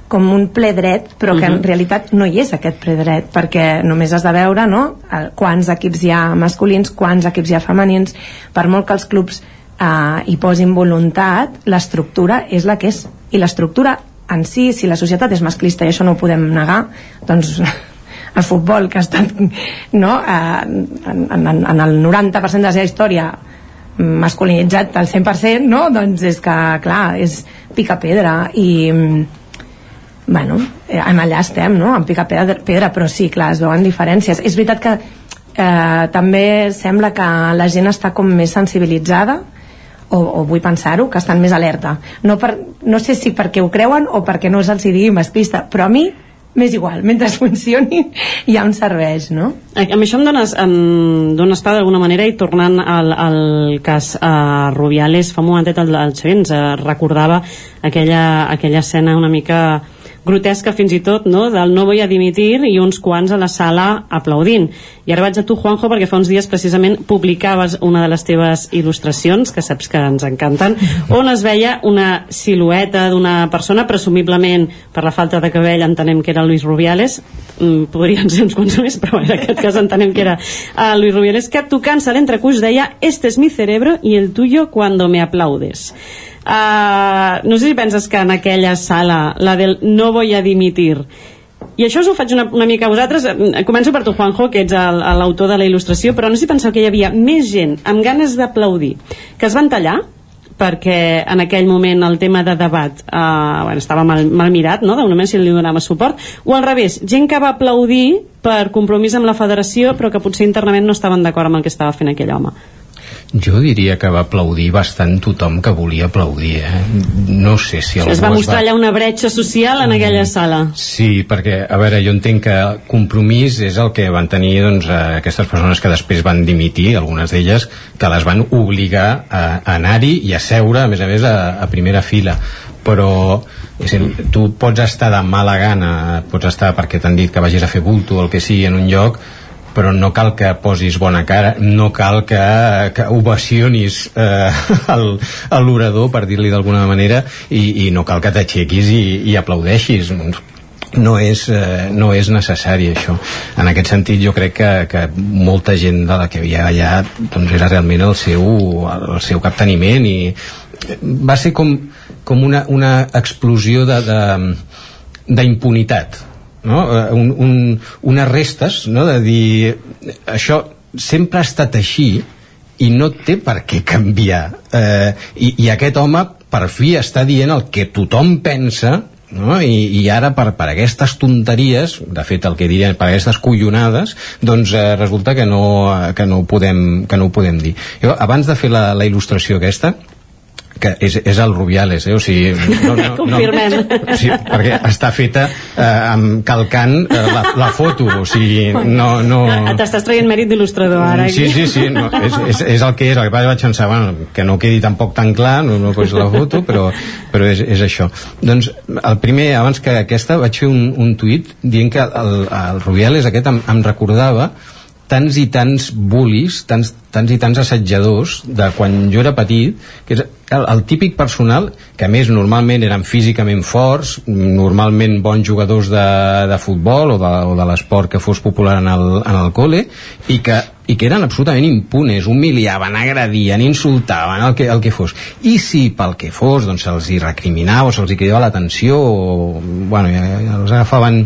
com un ple dret, però que uh -huh. en mhm. realitat no hi és aquest ple dret, perquè només has de veure no, quants equips hi ha masculins, quants equips hi ha femenins, per molt que els clubs eh, hi posin voluntat, l'estructura és la que és, i l'estructura en si, si la societat és masclista i això no ho podem negar, doncs el futbol que ha estat no, en, en, en el 90% de la seva història masculinitzat al 100%, no? Doncs és que, clar, és pica pedra i bueno, eh, en allà estem, no? En pica pedra, pedra, però sí, clar, es veuen diferències. És veritat que eh, també sembla que la gent està com més sensibilitzada o, o vull pensar-ho, que estan més alerta. No, per, no sé si perquè ho creuen o perquè no se'ls digui masclista, però a mi m'és igual, mentre funcioni ja em serveix, no? A, a mi això em dones, em dones pa d'alguna manera i tornant al, al cas uh, Rubiales, fa un momentet el, el Xavier ens uh, recordava aquella, aquella escena una mica grotesca fins i tot, no? del no vull a dimitir i uns quants a la sala aplaudint. I ara vaig a tu, Juanjo, perquè fa uns dies precisament publicaves una de les teves il·lustracions, que saps que ens encanten, on es veia una silueta d'una persona, presumiblement per la falta de cabell entenem que era Luis Rubiales, mm, podrien ser uns quants més, però en aquest cas entenem que era uh, Luis Rubiales, que tocant-se l'entrecuix deia «Este es mi cerebro y el tuyo cuando me aplaudes». Uh, no sé si penses que en aquella sala, la del no voy a dimitir, i això us ho faig una, una mica a vosaltres eh, començo per tu Juanjo que ets l'autor de la il·lustració però no sé si penseu que hi havia més gent amb ganes d'aplaudir que es van tallar perquè en aquell moment el tema de debat eh, bueno, estava mal, mal mirat no? d'una si li donava suport o al revés, gent que va aplaudir per compromís amb la federació però que potser internament no estaven d'acord amb el que estava fent aquell home jo diria que va aplaudir bastant tothom que volia aplaudir, eh? No sé si algú es va mostrar es va... allà una bretxa social en aquella mm, sala. Sí, perquè, a veure, jo entenc que compromís és el que van tenir doncs, aquestes persones que després van dimitir, algunes d'elles, que les van obligar a, a anar-hi i a seure, a més a més, a, a primera fila però és dir, tu pots estar de mala gana pots estar perquè t'han dit que vagis a fer bulto o el que sigui en un lloc però no cal que posis bona cara, no cal que, que ovacionis eh, l'orador, per dir-li d'alguna manera, i, i no cal que t'aixequis i, i aplaudeixis. No és, eh, no és necessari això. En aquest sentit jo crec que, que molta gent de la que havia allà doncs era realment el seu, el seu capteniment i va ser com, com una, una explosió de, de d'impunitat no? Eh, un, un, unes restes no? de dir això sempre ha estat així i no té per què canviar eh, i, i aquest home per fi està dient el que tothom pensa no? I, i ara per, per aquestes tonteries de fet el que dirien per aquestes collonades doncs eh, resulta que no, que, no podem, que no ho podem dir jo abans de fer la, la il·lustració aquesta que és, és el Rubiales, eh? o sigui, no, no, Confirmem. No, sigui, perquè està feta eh, amb calcant eh, la, la foto, o sigui, no... no... T'estàs traient mèrit d'il·lustrador ara. Sí, sí, sí, no, és, és, és el que és, el que vaig pensar, bueno, que no quedi tampoc tan clar, no, no posis la foto, però, però és, és això. Doncs el primer, abans que aquesta, vaig fer un, un tuit dient que el, el Rubiales aquest em, em recordava tants i tants bullies, tants, tants i tants assetjadors de quan jo era petit, que és el, el típic personal, que a més normalment eren físicament forts, normalment bons jugadors de, de futbol o de, o de l'esport que fos popular en el, en el col·le, i que, i que eren absolutament impunes, humiliaven, agredien, insultaven, el que, el que fos. I si pel que fos doncs se'ls hi recriminava o se'ls hi cridava l'atenció o, bueno, ja, ja els agafaven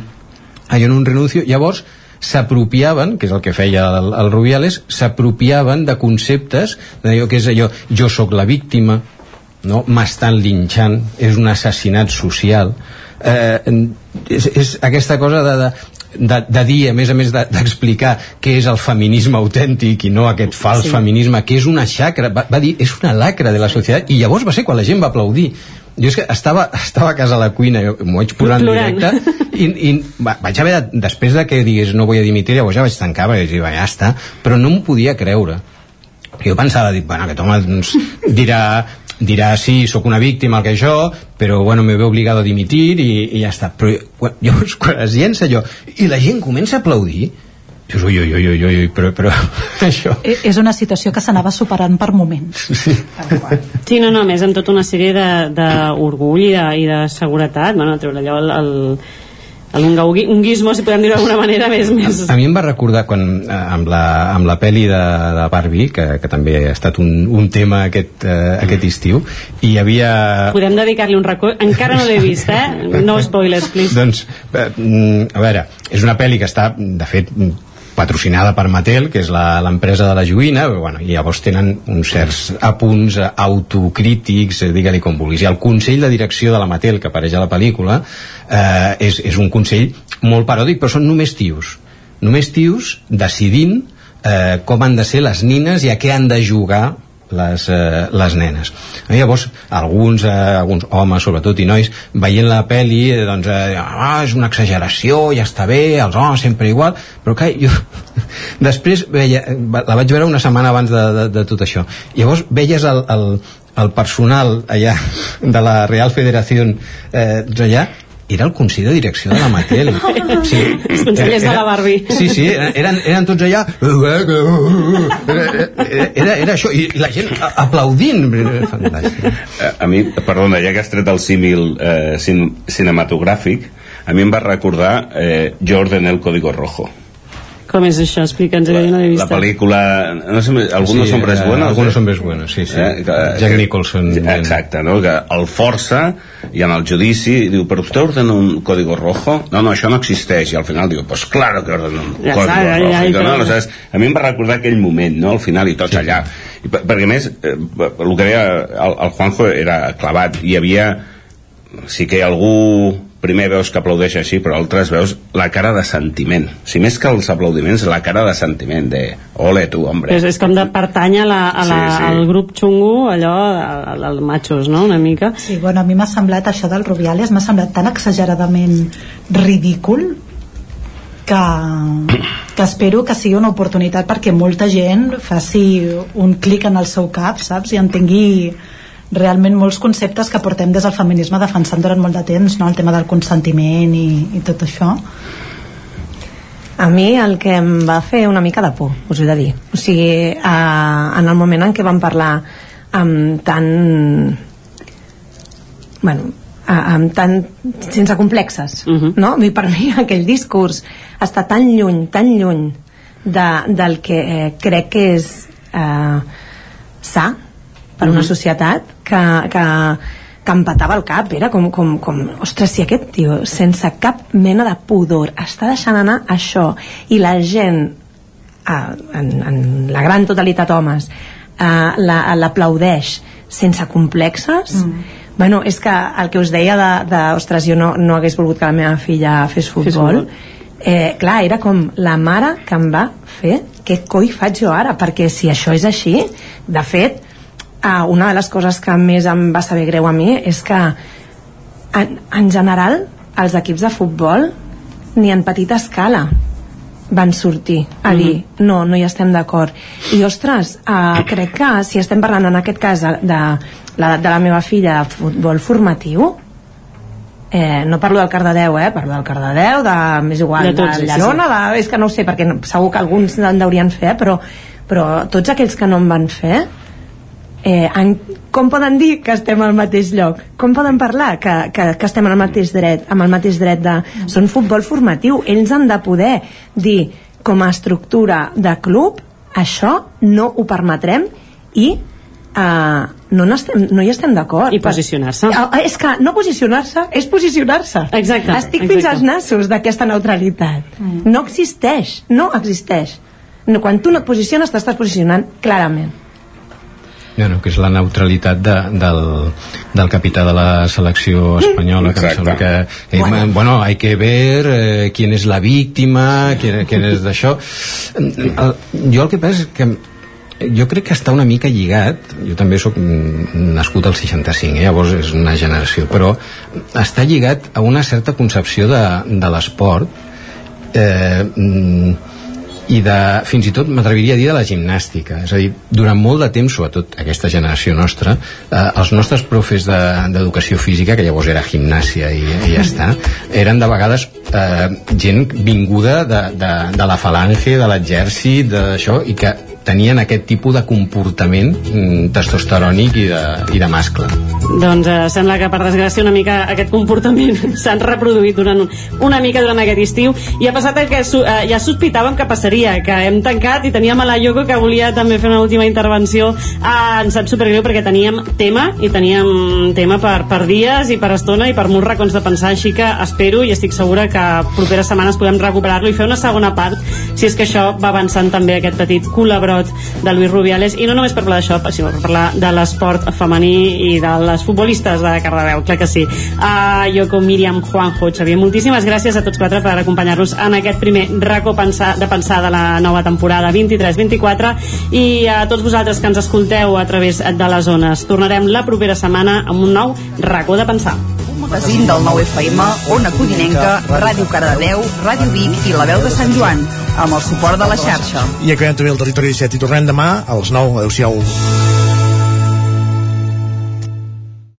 allò en un renuncio, llavors s'apropiaven, que és el que feia el, el Rubiales, s'apropiaven de conceptes d'allò que és allò, jo sóc la víctima, no? m'estan linxant, és un assassinat social. Eh, és, és aquesta cosa de, de, de, de dir, a més a més d'explicar de, què és el feminisme autèntic i no aquest fals sí. feminisme, que és una xacra, va, va dir, és una lacra de la societat, i llavors va ser quan la gent va aplaudir jo és que estava, estava a casa a la cuina m'ho vaig posar en directe i, i va, vaig haver, de, després de que digués no vull dimitir, llavors ja vaig tancar perquè dir, ja està, però no m'ho podia creure jo pensava, dic, bueno, aquest home doncs, dirà, dirà sí, sóc una víctima, el que jo, però bueno, me veu obligado a dimitir i, i ja està. Però llavors quan es llença allò i la gent comença a aplaudir, dius, ui, ui, ui, ui, ui, però, però això... E, és una situació que s'anava superant per moments. Sí. sí, no, no, més amb tota una sèrie d'orgull i, de, i de seguretat, bueno, treure allò el, el un unguismo, si podem dir d'alguna manera més, més... A, a mi em va recordar quan, eh, amb, la, amb la pel·li de, de Barbie que, que també ha estat un, un tema aquest, eh, aquest estiu i hi havia... Podem dedicar-li un racó encara no l'he vist, eh? no spoilers, please doncs, eh, mm, a veure és una pel·li que està, de fet patrocinada per Mattel, que és l'empresa de la joguina, bueno, i llavors tenen uns certs apunts eh, autocrítics, eh, digue-li com vulguis. I el Consell de Direcció de la Mattel, que apareix a la pel·lícula, eh, és, és un consell molt paròdic, però són només tios. Només tios decidint eh, com han de ser les nines i a què han de jugar les, eh, les nenes. Llavors, alguns, eh, alguns homes, sobretot, i nois, veient la pel·li, eh, doncs, eh, ah, és una exageració, ja està bé, els homes sempre igual, però clar, jo després veia, la vaig veure una setmana abans de, de, de tot això. Llavors veies el, el, el personal allà de la Real Federació eh, allà era el Consell de Direcció de la Mattel. Sí, Els consellers de la Barbie. Sí, sí, eren, eren tots allà era, era, era això, i la gent aplaudint A, a mi, perdona, ja que has tret el símil eh, cin cinematogràfic, a mi em va recordar eh, Jo ordené el código rojo. Com és això? Explica'ns, que jo no vist. La pel·lícula... No sé, algunos Sí, hombres eh, buenos. algunos hombres buenos, sí, sí. Jack Nicholson. Exacte, no? Que el força i en el judici diu, però vostè ordena un código rojo? No, no, això no existeix. I al final diu, pues claro que ordena un Ja código ja, rojo. ja, I que, no, ja. aleshores, a mi em va recordar aquell moment, no? Al final, i tots allà. I, per- perquè a més, eh, el que deia el, el Juanjo era clavat. Hi havia... Sí que algú primer veus que aplaudeix així, però altres veus la cara de sentiment. Si més que els aplaudiments, la cara de sentiment, de ole tu, hombre. És, és com de pertany a la, a la, Sí, sí. al grup xungo, allò, al, al machos, no?, una mica. Sí, bueno, a mi m'ha semblat això del Rubiales, m'ha semblat tan exageradament ridícul que, que espero que sigui una oportunitat perquè molta gent faci un clic en el seu cap, saps? I entengui realment molts conceptes que portem des del feminisme defensant durant molt de temps, no? el tema del consentiment i, i tot això. A mi el que em va fer una mica de por, us he de dir. O sigui, eh, en el moment en què vam parlar amb tan... Bueno, amb tan... sense complexes, uh -huh. no? I per mi aquell discurs està tan lluny, tan lluny de, del que eh, crec que és eh, sa per una societat que, que, que em patava el cap era com, com, com, ostres, si aquest tio sense cap mena de pudor està deixant anar això i la gent en, en la gran totalitat homes eh, la- l'aplaudeix sense complexes mm. bueno, és que el que us deia de, de ostres, jo no, no hagués volgut que la meva filla fes futbol, futbol. eh, clar, era com la mare que em va fer què coi faig jo ara? perquè si això és així de fet, eh, una de les coses que més em va saber greu a mi és que en, en general els equips de futbol ni en petita escala van sortir a dir no, no hi estem d'acord i ostres, uh, crec que si estem parlant en aquest cas de, de l'edat de la meva filla de futbol formatiu eh, no parlo del Cardedeu, eh? parlo del Cardedeu, de, més igual, De de, tots, sí, Llerona, de, és que no ho sé, perquè segur que alguns en deurien fer, però, però tots aquells que no en van fer, eh, en, com poden dir que estem al mateix lloc? Com poden parlar que, que, que estem al mateix dret, amb el mateix dret de... Són futbol formatiu, ells han de poder dir com a estructura de club això no ho permetrem i uh, no, n'estem, no hi estem d'acord. I posicionar-se. Ah, És que no posicionar-se és posicionar-se. Exacte, Estic exacte. fins als nassos d'aquesta neutralitat. Mm. No existeix, no existeix. No, quan tu no et posiciones, t'estàs posicionant clarament. No, no, que és la neutralitat de, del, del capità de la selecció espanyola que Exacte. sembla que eh, Bueno. bueno. bueno, hay que ver eh, quién es la víctima quién, quién és d'això el, jo el que passa és que jo crec que està una mica lligat jo també sóc nascut al 65 eh? llavors és una generació però està lligat a una certa concepció de, de l'esport eh, i de, fins i tot m'atreviria a dir de la gimnàstica. És a dir, durant molt de temps, sobretot aquesta generació nostra, eh, els nostres profes de- d'educació de, física, que llavors era gimnàsia i, i ja està eren de vegades eh, gent vinguda de, de, de la falange de l'exèrcit, d'això i que tenien aquest tipus de comportament mm, testosterònic i de, i de mascle. Doncs eh, sembla que per desgràcia una mica aquest comportament s'han reproduït durant un, una mica durant aquest estiu i ha passat el que eh, ja sospitàvem que passaria, que hem tancat i teníem a la Yoko que volia també fer una última intervenció eh, ens sap supergreu perquè teníem tema i teníem tema per, per dies i per estona i per molts racons de pensar així que espero i estic segura que properes setmanes podem recuperar-lo i fer una segona part si és que això va avançant també aquest petit colabrot de Luis Rubiales i no només per parlar d'això sinó per parlar de l'esport femení i de les futbolistes de Cardedeu, clar que sí. Uh, Yoko, Míriam, Juanjo, Xavier moltíssimes gràcies a tots quatre per acompanyar-nos en aquest primer racó pensar, de pensar de la nova temporada 23-24 i a tots vosaltres que ens escolteu a través de les zones. Tornarem la propera setmana amb un nou racó de pensar. Magazín del 9 FM, Ona Codinenca, Ràdio Cardedeu, Ràdio Vic i La Veu de Sant Joan, amb el suport de la xarxa. I acabem també el territori 17 i tornem demà a les 9. Adéu-siau.